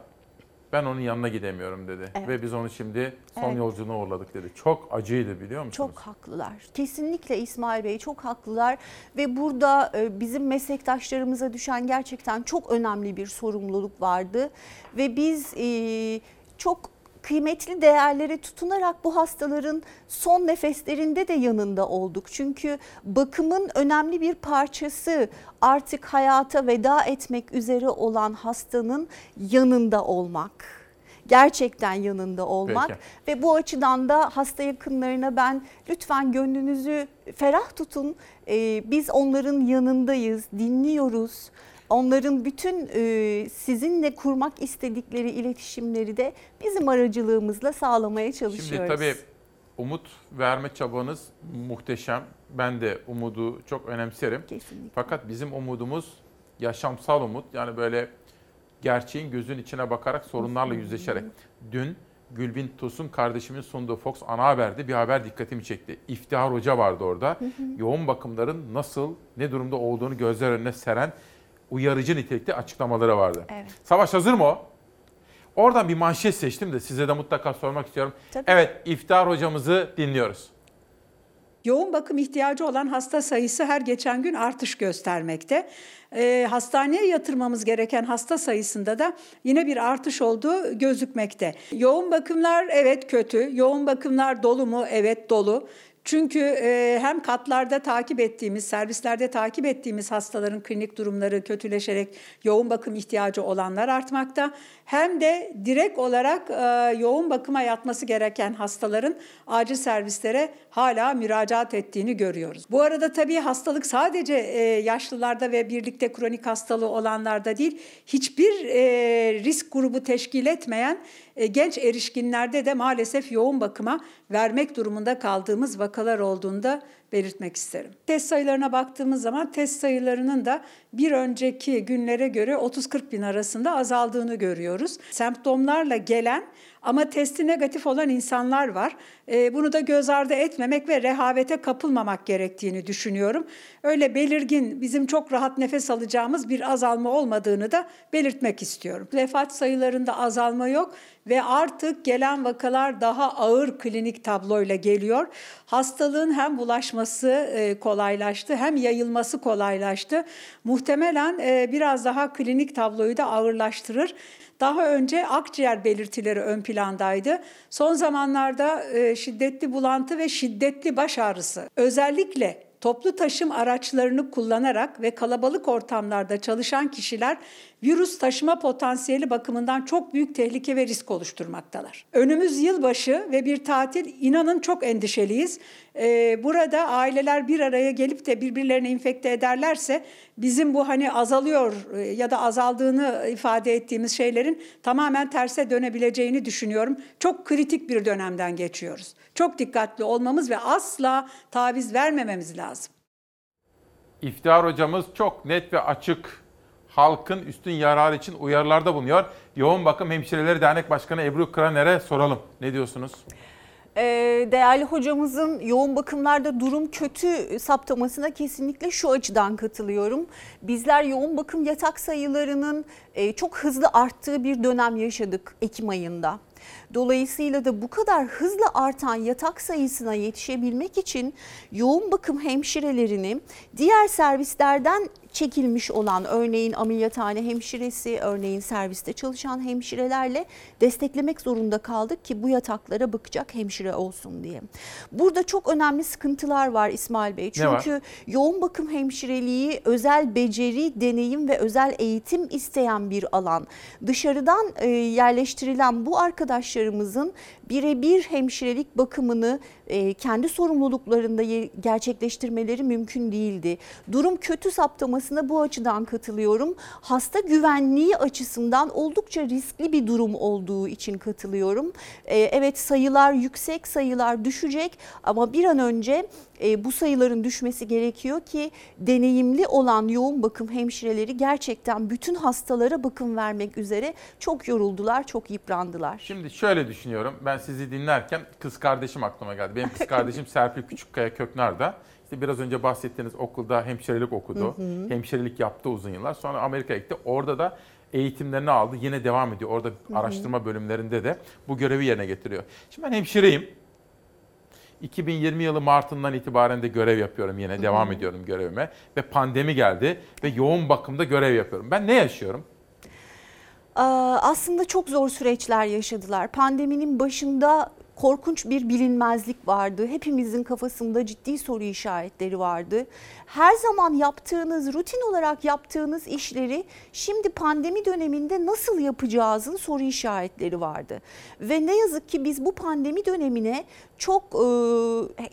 Ben onun yanına gidemiyorum dedi. Evet. Ve biz onu şimdi son Evet. yolculuğuna uğurladık dedi. Çok acıydı biliyor musunuz? Çok haklılar. Kesinlikle İsmail Bey çok haklılar ve burada e, bizim meslektaşlarımıza düşen gerçekten çok önemli bir sorumluluk vardı ve biz e, çok kıymetli değerlere tutunarak bu hastaların son nefeslerinde de yanında olduk. Çünkü bakımın önemli bir parçası artık hayata veda etmek üzere olan hastanın yanında olmak. Gerçekten yanında olmak Peki. ve bu açıdan da hasta yakınlarına ben lütfen gönlünüzü ferah tutun. Ee, biz onların yanındayız, dinliyoruz. Onların bütün e, sizinle kurmak istedikleri iletişimleri de bizim aracılığımızla sağlamaya çalışıyoruz. Şimdi tabii umut verme çabanız muhteşem. Ben de umudu çok önemserim. Kesinlikle. Fakat bizim umudumuz yaşamsal umut. Yani böyle gerçeğin gözün içine bakarak sorunlarla yüzleşerek. Dün Gülbin Tosun kardeşimin sunduğu Fox ana haberde bir haber dikkatimi çekti. İftihar Hoca vardı orada. Yoğun bakımların nasıl, ne durumda olduğunu gözler önüne seren uyarıcı nitelikte açıklamaları vardı. Evet. Savaş hazır mı o? Oradan bir manşet seçtim de size de mutlaka sormak istiyorum. Tabii. Evet, İftihar hocamızı dinliyoruz. Yoğun bakım ihtiyacı olan hasta sayısı her geçen gün artış göstermekte. Ee, hastaneye yatırmamız gereken hasta sayısında da yine bir artış olduğu gözükmekte. Yoğun bakımlar evet kötü, yoğun bakımlar dolu mu? Evet dolu. Çünkü e, hem katlarda takip ettiğimiz, servislerde takip ettiğimiz hastaların klinik durumları kötüleşerek yoğun bakım ihtiyacı olanlar artmakta. Hem de direkt olarak e, yoğun bakıma yatması gereken hastaların acil servislere hala müracaat ettiğini görüyoruz. Bu arada tabii hastalık sadece e, yaşlılarda ve birlikte kronik hastalığı olanlarda değil, hiçbir e, risk grubu teşkil etmeyen genç erişkinlerde de maalesef yoğun bakıma vermek durumunda kaldığımız vakalar olduğunu da belirtmek isterim. Test sayılarına baktığımız zaman test sayılarının da bir önceki günlere göre 30-40 bin arasında azaldığını görüyoruz. Semptomlarla gelen ama testi negatif olan insanlar var. E, bunu da göz ardı etmemek ve rehavete kapılmamak gerektiğini düşünüyorum. Öyle belirgin, bizim çok rahat nefes alacağımız bir azalma olmadığını da belirtmek istiyorum. Vefat sayılarında azalma yok ve artık gelen vakalar daha ağır klinik tabloyla geliyor. Hastalığın hem bulaşması e, kolaylaştı hem yayılması kolaylaştı. Muhtemelen e, biraz daha klinik tabloyu da ağırlaştırır. Daha önce akciğer belirtileri ön plandaydı. Son zamanlarda e, şiddetli bulantı ve şiddetli baş ağrısı. Özellikle toplu taşım araçlarını kullanarak ve kalabalık ortamlarda çalışan kişiler virüs taşıma potansiyeli bakımından çok büyük tehlike ve risk oluşturmaktalar. Önümüz yılbaşı ve bir tatil inanın çok endişeliyiz. Ee, burada aileler bir araya gelip de birbirlerini infekte ederlerse bizim bu hani azalıyor e, ya da azaldığını ifade ettiğimiz şeylerin tamamen terse dönebileceğini düşünüyorum. Çok kritik bir dönemden geçiyoruz. Çok dikkatli olmamız ve asla taviz vermememiz lazım. İftihar hocamız çok net ve açık halkın üstün yararı için uyarılarda bulunuyor. Yoğun Bakım Hemşireleri Dernek Başkanı Ebru Kraner'e soralım. Ne diyorsunuz? Ee, değerli hocamızın yoğun bakımlarda durum kötü saptamasına kesinlikle şu açıdan katılıyorum. Bizler yoğun bakım yatak sayılarının e, çok hızlı arttığı bir dönem yaşadık Ekim ayında. Dolayısıyla da bu kadar hızlı artan yatak sayısına yetişebilmek için yoğun bakım hemşirelerini diğer servislerden çekilmiş olan örneğin ameliyathane hemşiresi, örneğin serviste çalışan hemşirelerle desteklemek zorunda kaldık ki bu yataklara bakacak hemşire olsun diye. Burada çok önemli sıkıntılar var İsmail Bey. Çünkü yoğun bakım hemşireliği özel beceri, deneyim ve özel eğitim isteyen bir alan. Dışarıdan e, yerleştirilen bu arkadaşlarımızın birebir hemşirelik bakımını e, kendi sorumluluklarında gerçekleştirmeleri mümkün değildi. Durum kötü saptamasına bu açıdan katılıyorum. Hasta güvenliği açısından oldukça riskli bir durum olduğu için katılıyorum. E, evet sayılar yüksek, sayılar düşecek ama bir an önce e, bu sayıların düşmesi gerekiyor ki deneyimli olan yoğun bakım hemşireleri gerçekten bütün hastalara bakım vermek üzere çok yoruldular, çok yıprandılar. Şimdi şöyle düşünüyorum. Ben sizi dinlerken kız kardeşim aklıma geldi. Benim kız kardeşim Serpil Küçükkaya Köknar'da işte biraz önce bahsettiğiniz okulda hemşirelik okudu. Hı hı. Hemşirelik yaptı uzun yıllar. Sonra Amerika'ya gitti. Orada da eğitimlerini aldı. Yine devam ediyor. Orada hı hı. araştırma bölümlerinde de bu görevi yerine getiriyor. Şimdi ben hemşireyim. 2020 yılı Mart'ından itibaren de görev yapıyorum yine. Devam ediyorum görevime. Ve pandemi geldi ve yoğun bakımda görev yapıyorum. Ben ne yaşıyorum? Aslında çok zor süreçler yaşadılar. Pandeminin başında korkunç bir bilinmezlik vardı. Hepimizin kafasında ciddi soru işaretleri vardı. Her zaman yaptığınız, rutin olarak yaptığınız işleri şimdi pandemi döneminde nasıl yapacağızın soru işaretleri vardı. Ve ne yazık ki biz bu pandemi dönemine çok e,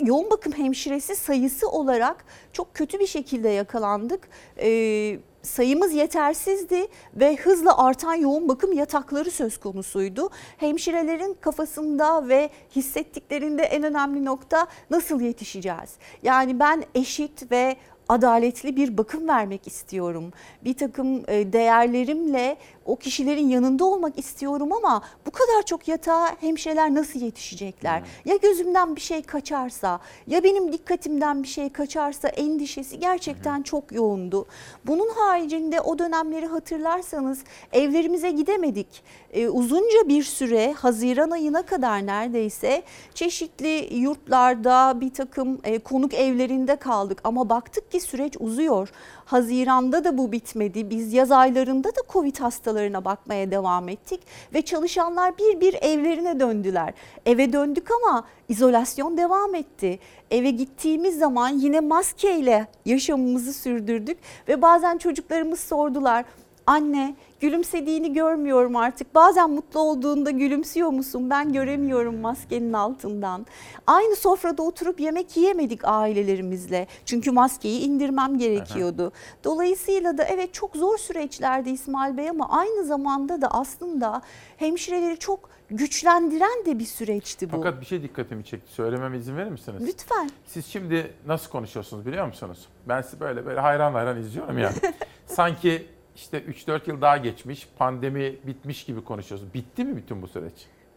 yoğun bakım hemşiresi sayısı olarak çok kötü bir şekilde yakalandık. E, sayımız yetersizdi ve hızla artan yoğun bakım yatakları söz konusuydu. Hemşirelerin kafasında ve hissettiklerinde en önemli nokta nasıl yetişeceğiz? Yani ben eşit ve adaletli bir bakım vermek istiyorum. Bir takım e, değerlerimle o kişilerin yanında olmak istiyorum ama bu kadar çok yatağa hemşireler nasıl yetişecekler? Hmm. Ya gözümden bir şey kaçarsa ya benim dikkatimden bir şey kaçarsa endişesi gerçekten hmm. çok yoğundu. Bunun haricinde o dönemleri hatırlarsanız evlerimize gidemedik. Ee, uzunca bir süre Haziran ayına kadar neredeyse çeşitli yurtlarda bir takım e, konuk evlerinde kaldık ama baktık ki ki süreç uzuyor. Haziranda da bu bitmedi. Biz yaz aylarında da Covid hastalarına bakmaya devam ettik ve çalışanlar bir bir evlerine döndüler. Eve döndük ama izolasyon devam etti. Eve gittiğimiz zaman yine maskeyle yaşamımızı sürdürdük ve bazen çocuklarımız sordular. Anne gülümsediğini görmüyorum artık. Bazen mutlu olduğunda gülümsüyor musun? Ben göremiyorum maskenin altından. Aynı sofrada oturup yemek yiyemedik ailelerimizle. Çünkü maskeyi indirmem gerekiyordu. Dolayısıyla da evet çok zor süreçlerdi İsmail Bey ama aynı zamanda da aslında hemşireleri çok güçlendiren de bir süreçti bu. Fakat bir şey dikkatimi çekti. Söylememe izin verir misiniz? Lütfen. Siz şimdi nasıl konuşuyorsunuz biliyor musunuz? Ben sizi böyle böyle hayran hayran izliyorum ya. Sanki işte 3-4 yıl daha geçmiş, pandemi bitmiş gibi konuşuyorsunuz. Bitti mi bütün bu süreç?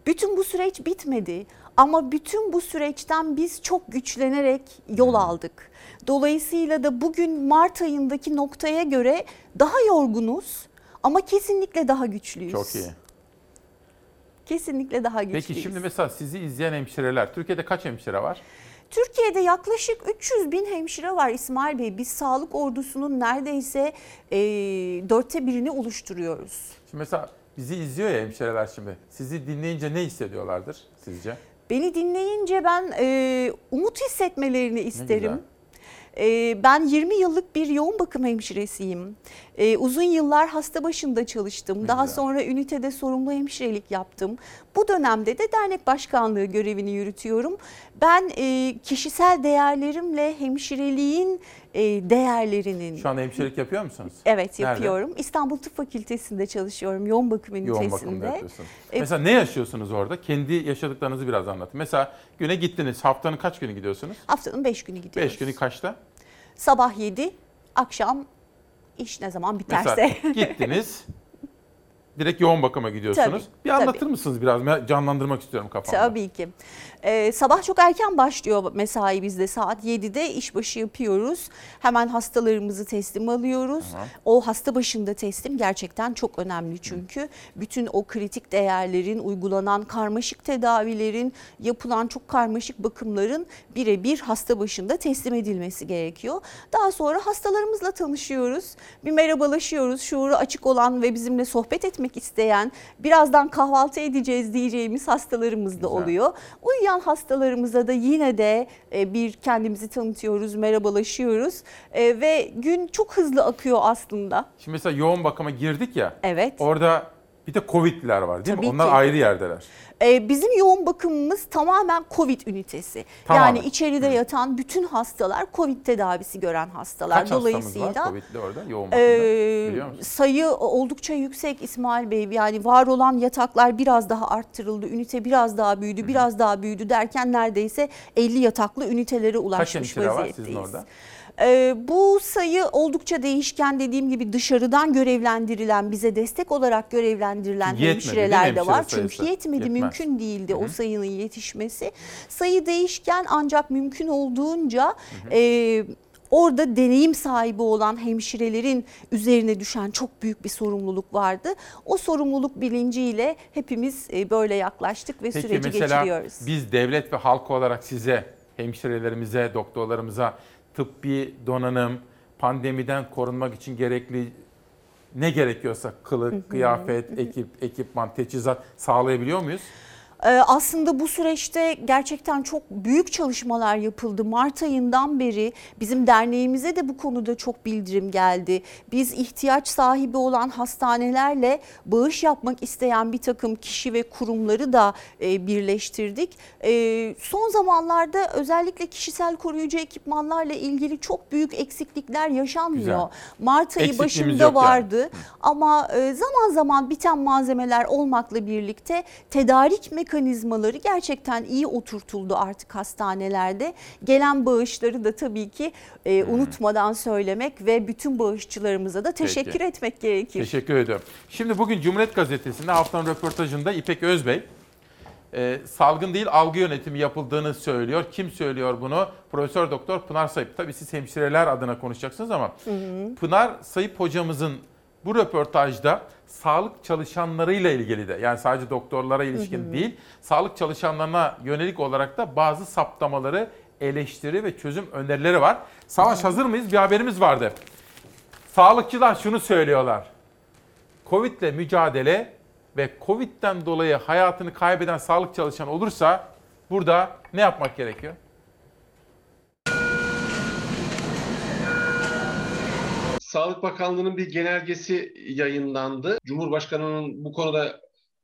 Bütün bu süreç bitmedi ama bütün bu süreçten biz çok güçlenerek yol aldık. Dolayısıyla da bugün Mart ayındaki noktaya göre daha yorgunuz ama kesinlikle daha güçlüyüz. Çok iyi. Kesinlikle daha güçlüyüz. Peki şimdi mesela sizi izleyen hemşireler, Türkiye'de kaç hemşire var? Türkiye'de yaklaşık 300 bin hemşire var İsmail Bey. Biz sağlık ordusunun neredeyse e, dörtte birini oluşturuyoruz. Şimdi mesela bizi izliyor ya hemşireler şimdi. Sizi dinleyince ne hissediyorlardır sizce? Beni dinleyince ben e, umut hissetmelerini isterim. güzel. E, ben 20 yıllık bir yoğun bakım hemşiresiyim. E, uzun yıllar hasta başında çalıştım. Daha sonra ünitede sorumlu hemşirelik yaptım. Bu dönemde de dernek başkanlığı görevini yürütüyorum. Ben e, kişisel değerlerimle hemşireliğin e, değerlerinin... Şu anda hemşirelik yapıyor musunuz? Evet Nerede? yapıyorum. İstanbul Tıp Fakültesi'nde çalışıyorum. Yoğun bakım ünitesinde. Yoğun bakımda yapıyorsunuz. E, Mesela ne yaşıyorsunuz orada? Kendi yaşadıklarınızı biraz anlatın. Mesela güne gittiniz. Haftanın kaç günü gidiyorsunuz? Haftanın 5 günü gidiyoruz. 5 günü kaçta? Sabah 7, akşam iş ne zaman biterse. Mesela gittiniz. Direkt yoğun bakıma gidiyorsunuz. Tabii, bir anlatır mısınız biraz? Canlandırmak istiyorum kafamda. Tabii ki. Ee, sabah çok erken başlıyor mesai bizde saat 7'de işbaşı yapıyoruz. Hemen hastalarımızı teslim alıyoruz. Tamam. O hasta başında teslim gerçekten çok önemli çünkü. Bütün o kritik değerlerin, uygulanan karmaşık tedavilerin, yapılan çok karmaşık bakımların birebir hasta başında teslim edilmesi gerekiyor. Daha sonra hastalarımızla tanışıyoruz. Bir merhabalaşıyoruz. Şuuru açık olan ve bizimle sohbet etmek isteyen, birazdan kahvaltı edeceğiz diyeceğimiz hastalarımız da oluyor. Uyuyan hastalarımıza da yine de e, bir kendimizi tanıtıyoruz, merhabalaşıyoruz E, ve gün çok hızlı akıyor aslında. Şimdi mesela yoğun bakıma girdik ya. Evet. Orada bir de Covid'liler var değil Tabii mi? Onlar ki. ayrı yerdeler. E, bizim yoğun bakımımız tamamen COVID ünitesi. Tamamen. Yani içeride yatan bütün hastalar COVID tedavisi gören hastalar. Kaç hastamız var Dolayısıyla Covid'li orada yoğun bakımda? Ee, biliyor musun? sayı oldukça yüksek İsmail Bey. Yani var olan yataklar biraz daha arttırıldı. Ünite biraz daha büyüdü, biraz daha büyüdü derken neredeyse 50 yataklı ünitelere Kaç ulaşmış hemşire var vaziyetteyiz. sizin orada? Ee, bu sayı oldukça değişken dediğim gibi dışarıdan görevlendirilen, bize destek olarak görevlendirilen yetmedi, hemşireler de hemşire var. sayısı? Çünkü yetmedi, Yetmez. mümkün değildi o sayının yetişmesi. Sayı değişken ancak mümkün olduğunca e, orada deneyim sahibi olan hemşirelerin üzerine düşen çok büyük bir sorumluluk vardı. O sorumluluk bilinciyle hepimiz e, böyle yaklaştık ve Peki süreci mesela geçiriyoruz. biz devlet ve halk olarak size, hemşirelerimize, doktorlarımıza tıbbi donanım, pandemiden korunmak için gerekli ne gerekiyorsa kılık, kıyafet, ekip, ekipman, teçhizat sağlayabiliyor muyuz? Ee, Aslında bu süreçte gerçekten çok büyük çalışmalar yapıldı. Mart ayından beri bizim derneğimize de bu konuda çok bildirim geldi. Biz ihtiyaç sahibi olan hastanelerle bağış yapmak isteyen bir takım kişi ve kurumları da e, birleştirdik. E, Son zamanlarda özellikle kişisel koruyucu ekipmanlarla ilgili çok büyük eksiklikler yaşanmıyor. Güzel. Mart ayı başında yok yani. vardı ama e, zaman zaman biten malzemeler olmakla birlikte tedarik mekanizmaları gerçekten iyi oturtuldu artık hastanelerde. Gelen bağışları da tabii ki e, unutmadan söylemek ve bütün bağışçılarımıza da teşekkür Peki. etmek gerekir. Teşekkür ediyorum. Şimdi bugün Cumhuriyet Gazetesi'nde haftanın röportajında İpek Özbey e, salgın değil algı yönetimi yapıldığını söylüyor. Kim söylüyor bunu? Profesör Doktor Pınar Sayıp. Tabii siz hemşireler adına konuşacaksınız ama. Pınar Sayıp hocamızın bu röportajda sağlık çalışanlarıyla ilgili de yani sadece doktorlara ilişkin Hı hı. değil, sağlık çalışanlarına yönelik olarak da bazı saptamaları eleştiri ve çözüm önerileri var. Savaş hazır mıyız? Bir haberimiz vardı. Sağlıkçılar şunu söylüyorlar. Covid'le mücadele ve Covid'den dolayı hayatını kaybeden sağlık çalışanı olursa burada ne yapmak gerekiyor? Sağlık Bakanlığı'nın bir genelgesi yayınlandı. Cumhurbaşkanı'nın bu konuda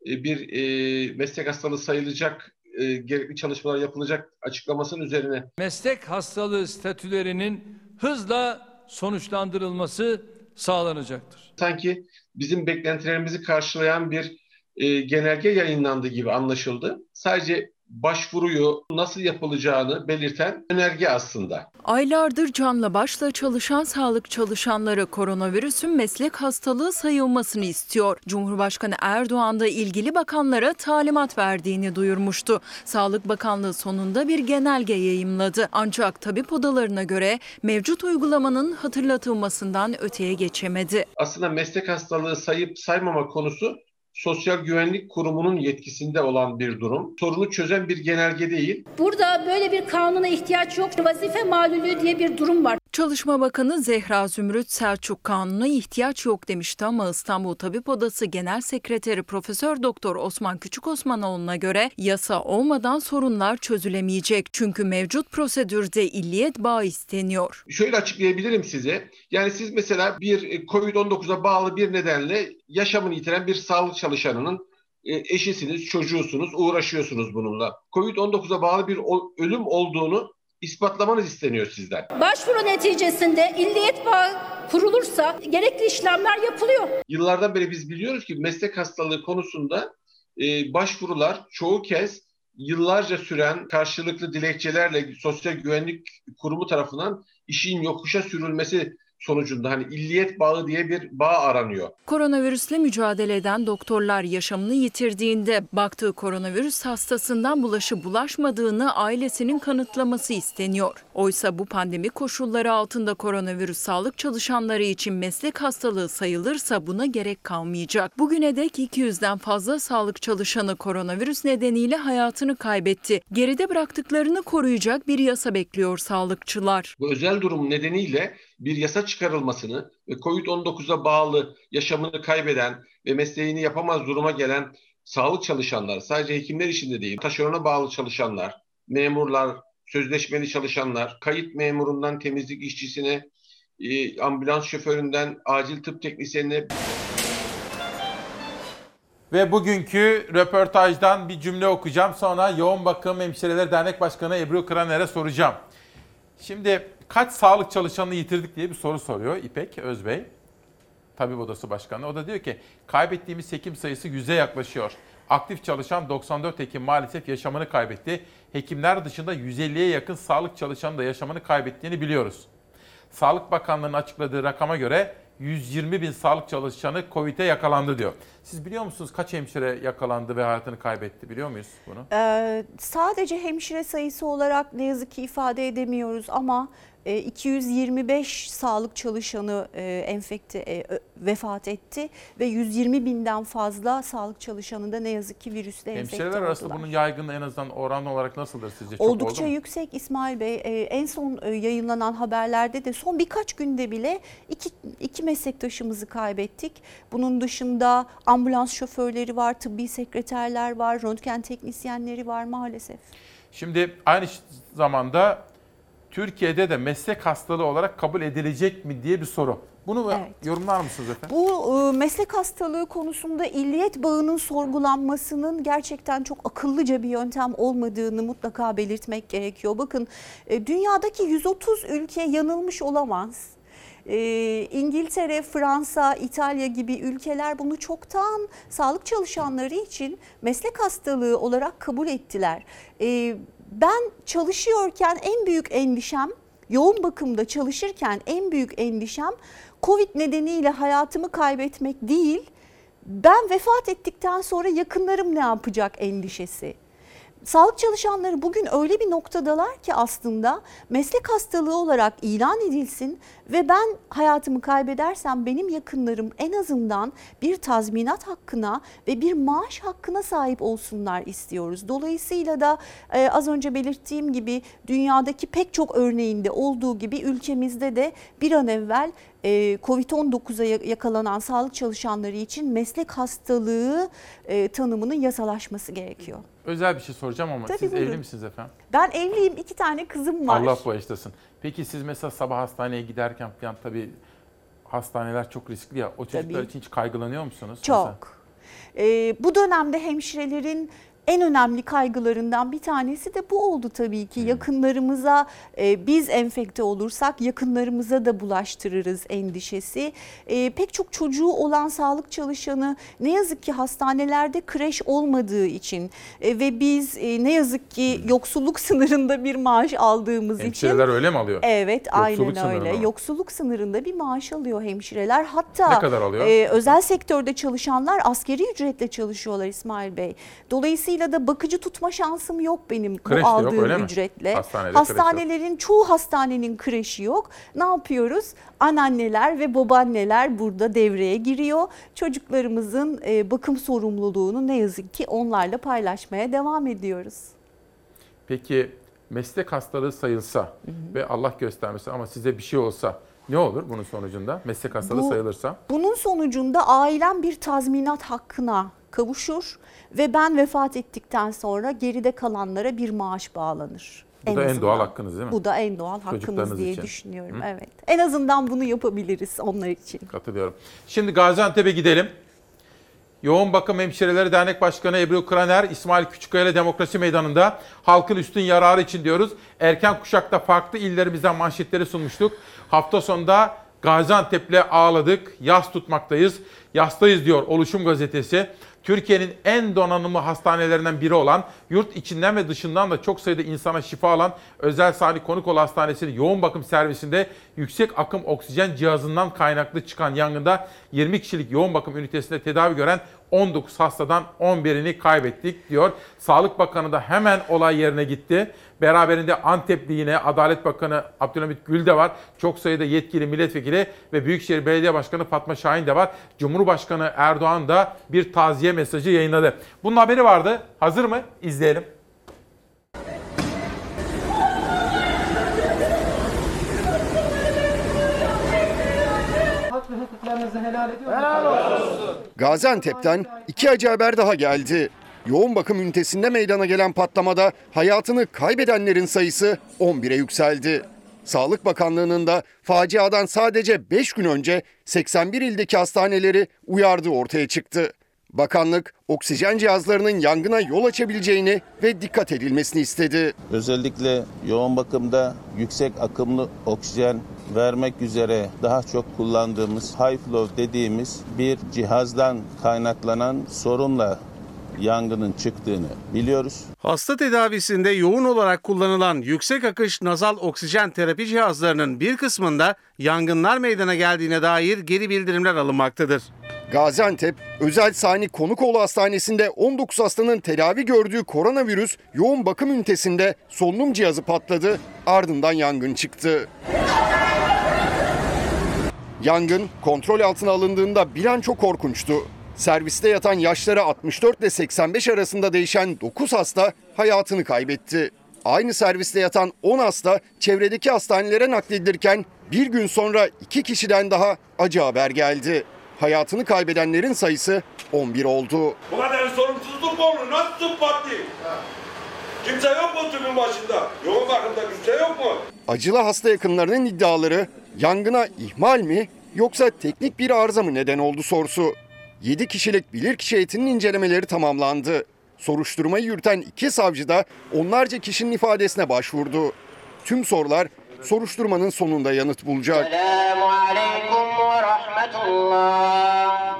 e, bir e, meslek hastalığı sayılacak, e, gerekli çalışmalar yapılacak açıklamasının üzerine meslek hastalığı statülerinin hızla sonuçlandırılması sağlanacaktır. sanki bizim beklentilerimizi karşılayan bir e, genelge yayınlandı gibi anlaşıldı. Sadece başvuruyu nasıl yapılacağını belirten önerge aslında. Aylardır canla başla çalışan sağlık çalışanları koronavirüsün meslek hastalığı sayılmasını istiyor. Cumhurbaşkanı Erdoğan da ilgili bakanlara talimat verdiğini duyurmuştu. Sağlık Bakanlığı sonunda bir genelge yayımladı. Ancak tabip odalarına göre mevcut uygulamanın hatırlatılmasından öteye geçemedi. Aslında meslek hastalığı sayıp saymama konusu Sosyal Güvenlik Kurumu'nun yetkisinde olan bir durum. Sorunu çözen bir genelge değil. Burada böyle bir kanuna ihtiyaç yok. Vazife malulü diye bir durum var. Çalışma Bakanı Zehra Zümrüt Selçuk kanuna ihtiyaç yok demişti ama İstanbul Tabip Odası Genel Sekreteri Profesör Doktor Osman Küçük Osmanoğlu'na göre yasa olmadan sorunlar çözülemeyecek. Çünkü mevcut prosedürde illiyet bağı isteniyor. Şöyle açıklayabilirim size. Yani siz mesela bir e, COVID-19'a bağlı bir nedenle yaşamını yitiren bir sağlık çalışanının e, eşisiniz, çocuğusunuz, uğraşıyorsunuz bununla. COVID-19'a bağlı bir ölüm olduğunu ispatlamanız isteniyor sizden. Başvuru neticesinde illiyet bağı kurulursa gerekli işlemler yapılıyor. Yıllardan beri biz biliyoruz ki meslek hastalığı konusunda e, başvurular çoğu kez yıllarca süren karşılıklı dilekçelerle Sosyal Güvenlik Kurumu tarafından işin yokuşa sürülmesi sonucunda hani illiyet bağı diye bir bağ aranıyor. Koronavirüsle mücadele eden doktorlar yaşamını yitirdiğinde baktığı koronavirüs hastasından bulaşı bulaşmadığını ailesinin kanıtlaması isteniyor. Oysa bu pandemi koşulları altında koronavirüs sağlık çalışanları için meslek hastalığı sayılırsa buna gerek kalmayacak. Bugüne dek 200'den fazla sağlık çalışanı koronavirüs nedeniyle hayatını kaybetti. Geride bıraktıklarını koruyacak bir yasa bekliyor sağlıkçılar. Bu özel durum nedeniyle bir yasa çıkarılmasını ve COVID-19'a bağlı yaşamını kaybeden ve mesleğini yapamaz duruma gelen sağlık çalışanlar, sadece hekimler içinde değil, taşerona bağlı çalışanlar, memurlar, sözleşmeli çalışanlar, kayıt memurundan temizlik işçisine, e, ambulans şoföründen acil tıp teknisyenine Ve bugünkü röportajdan bir cümle okuyacağım. Sonra Yoğun Bakım Hemşireleri Dernek Başkanı Ebru Kraner'e soracağım. Şimdi kaç sağlık çalışanını yitirdik diye bir soru soruyor İpek Özbey. Tabip Odası Başkanı. O da diyor ki kaybettiğimiz hekim sayısı 100'e yaklaşıyor. Aktif çalışan 94 hekim maalesef yaşamını kaybetti. Hekimler dışında 150'ye yakın sağlık çalışanı da yaşamını kaybettiğini biliyoruz. Sağlık Bakanlığı'nın açıkladığı rakama göre 120 bin sağlık çalışanı Covid'e yakalandı diyor. Siz biliyor musunuz kaç hemşire yakalandı ve hayatını kaybetti biliyor muyuz bunu? Ee, sadece hemşire sayısı olarak ne yazık ki ifade edemiyoruz ama e, 225 sağlık çalışanı e, enfekte e, vefat etti ve 120 binden fazla sağlık çalışanı da ne yazık ki virüsle enfekte Hemşireler arasında oldular. bunun yaygınlığı en azından oran olarak nasıldır sizce? Çok Oldukça oldu mu? yüksek İsmail Bey. En son e, yayınlanan haberlerde de son birkaç günde bile iki, iki meslektaşımızı kaybettik. Bunun dışında ambulans şoförleri var, tıbbi sekreterler var, röntgen teknisyenleri var maalesef. Şimdi aynı zamanda Türkiye'de de meslek hastalığı olarak kabul edilecek mi diye bir soru. Bunu yorumlar mısınız efendim? Bu e, meslek hastalığı konusunda illiyet bağının sorgulanmasının gerçekten çok akıllıca bir yöntem olmadığını mutlaka belirtmek gerekiyor. Bakın e, dünyadaki 130 ülke yanılmış olamaz. E, İngiltere, Fransa, İtalya gibi ülkeler bunu çoktan sağlık çalışanları için meslek hastalığı olarak kabul ettiler. E, ben çalışıyorken en büyük endişem yoğun bakımda çalışırken en büyük endişem Covid nedeniyle hayatımı kaybetmek değil, ben vefat ettikten sonra yakınlarım ne yapacak endişesi. Sağlık çalışanları bugün öyle bir noktadalar ki aslında meslek hastalığı olarak ilan edilsin ve ben hayatımı kaybedersem benim yakınlarım en azından bir tazminat hakkına ve bir maaş hakkına sahip olsunlar istiyoruz. Dolayısıyla da e, az önce belirttiğim gibi dünyadaki pek çok örneğinde olduğu gibi ülkemizde de bir an evvel e, Covid-19'a yakalanan sağlık çalışanları için meslek hastalığı e, tanımının yasalaşması gerekiyor. Özel bir şey soracağım ama Tabii, siz buyurun. evli misiniz efendim? Ben evliyim, iki tane kızım var. Allah bağışlasın. Peki siz mesela sabah hastaneye giderken falan tabii hastaneler çok riskli ya. O çocuklar Tabii. için hiç kaygılanıyor musunuz? Çok. Ee, bu dönemde hemşirelerin en önemli kaygılarından bir tanesi de bu oldu tabii ki. Yakınlarımıza e, biz enfekte olursak yakınlarımıza da bulaştırırız endişesi. E, pek çok çocuğu olan sağlık çalışanı ne yazık ki hastanelerde kreş olmadığı için e, ve biz e, ne yazık ki yoksulluk sınırında bir maaş aldığımız için Hemşireler öyle mi alıyor? Evet Yoksulluk aynen öyle. mı? Yoksulluk sınırında bir maaş alıyor hemşireler. Hatta Ne kadar alıyor? e, özel sektörde çalışanlar askeri ücretle çalışıyorlar İsmail Bey. Dolayısıyla da bakıcı tutma şansım yok benim Kreş bu yok, aldığım mi? ücretle. Hastanede kreş yok. Hastanelerin çoğu hastanenin kreşi yok. Ne yapıyoruz? Anneanneler ve babaanneler burada devreye giriyor. Çocuklarımızın e, bakım sorumluluğunu ne yazık ki onlarla paylaşmaya devam ediyoruz. Peki meslek hastalığı sayılsa ve Allah göstermesin ama size bir şey olsa ne olur bunun sonucunda? Meslek hastalığı Bu- sayılırsa? Bunun sonucunda ailem bir tazminat hakkına kavuşur ve ben vefat ettikten sonra geride kalanlara bir maaş bağlanır. Bu da en azından. doğal hakkınız değil mi? Bu da en doğal hakkımız diye için. düşünüyorum. Hı? Evet. En azından bunu yapabiliriz onlar için. Katılıyorum. Şimdi Gaziantep'e gidelim. Yoğun Bakım Hemşireleri Dernek Başkanı Ebru Kraner, İsmail Küçükkaya Demokrasi Meydanı'nda halkın üstün yararı için diyoruz. Erken kuşakta farklı illerimizden manşetleri sunmuştuk. Hafta sonunda Gaziantep'le ağladık. Yas tutmaktayız. Yastayız diyor Oluşum Gazetesi. Türkiye'nin en donanımlı hastanelerinden biri olan, yurt içinden ve dışından da çok sayıda insana şifa alan Özel Sani Konukolu Hastanesi'nin yoğun bakım servisinde yüksek akım oksijen cihazından kaynaklı çıkan yangında 20 kişilik yoğun bakım ünitesinde tedavi gören 19 hastadan 11'ini kaybettik diyor. Sağlık Bakanı da hemen olay yerine gitti. Beraberinde Antepli yine Adalet Bakanı Abdülhamit Gül de var. Çok sayıda yetkili milletvekili ve Büyükşehir Belediye Başkanı Fatma Şahin de var. Cumhurbaşkanı Erdoğan da bir taziye mesajı yayınladı. Bunun haberi vardı. Hazır mı? İzleyelim. Hak ve hukuklarınızı helal ediyor Gaziantep'ten iki acı haber daha geldi. Yoğun bakım ünitesinde meydana gelen patlamada hayatını kaybedenlerin sayısı 11'e yükseldi. Sağlık Bakanlığı'nın da faciadan sadece 5 gün önce 81 ildeki hastaneleri uyardığı ortaya çıktı. Bakanlık oksijen cihazlarının yangına yol açabileceğini ve dikkat edilmesini istedi. Özellikle yoğun bakımda yüksek akımlı oksijen vermek üzere daha çok kullandığımız high flow dediğimiz bir cihazdan kaynaklanan sorunla yangının çıktığını biliyoruz. Hasta tedavisinde yoğun olarak kullanılan yüksek akış nazal oksijen terapi cihazlarının bir kısmında yangınlar meydana geldiğine dair geri bildirimler alınmaktadır. Gaziantep Özel Sani Konukoğlu Hastanesi'nde 19 hastanın tedavi gördüğü koronavirüs yoğun bakım ünitesinde solunum cihazı patladı, ardından yangın çıktı. Yangın kontrol altına alındığında bir an çok korkunçtu. Serviste yatan yaşları 64 ile 85 arasında değişen 9 hasta hayatını kaybetti. Aynı serviste yatan 10 hasta çevredeki hastanelere nakledilirken bir gün sonra 2 kişiden daha acı haber geldi. Hayatını kaybedenlerin sayısı 11 oldu. Bu kadar sorumsuzluk mu olur? Nasıl tıp parti? Kimse yok mu tüpün başında? Yoğun bakımda kimse yok mu? Acılı hasta yakınlarının iddiaları yangına ihmal mi yoksa teknik bir arıza mı neden oldu sorusu. 7 kişilik bilirkişi heyetinin incelemeleri tamamlandı. Soruşturmayı yürüten iki savcı da onlarca kişinin ifadesine başvurdu. Tüm sorular soruşturmanın sonunda yanıt bulacak.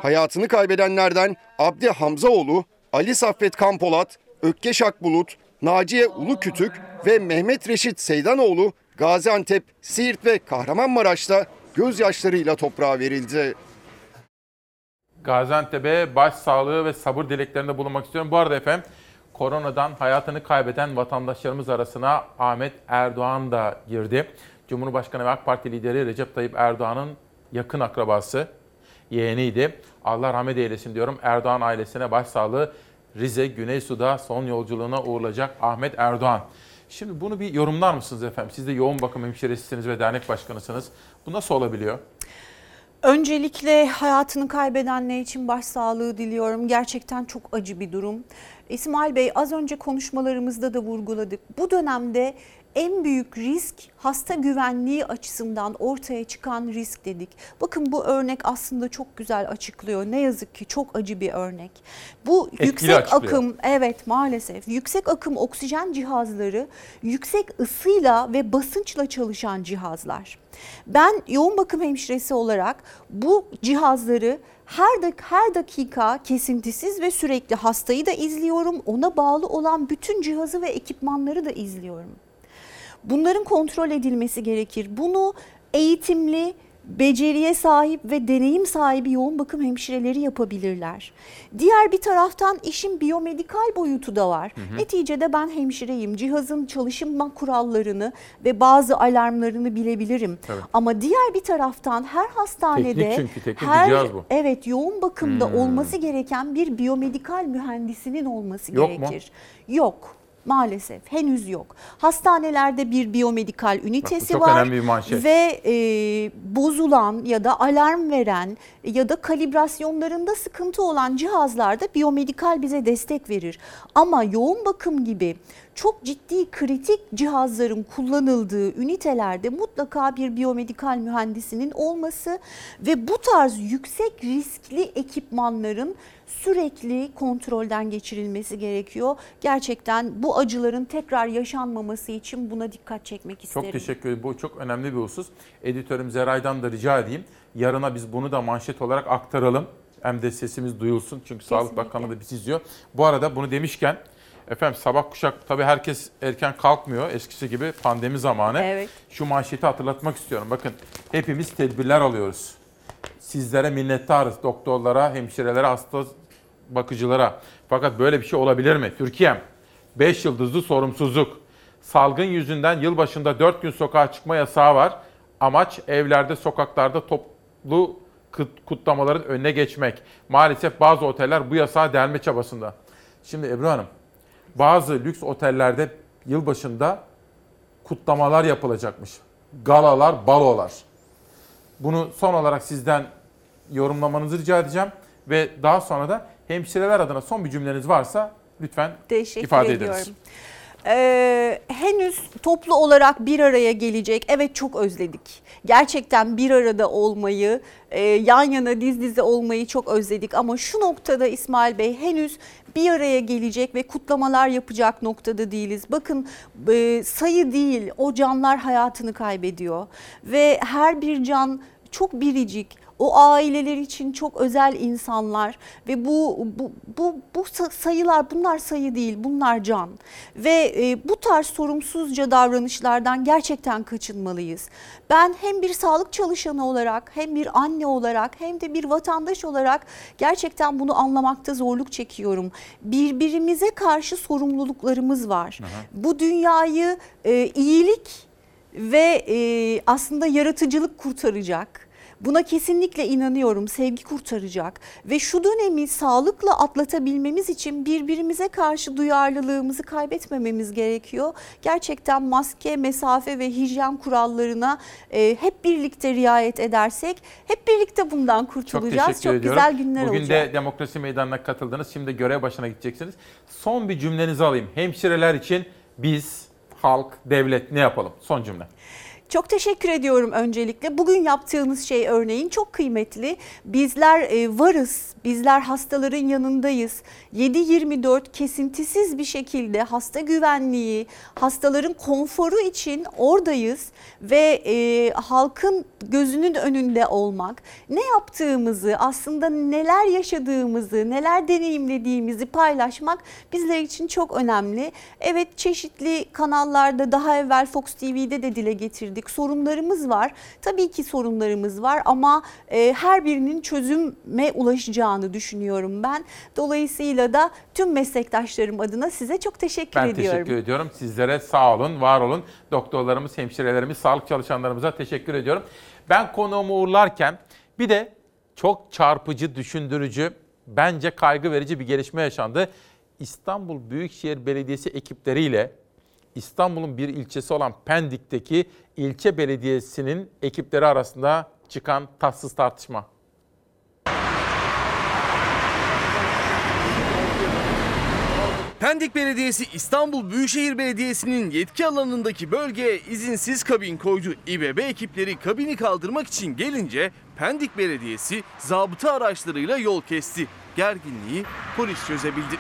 Hayatını kaybedenlerden Abdi Hamzaoğlu, Ali Saffet Kampolat, Ökkeş Akbulut, Naciye Ulukütük ve Mehmet Reşit Seydanoğlu Gaziantep, Siirt ve Kahramanmaraş'ta gözyaşlarıyla toprağa verildi. Gaziantep'e başsağlığı ve sabır dileklerinde bulunmak istiyorum. Bu arada efendim koronadan hayatını kaybeden vatandaşlarımız arasına Ahmet Erdoğan da girdi. Cumhurbaşkanı ve AK Parti lideri Recep Tayyip Erdoğan'ın yakın akrabası, yeğeniydi. Allah rahmet eylesin diyorum. Erdoğan ailesine başsağlığı Rize Güneysu'da son yolculuğuna uğurlayacak Ahmet Erdoğan. Şimdi bunu bir yorumlar mısınız efendim? Siz de yoğun bakım hemşiresisiniz ve dernek başkanısınız. Bu nasıl olabiliyor? Öncelikle hayatını kaybedenler için başsağlığı diliyorum. Gerçekten çok acı bir durum. İsmail Bey az önce konuşmalarımızda da vurguladık. Bu dönemde en büyük risk hasta güvenliği açısından ortaya çıkan risk dedik. Bakın bu örnek aslında çok güzel açıklıyor. Ne yazık ki çok acı bir örnek. Bu Etkili yüksek açıklıyor. akım evet maalesef yüksek akım oksijen cihazları yüksek ısıyla ve basınçla çalışan cihazlar. Ben yoğun bakım hemşiresi olarak bu cihazları her dak her dakika kesintisiz ve sürekli hastayı da izliyorum. Ona bağlı olan bütün cihazı ve ekipmanları da izliyorum. Bunların kontrol edilmesi gerekir. Bunu eğitimli, beceriye sahip ve deneyim sahibi yoğun bakım hemşireleri yapabilirler. Diğer bir taraftan işin biyomedikal boyutu da var. Hı hı. Neticede ben hemşireyim. Cihazın çalışma kurallarını ve bazı alarmlarını bilebilirim. Tabii. Ama diğer bir taraftan her hastanede Teknik çünkü, teknik her cihaz bu. evet yoğun bakımda Hmm. olması gereken bir biyomedikal mühendisinin olması Yok mu? gerekir. Yok. Maalesef henüz yok. Hastanelerde bir biyomedikal ünitesi çok var ve e, bozulan ya da alarm veren ya da kalibrasyonlarında sıkıntı olan cihazlarda biyomedikal bize destek verir. Ama yoğun bakım gibi çok ciddi kritik cihazların kullanıldığı ünitelerde mutlaka bir biyomedikal mühendisinin olması ve bu tarz yüksek riskli ekipmanların sürekli kontrolden geçirilmesi gerekiyor. Gerçekten bu acıların tekrar yaşanmaması için buna dikkat çekmek isterim. Çok teşekkür ederim. Bu çok önemli bir husus. Editörüm Zeray'dan da rica edeyim. Yarına biz bunu da manşet olarak aktaralım. Hem de sesimiz duyulsun. Çünkü Sağlık Kesinlikle. Bakanlığı da bizi izliyor. Bu arada bunu demişken efendim sabah kuşak tabii herkes erken kalkmıyor eskisi gibi pandemi zamanı. Evet. Şu manşeti hatırlatmak istiyorum. Bakın hepimiz tedbirler alıyoruz. Sizlere minnettarız. Doktorlara, hemşirelere, hasta bakıcılara. Fakat böyle bir şey olabilir mi? Türkiye'm 5 yıldızlı sorumsuzluk. Salgın yüzünden yılbaşında 4 gün sokağa çıkma yasağı var. Amaç evlerde, sokaklarda toplu kut- kutlamaların önüne geçmek. Maalesef bazı oteller bu yasağı delme çabasında. Şimdi Ebru Hanım, bazı lüks otellerde yılbaşında kutlamalar yapılacakmış. Galalar, balolar. Bunu son olarak sizden yorumlamanızı rica edeceğim. Ve daha sonra da hemşireler adına son bir cümleniz varsa lütfen Teşekkür ifade ediyorum. ediniz. Ee, henüz toplu olarak bir araya gelecek. Evet çok özledik. Gerçekten bir arada olmayı, e, yan yana diz dize olmayı çok özledik. Ama şu noktada İsmail Bey henüz bir araya gelecek ve kutlamalar yapacak noktada değiliz. Bakın e, sayı değil o canlar hayatını kaybediyor. Ve her bir can çok biricik. O aileler için çok özel insanlar ve bu bu bu, bu sa- sayılar bunlar sayı değil bunlar can ve e, bu tarz sorumsuzca davranışlardan gerçekten kaçınmalıyız. Ben hem bir sağlık çalışanı olarak hem bir anne olarak hem de bir vatandaş olarak gerçekten bunu anlamakta zorluk çekiyorum. Birbirimize karşı sorumluluklarımız var. Bu dünyayı e, iyilik ve e, aslında yaratıcılık kurtaracak. Buna kesinlikle inanıyorum. Sevgi kurtaracak ve şu dönemi sağlıkla atlatabilmemiz için birbirimize karşı duyarlılığımızı kaybetmememiz gerekiyor. Gerçekten maske, mesafe ve hijyen kurallarına e, hep birlikte riayet edersek hep birlikte bundan Çok kurtulacağız. teşekkür Çok, ediyorum. güzel günler Bugün olacak. de demokrasi meydanına katıldınız. Şimdi görev başına gideceksiniz. Son bir cümlenizi alayım. Hemşireler için biz, halk, devlet ne yapalım? Son cümle. Çok teşekkür ediyorum öncelikle. Bugün yaptığınız şey örneğin çok kıymetli. Bizler e, varız, bizler hastaların yanındayız. 7-24 kesintisiz bir şekilde hasta güvenliği, hastaların konforu için oradayız. Ve e, halkın gözünün önünde olmak, ne yaptığımızı, aslında neler yaşadığımızı, neler deneyimlediğimizi paylaşmak bizler için çok önemli. Evet çeşitli kanallarda daha evvel Fox TV'de de dile getirdik söyledik. Sorunlarımız var. Tabii ki sorunlarımız var ama e, her birinin çözüme ulaşacağını düşünüyorum ben. Dolayısıyla da tüm meslektaşlarım adına size çok teşekkür Ben ediyorum. teşekkür ediyorum. Sizlere sağ olun, var olun. Doktorlarımız, hemşirelerimiz, sağlık çalışanlarımıza teşekkür ediyorum. Ben konuğumu uğurlarken bir de çok çarpıcı, düşündürücü, bence kaygı verici bir gelişme yaşandı. İstanbul Büyükşehir Belediyesi ekipleriyle İstanbul'un bir ilçesi olan Pendik'teki ilçe belediyesinin ekipleri arasında çıkan tatsız tartışma. Pendik Belediyesi İstanbul Büyükşehir Belediyesi'nin yetki alanındaki bölgeye izinsiz kabin koydu. İBB ekipleri kabini kaldırmak için gelince Pendik Belediyesi zabıta araçlarıyla yol kesti. Gerginliği polis çözebildi.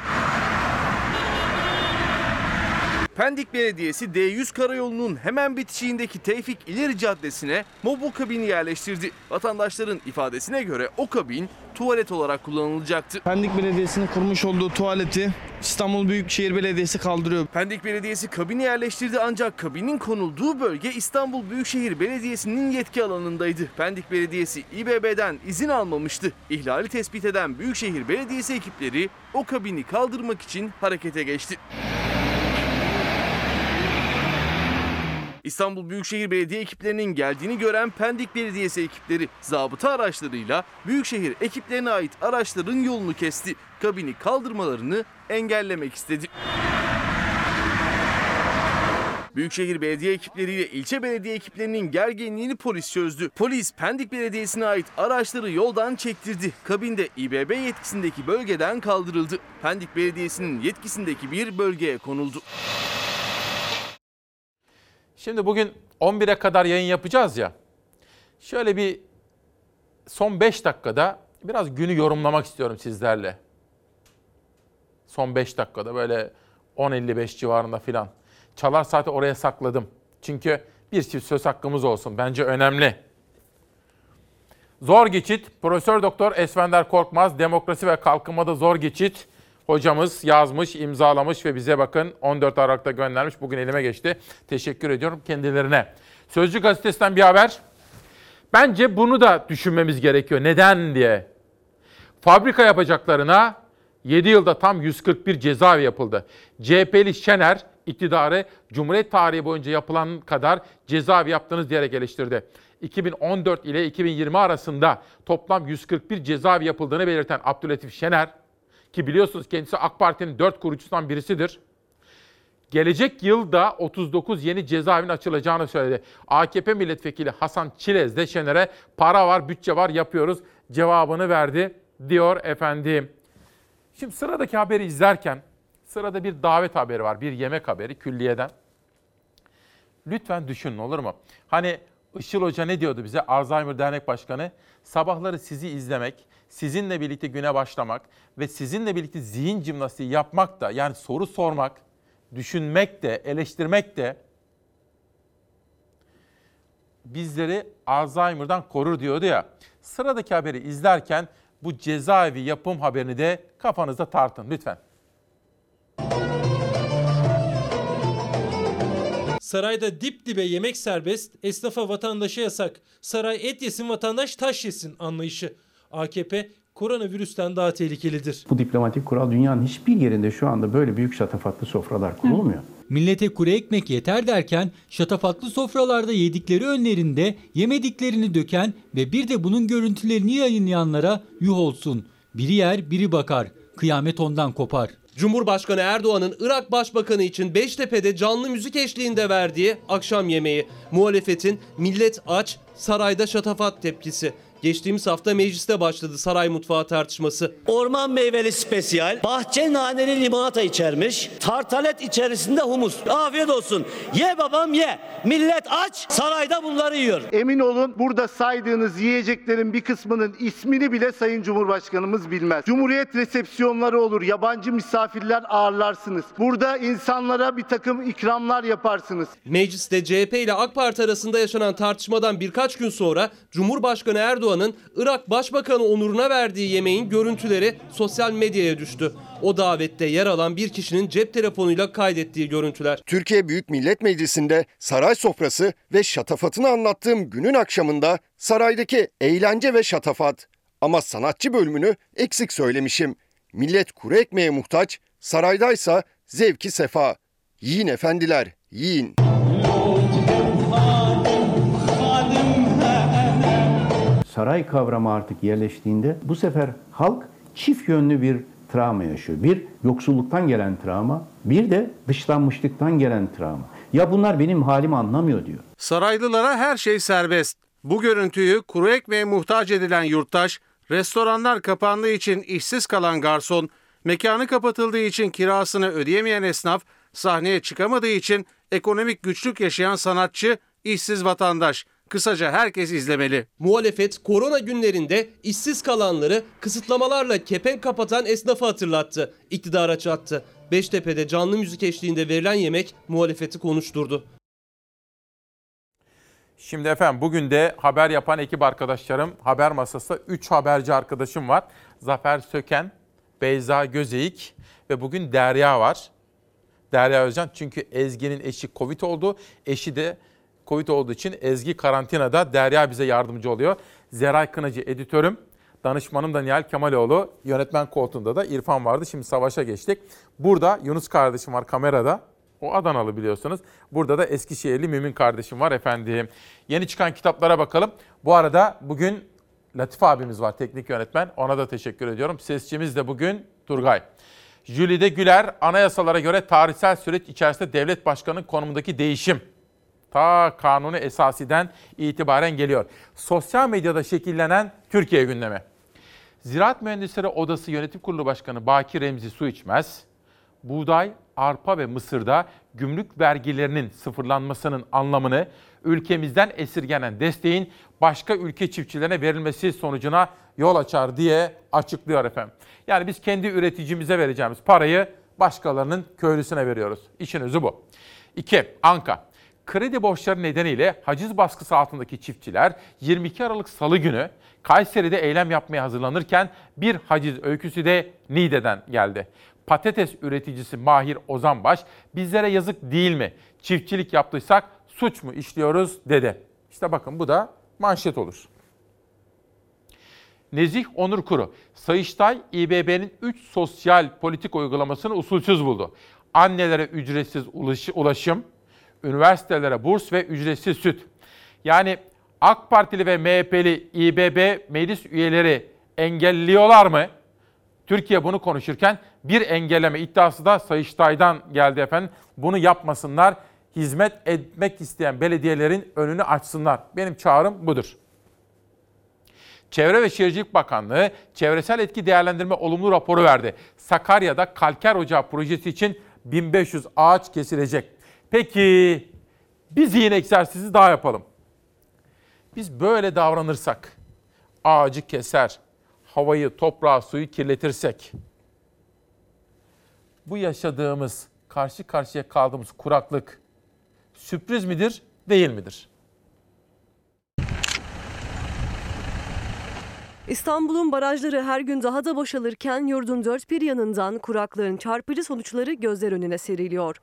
Pendik Belediyesi D100 karayolunun hemen bitişiğindeki Tevfik İleri Caddesi'ne mobil kabini yerleştirdi. Vatandaşların ifadesine göre o kabin tuvalet olarak kullanılacaktı. Pendik Belediyesi'nin kurmuş olduğu tuvaleti İstanbul Büyükşehir Belediyesi kaldırıyor. Pendik Belediyesi kabini yerleştirdi ancak kabinin konulduğu bölge İstanbul Büyükşehir Belediyesi'nin yetki alanındaydı. Pendik Belediyesi İBB'den izin almamıştı. İhlali tespit eden Büyükşehir Belediyesi ekipleri o kabini kaldırmak için harekete geçti. İstanbul Büyükşehir Belediye ekiplerinin geldiğini gören Pendik Belediyesi ekipleri zabıta araçlarıyla Büyükşehir ekiplerine ait araçların yolunu kesti. Kabini kaldırmalarını engellemek istedi. Büyükşehir Belediye ekipleriyle ilçe belediye ekiplerinin gerginliğini polis çözdü. Polis Pendik Belediyesi'ne ait araçları yoldan çektirdi. Kabinde İBB yetkisindeki bölgeden kaldırıldı. Pendik Belediyesi'nin yetkisindeki bir bölgeye konuldu. Şimdi bugün 11'e kadar yayın yapacağız ya. Şöyle bir son 5 dakikada biraz günü yorumlamak istiyorum sizlerle. Son 5 dakikada böyle 10.55 civarında filan. Çalar saati oraya sakladım. Çünkü bir çift söz hakkımız olsun. Bence önemli. Zor geçit. Profesör Doktor Esvender Korkmaz Demokrasi ve Kalkınmada Zor Geçit hocamız yazmış, imzalamış ve bize bakın 14 Aralık'ta göndermiş. Bugün elime geçti. Teşekkür ediyorum kendilerine. Sözcü gazetesinden bir haber. Bence bunu da düşünmemiz gerekiyor. Neden diye. Fabrika yapacaklarına 7 yılda tam 141 cezaevi yapıldı. CHP'li Şener iktidarı Cumhuriyet tarihi boyunca yapılan kadar cezaevi yaptınız diyerek eleştirdi. 2014 ile 2020 arasında toplam 141 cezaevi yapıldığını belirten Abdülatif Şener, ki biliyorsunuz kendisi AK Parti'nin 4 kurucusundan birisidir. Gelecek yılda 39 yeni cezaevinin açılacağını söyledi. AKP milletvekili Hasan Çilez de Şener'e para var, bütçe var, yapıyoruz cevabını verdi diyor efendim. Şimdi sıradaki haberi izlerken sırada bir davet haberi var, bir yemek haberi külliyeden. Lütfen düşünün olur mu? Hani Işıl Hoca ne diyordu bize? Alzheimer Dernek Başkanı. Sabahları sizi izlemek, sizinle birlikte güne başlamak ve sizinle birlikte zihin jimnastiği yapmak da yani soru sormak, düşünmek de, eleştirmek de bizleri Alzheimer'dan korur diyordu ya. Sıradaki haberi izlerken bu cezaevi yapım haberini de kafanızda tartın lütfen. Sarayda dip dibe yemek serbest, esnafa vatandaşa yasak. Saray et yesin vatandaş taş yesin anlayışı. AKP koronavirüsten daha tehlikelidir. Bu diplomatik kural dünyanın hiçbir yerinde şu anda böyle büyük şatafatlı sofralar kurulmuyor. Millete kuru ekmek yeter derken şatafatlı sofralarda yedikleri önlerinde yemediklerini döken ve bir de bunun görüntülerini yayınlayanlara yuh olsun. Biri yer biri bakar. Kıyamet ondan kopar. Cumhurbaşkanı Erdoğan'ın Irak Başbakanı için Beştepe'de canlı müzik eşliğinde verdiği akşam yemeği. Muhalefetin millet aç, sarayda şatafat tepkisi. Geçtiğimiz hafta mecliste başladı saray mutfağı tartışması. Orman meyveli spesiyal, bahçe naneli limonata içermiş, tartalet içerisinde humus. Afiyet olsun. Ye babam ye. Millet aç, sarayda bunları yiyor. Emin olun burada saydığınız yiyeceklerin bir kısmının ismini bile Sayın Cumhurbaşkanımız bilmez. Cumhuriyet resepsiyonları olur, yabancı misafirler ağırlarsınız. Burada insanlara bir takım ikramlar yaparsınız. Mecliste CHP ile AK Parti arasında yaşanan tartışmadan birkaç gün sonra Cumhurbaşkanı Erdoğan Erdoğan'ın Irak Başbakanı onuruna verdiği yemeğin görüntüleri sosyal medyaya düştü. O davette yer alan bir kişinin cep telefonuyla kaydettiği görüntüler. Türkiye Büyük Millet Meclisi'nde saray sofrası ve şatafatını anlattığım günün akşamında saraydaki eğlence ve şatafat. Ama sanatçı bölümünü eksik söylemişim. Millet kuru ekmeğe muhtaç, saraydaysa zevki sefa. Yiyin efendiler, yiyin. Saray kavramı artık yerleştiğinde bu sefer halk çift yönlü bir travma yaşıyor. Bir yoksulluktan gelen travma, bir de dışlanmışlıktan gelen travma. Ya bunlar benim halimi anlamıyor diyor. Saraylılara her şey serbest. Bu görüntüyü kuru ekmeğe muhtaç edilen yurttaş, restoranlar kapandığı için işsiz kalan garson, mekanı kapatıldığı için kirasını ödeyemeyen esnaf, sahneye çıkamadığı için ekonomik güçlük yaşayan sanatçı, işsiz vatandaş. Kısaca herkes izlemeli. Muhalefet korona günlerinde işsiz kalanları kısıtlamalarla kepenk kapatan esnafı hatırlattı. İktidara çattı. Beştepe'de canlı müzik eşliğinde verilen yemek muhalefeti konuşturdu. Şimdi efendim bugün de haber yapan ekip arkadaşlarım haber masasında 3 haberci arkadaşım var. Zafer Söken, Beyza Gözeyik ve bugün Derya var. Derya Özcan çünkü Ezgi'nin eşi Covid oldu. Eşi de Covid olduğu için Ezgi karantinada. Derya bize yardımcı oluyor. Zeray Kınacı editörüm. Danışmanım da Nihal Kemaloğlu. Yönetmen koltuğunda da İrfan vardı. Şimdi savaşa geçtik. Burada Yunus kardeşim var kamerada. O Adanalı biliyorsunuz. Burada da Eskişehirli Mümin kardeşim var efendim. Yeni çıkan kitaplara bakalım. Bu arada bugün Latif abimiz var teknik yönetmen. Ona da teşekkür ediyorum. Sesçimiz de bugün Turgay. Jülide Güler, anayasalara göre tarihsel süreç içerisinde devlet başkanı konumundaki değişim ta kanunu esasiden itibaren geliyor. Sosyal medyada şekillenen Türkiye gündemi. Ziraat Mühendisleri Odası Yönetim Kurulu Başkanı Baki Remzi Su içmez. Buğday, arpa ve mısırda gümrük vergilerinin sıfırlanmasının anlamını ülkemizden esirgenen desteğin başka ülke çiftçilerine verilmesi sonucuna yol açar diye açıklıyor efendim. Yani biz kendi üreticimize vereceğimiz parayı başkalarının köylüsüne veriyoruz. İşin özü bu. 2. Anka. Kredi borçları nedeniyle haciz baskısı altındaki çiftçiler 22 Aralık Salı günü Kayseri'de eylem yapmaya hazırlanırken bir haciz öyküsü de Niğde'den geldi. Patates üreticisi Mahir Ozanbaş bizlere yazık değil mi? Çiftçilik yaptıysak suç mu işliyoruz dedi. İşte bakın bu da manşet olur. Nezih Onur Kuru, Sayıştay İBB'nin 3 sosyal politik uygulamasını usulsüz buldu. Annelere ücretsiz ulaşım, üniversitelere burs ve ücretsiz süt. Yani AK Partili ve MHP'li İBB meclis üyeleri engelliyorlar mı? Türkiye bunu konuşurken bir engelleme iddiası da Sayıştay'dan geldi efendim. Bunu yapmasınlar. Hizmet etmek isteyen belediyelerin önünü açsınlar. Benim çağrım budur. Çevre ve Şehircilik Bakanlığı çevresel etki değerlendirme olumlu raporu verdi. Sakarya'da kalker ocağı projesi için 1500 ağaç kesilecek. Peki bir zihin egzersizi daha yapalım. Biz böyle davranırsak, ağacı keser, havayı, toprağı, suyu kirletirsek, bu yaşadığımız, karşı karşıya kaldığımız kuraklık sürpriz midir, değil midir? İstanbul'un barajları her gün daha da boşalırken yurdun dört bir yanından kuraklığın çarpıcı sonuçları gözler önüne seriliyor.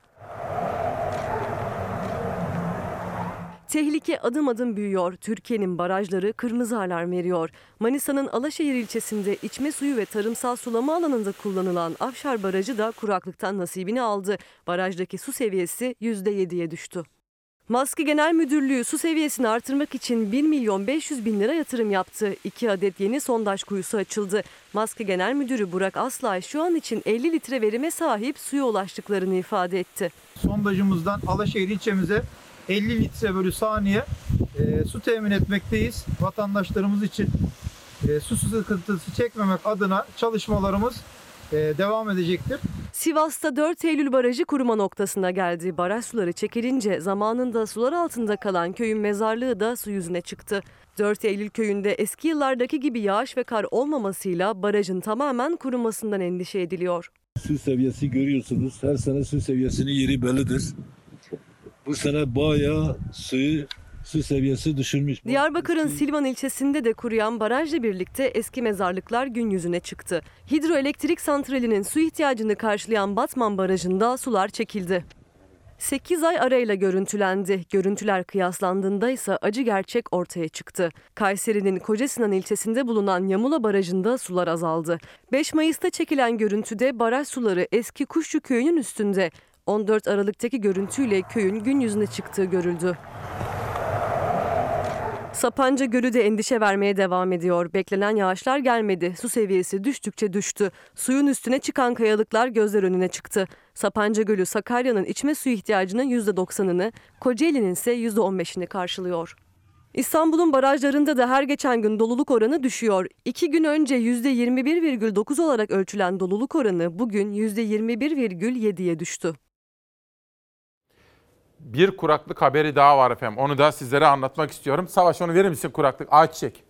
Tehlike adım adım büyüyor. Türkiye'nin barajları kırmızı alarm veriyor. Manisa'nın Alaşehir ilçesinde içme suyu ve tarımsal sulama alanında kullanılan Afşar Barajı da kuraklıktan nasibini aldı. Barajdaki su seviyesi %7'ye düştü. Maske Genel Müdürlüğü su seviyesini artırmak için 1 milyon 500 bin lira yatırım yaptı. 2 adet yeni sondaj kuyusu açıldı. Maske Genel Müdürü Burak Aslay şu an için 50 litre verime sahip suya ulaştıklarını ifade etti. Sondajımızdan Alaşehir ilçemize 50 litre bölü saniye e, su temin etmekteyiz. Vatandaşlarımız için e, su sıkıntısı çekmemek adına çalışmalarımız e, devam edecektir. Sivas'ta 4 Eylül Barajı kuruma noktasına geldi. Baraj suları çekilince zamanında sular altında kalan köyün mezarlığı da su yüzüne çıktı. 4 Eylül köyünde eski yıllardaki gibi yağış ve kar olmamasıyla barajın tamamen kurumasından endişe ediliyor. Su seviyesi görüyorsunuz. Her sene su seviyesinin yeri bellidir. Bu sene bayağı suyu su seviyesi düşürmüş. Diyarbakır'ın Silvan ilçesinde de kuruyan barajla birlikte eski mezarlıklar gün yüzüne çıktı. Hidroelektrik santralinin su ihtiyacını karşılayan Batman Barajı'nda sular çekildi. 8 ay arayla görüntülendi. Görüntüler kıyaslandığında ise acı gerçek ortaya çıktı. Kayseri'nin Kocasinan ilçesinde bulunan Yamula Barajı'nda sular azaldı. 5 Mayıs'ta çekilen görüntüde baraj suları eski Kuşçu köyünün üstünde. 14 Aralık'taki görüntüyle köyün gün yüzüne çıktığı görüldü. Sapanca Gölü de endişe vermeye devam ediyor. Beklenen yağışlar gelmedi. Su seviyesi düştükçe düştü. Suyun üstüne çıkan kayalıklar gözler önüne çıktı. Sapanca Gölü Sakarya'nın içme suyu ihtiyacının %90'ını, Kocaeli'nin ise %15'ini karşılıyor. İstanbul'un barajlarında da her geçen gün doluluk oranı düşüyor. İki gün önce %21,9 olarak ölçülen doluluk oranı bugün %21,7'ye düştü. Bir kuraklık haberi daha var efendim. Onu da sizlere anlatmak istiyorum. Savaş onu verir misin kuraklık? Ayçiçek.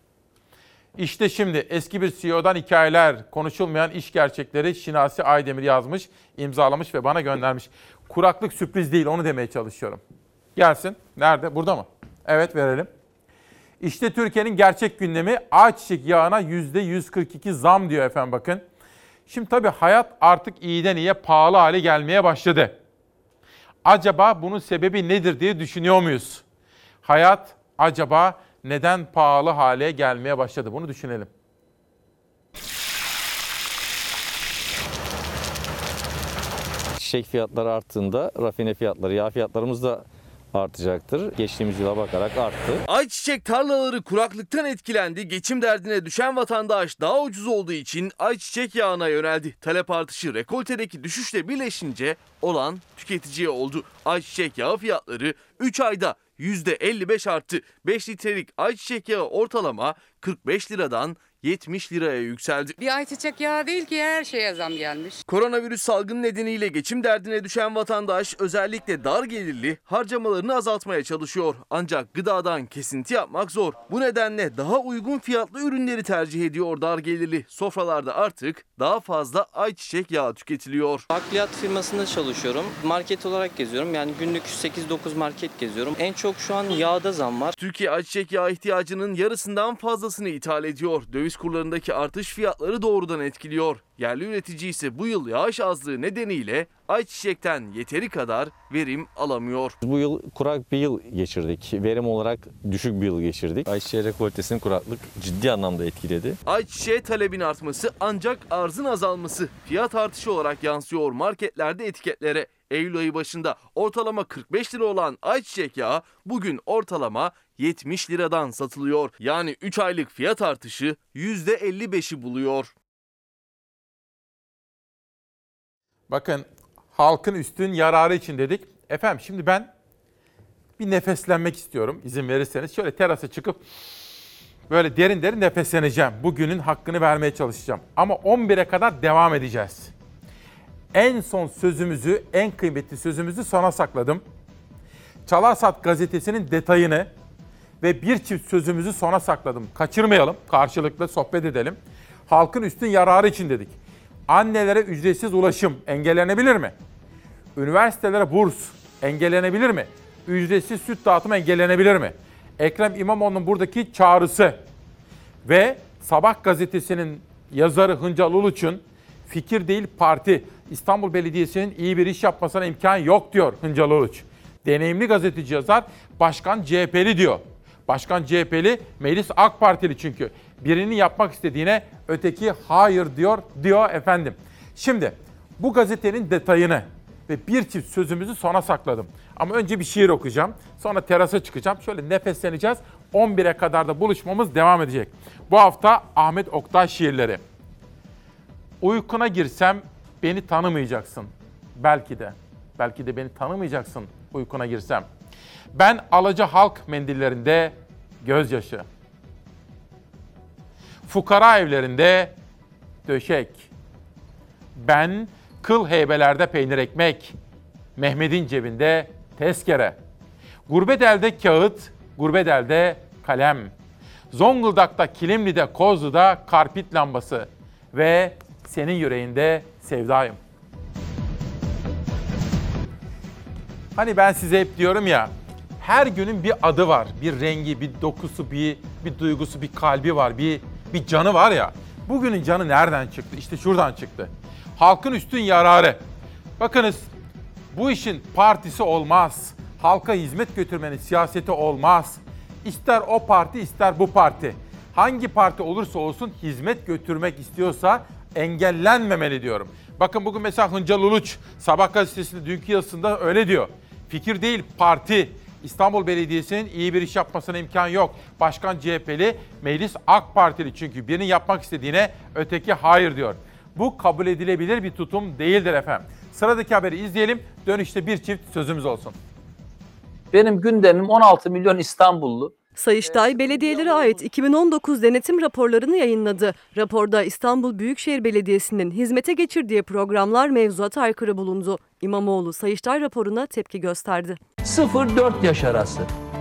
İşte şimdi eski bir CEO'dan hikayeler, konuşulmayan iş gerçekleri Şinasi Aydemir yazmış, imzalamış ve bana göndermiş. Kuraklık sürpriz değil, onu demeye çalışıyorum. Gelsin. Nerede? Burada mı? Evet verelim. İşte Türkiye'nin gerçek gündemi ayçiçek yağına %142 zam diyor efendim bakın. Şimdi tabii hayat artık iyiden iyiye pahalı hale gelmeye başladı. Acaba bunun sebebi nedir diye düşünüyor muyuz? Hayat acaba neden pahalı hale gelmeye başladı? Bunu düşünelim. Çiçek fiyatları arttığında rafine fiyatları, yağ fiyatlarımız da artacaktır. Geçtiğimiz yıla bakarak arttı. Ayçiçek tarlaları kuraklıktan etkilendi. Geçim derdine düşen vatandaş daha ucuz olduğu için ayçiçek yağına yöneldi. Talep artışı rekoltedeki düşüşle birleşince olan tüketiciye oldu. Ayçiçek yağı fiyatları 3 ayda %55 arttı. 5 litrelik ayçiçek yağı ortalama 45 liradan 70 liraya yükseldi. Bir ayçiçek yağı değil ki her şeye zam gelmiş. Koronavirüs salgını nedeniyle geçim derdine düşen vatandaş özellikle dar gelirli harcamalarını azaltmaya çalışıyor. Ancak gıdadan kesinti yapmak zor. Bu nedenle daha uygun fiyatlı ürünleri tercih ediyor dar gelirli. Sofralarda artık daha fazla ayçiçek yağı tüketiliyor. Bakliyat firmasında çalışıyorum. Market olarak geziyorum. Yani günlük 8-9 market geziyorum. En çok şu an yağda zam var. Türkiye ayçiçek yağı ihtiyacının yarısından fazlasını ithal ediyor. Döviz kurlarındaki artış fiyatları doğrudan etkiliyor. Yerli üretici ise bu yıl yağış azlığı nedeniyle ayçiçekten yeteri kadar verim alamıyor. Bu yıl kurak bir yıl geçirdik. Verim olarak düşük bir yıl geçirdik. Ayçiçeği rekoltesini kuraklık ciddi anlamda etkiledi. Ayçiçeğe talebin artması ancak arzın azalması fiyat artışı olarak yansıyor marketlerde etiketlere. Eylül ayı başında ortalama 45 lira olan ayçiçek yağı bugün ortalama 70 liradan satılıyor. Yani 3 aylık fiyat artışı %55'i buluyor. Bakın halkın üstün yararı için dedik. Efendim şimdi ben bir nefeslenmek istiyorum izin verirseniz. Şöyle terasa çıkıp böyle derin derin nefesleneceğim. Bugünün hakkını vermeye çalışacağım. Ama 11'e kadar devam edeceğiz. En son sözümüzü, en kıymetli sözümüzü sona sakladım. Çalarsat gazetesinin detayını ve bir çift sözümüzü sona sakladım. Kaçırmayalım, karşılıklı sohbet edelim. Halkın üstün yararı için dedik. Annelere ücretsiz ulaşım engellenebilir mi? Üniversitelere burs engellenebilir mi? Ücretsiz süt dağıtımı engellenebilir mi? Ekrem İmamoğlu'nun buradaki çağrısı ve Sabah gazetesinin yazarı Hıncal Uluç'un fikir değil parti İstanbul Belediyesi'nin iyi bir iş yapmasına imkan yok diyor Hıncal Uluç. Deneyimli gazeteci yazar başkan CHP'li diyor. Başkan CHP'li, meclis AK Partili çünkü. Birinin yapmak istediğine öteki hayır diyor, diyor efendim. Şimdi bu gazetenin detayını ve bir çift sözümüzü sona sakladım. Ama önce bir şiir okuyacağım. Sonra terasa çıkacağım. Şöyle nefesleneceğiz. 11'e kadar da buluşmamız devam edecek. Bu hafta Ahmet Oktay şiirleri. Uykuna girsem beni tanımayacaksın. Belki de. Belki de beni tanımayacaksın uykuna girsem. Ben alaca halk mendillerinde gözyaşı. Fukara evlerinde döşek. Ben kıl heybelerde peynir ekmek. Mehmet'in cebinde tezkere. Gurbet elde kağıt, gurbet elde kalem. Zonguldak'ta, Kilimli'de, Kozlu'da karpit lambası ve senin yüreğinde sevdayım. Hani ben size hep diyorum ya, Her günün bir adı var, bir rengi, bir dokusu, bir bir duygusu, bir kalbi var, bir bir canı var ya. Bugünün canı nereden çıktı? İşte şuradan çıktı. Halkın üstün yararı. Bakınız bu işin partisi olmaz. Halka hizmet götürmenin siyaseti olmaz. İster o parti ister bu parti. Hangi parti olursa olsun hizmet götürmek istiyorsa engellenmemeli diyorum. Bakın bugün mesela Hıncal Uluç Sabah gazetesinde dünkü yazısında öyle diyor. Fikir değil parti. İstanbul Belediyesi'nin iyi bir iş yapmasına imkan yok. Başkan CHP'li, meclis AK Partili çünkü birinin yapmak istediğine öteki hayır diyor. Bu kabul edilebilir bir tutum değildir efendim. Sıradaki haberi izleyelim. Dönüşte bir çift sözümüz olsun. Benim gündemim 16 milyon İstanbullu. Sayıştay belediyelere ait 2019 denetim raporlarını yayınladı. Raporda İstanbul Büyükşehir Belediyesi'nin hizmete geçirdiği programlar mevzuata aykırı bulundu. İmamoğlu Sayıştay raporuna tepki gösterdi. 0-4 yaş arası.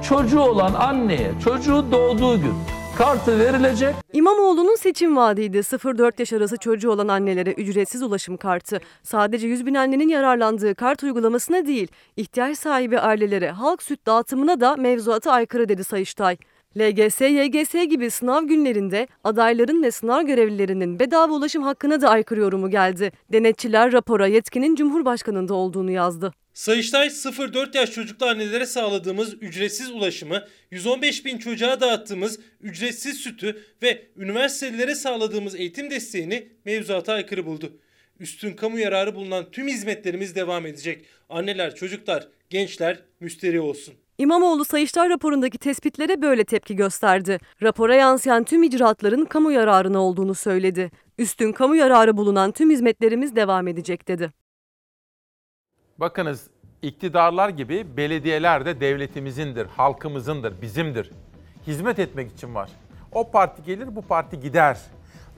Çocuğu olan anneye çocuğu doğduğu gün kartı verilecek. İmamoğlu'nun seçim vaadiydi 0-4 yaş arası çocuğu olan annelere ücretsiz ulaşım kartı. Sadece 100 bin annenin yararlandığı kart uygulamasına değil, ihtiyaç sahibi ailelere halk süt dağıtımına da mevzuata aykırı dedi Sayıştay. LGS, YGS gibi sınav günlerinde adayların ve sınav görevlilerinin bedava ulaşım hakkına da aykırı yorumu geldi. Denetçiler rapora yetkinin Cumhurbaşkanı'nda olduğunu yazdı. Sayıştay 0-4 yaş çocuklu annelere sağladığımız ücretsiz ulaşımı, 115 bin çocuğa dağıttığımız ücretsiz sütü ve üniversitelere sağladığımız eğitim desteğini mevzuata aykırı buldu. Üstün kamu yararı bulunan tüm hizmetlerimiz devam edecek. Anneler, çocuklar, gençler müsterih olsun. İmamoğlu Sayıştay raporundaki tespitlere böyle tepki gösterdi. Rapora yansıyan tüm icraatların kamu yararına olduğunu söyledi. Üstün kamu yararı bulunan tüm hizmetlerimiz devam edecek dedi. Bakınız iktidarlar gibi belediyeler de devletimizindir, halkımızındır, bizimdir. Hizmet etmek için var. O parti gelir, bu parti gider.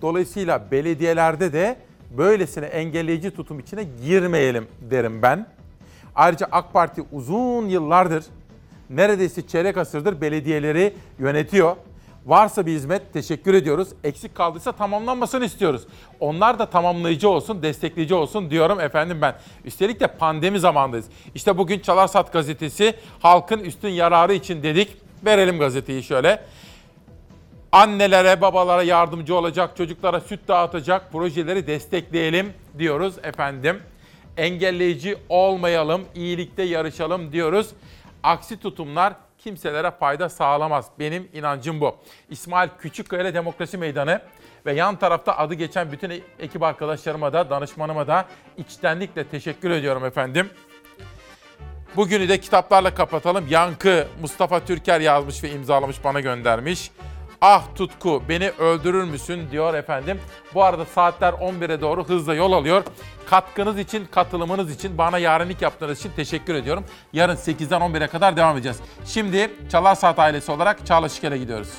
Dolayısıyla belediyelerde de böylesine engelleyici tutum içine girmeyelim derim ben. Ayrıca AK Parti uzun yıllardır, neredeyse çeyrek asırdır belediyeleri yönetiyor. Varsa bir hizmet teşekkür ediyoruz. Eksik kaldıysa tamamlanmasını istiyoruz. Onlar da tamamlayıcı olsun, destekleyici olsun diyorum efendim ben. Üstelik de pandemi zamandayız. İşte bugün Çalarsat gazetesi halkın üstün yararı için dedik. Verelim gazeteyi şöyle. Annelere, babalara yardımcı olacak, çocuklara süt dağıtacak projeleri destekleyelim diyoruz efendim. Engelleyici olmayalım, iyilikte yarışalım diyoruz. Aksi tutumlar kimselere fayda sağlamaz. Benim inancım bu. İsmail Küçükkaya Demokrasi Meydanı ve yan tarafta adı geçen bütün ekip arkadaşlarıma da, danışmanıma da içtenlikle teşekkür ediyorum efendim. Bugünü de kitaplarla kapatalım. Yankı Mustafa Türker yazmış ve imzalamış bana göndermiş. Ah Tutku beni öldürür müsün diyor efendim. Bu arada saatler 11'e doğru hızla yol alıyor. Katkınız için, katılımınız için, bana yarenlik yaptığınız için teşekkür ediyorum. Yarın 8'den 11'e kadar devam edeceğiz. Şimdi Çalar Saat ailesi olarak Çağla Şikel'e gidiyoruz.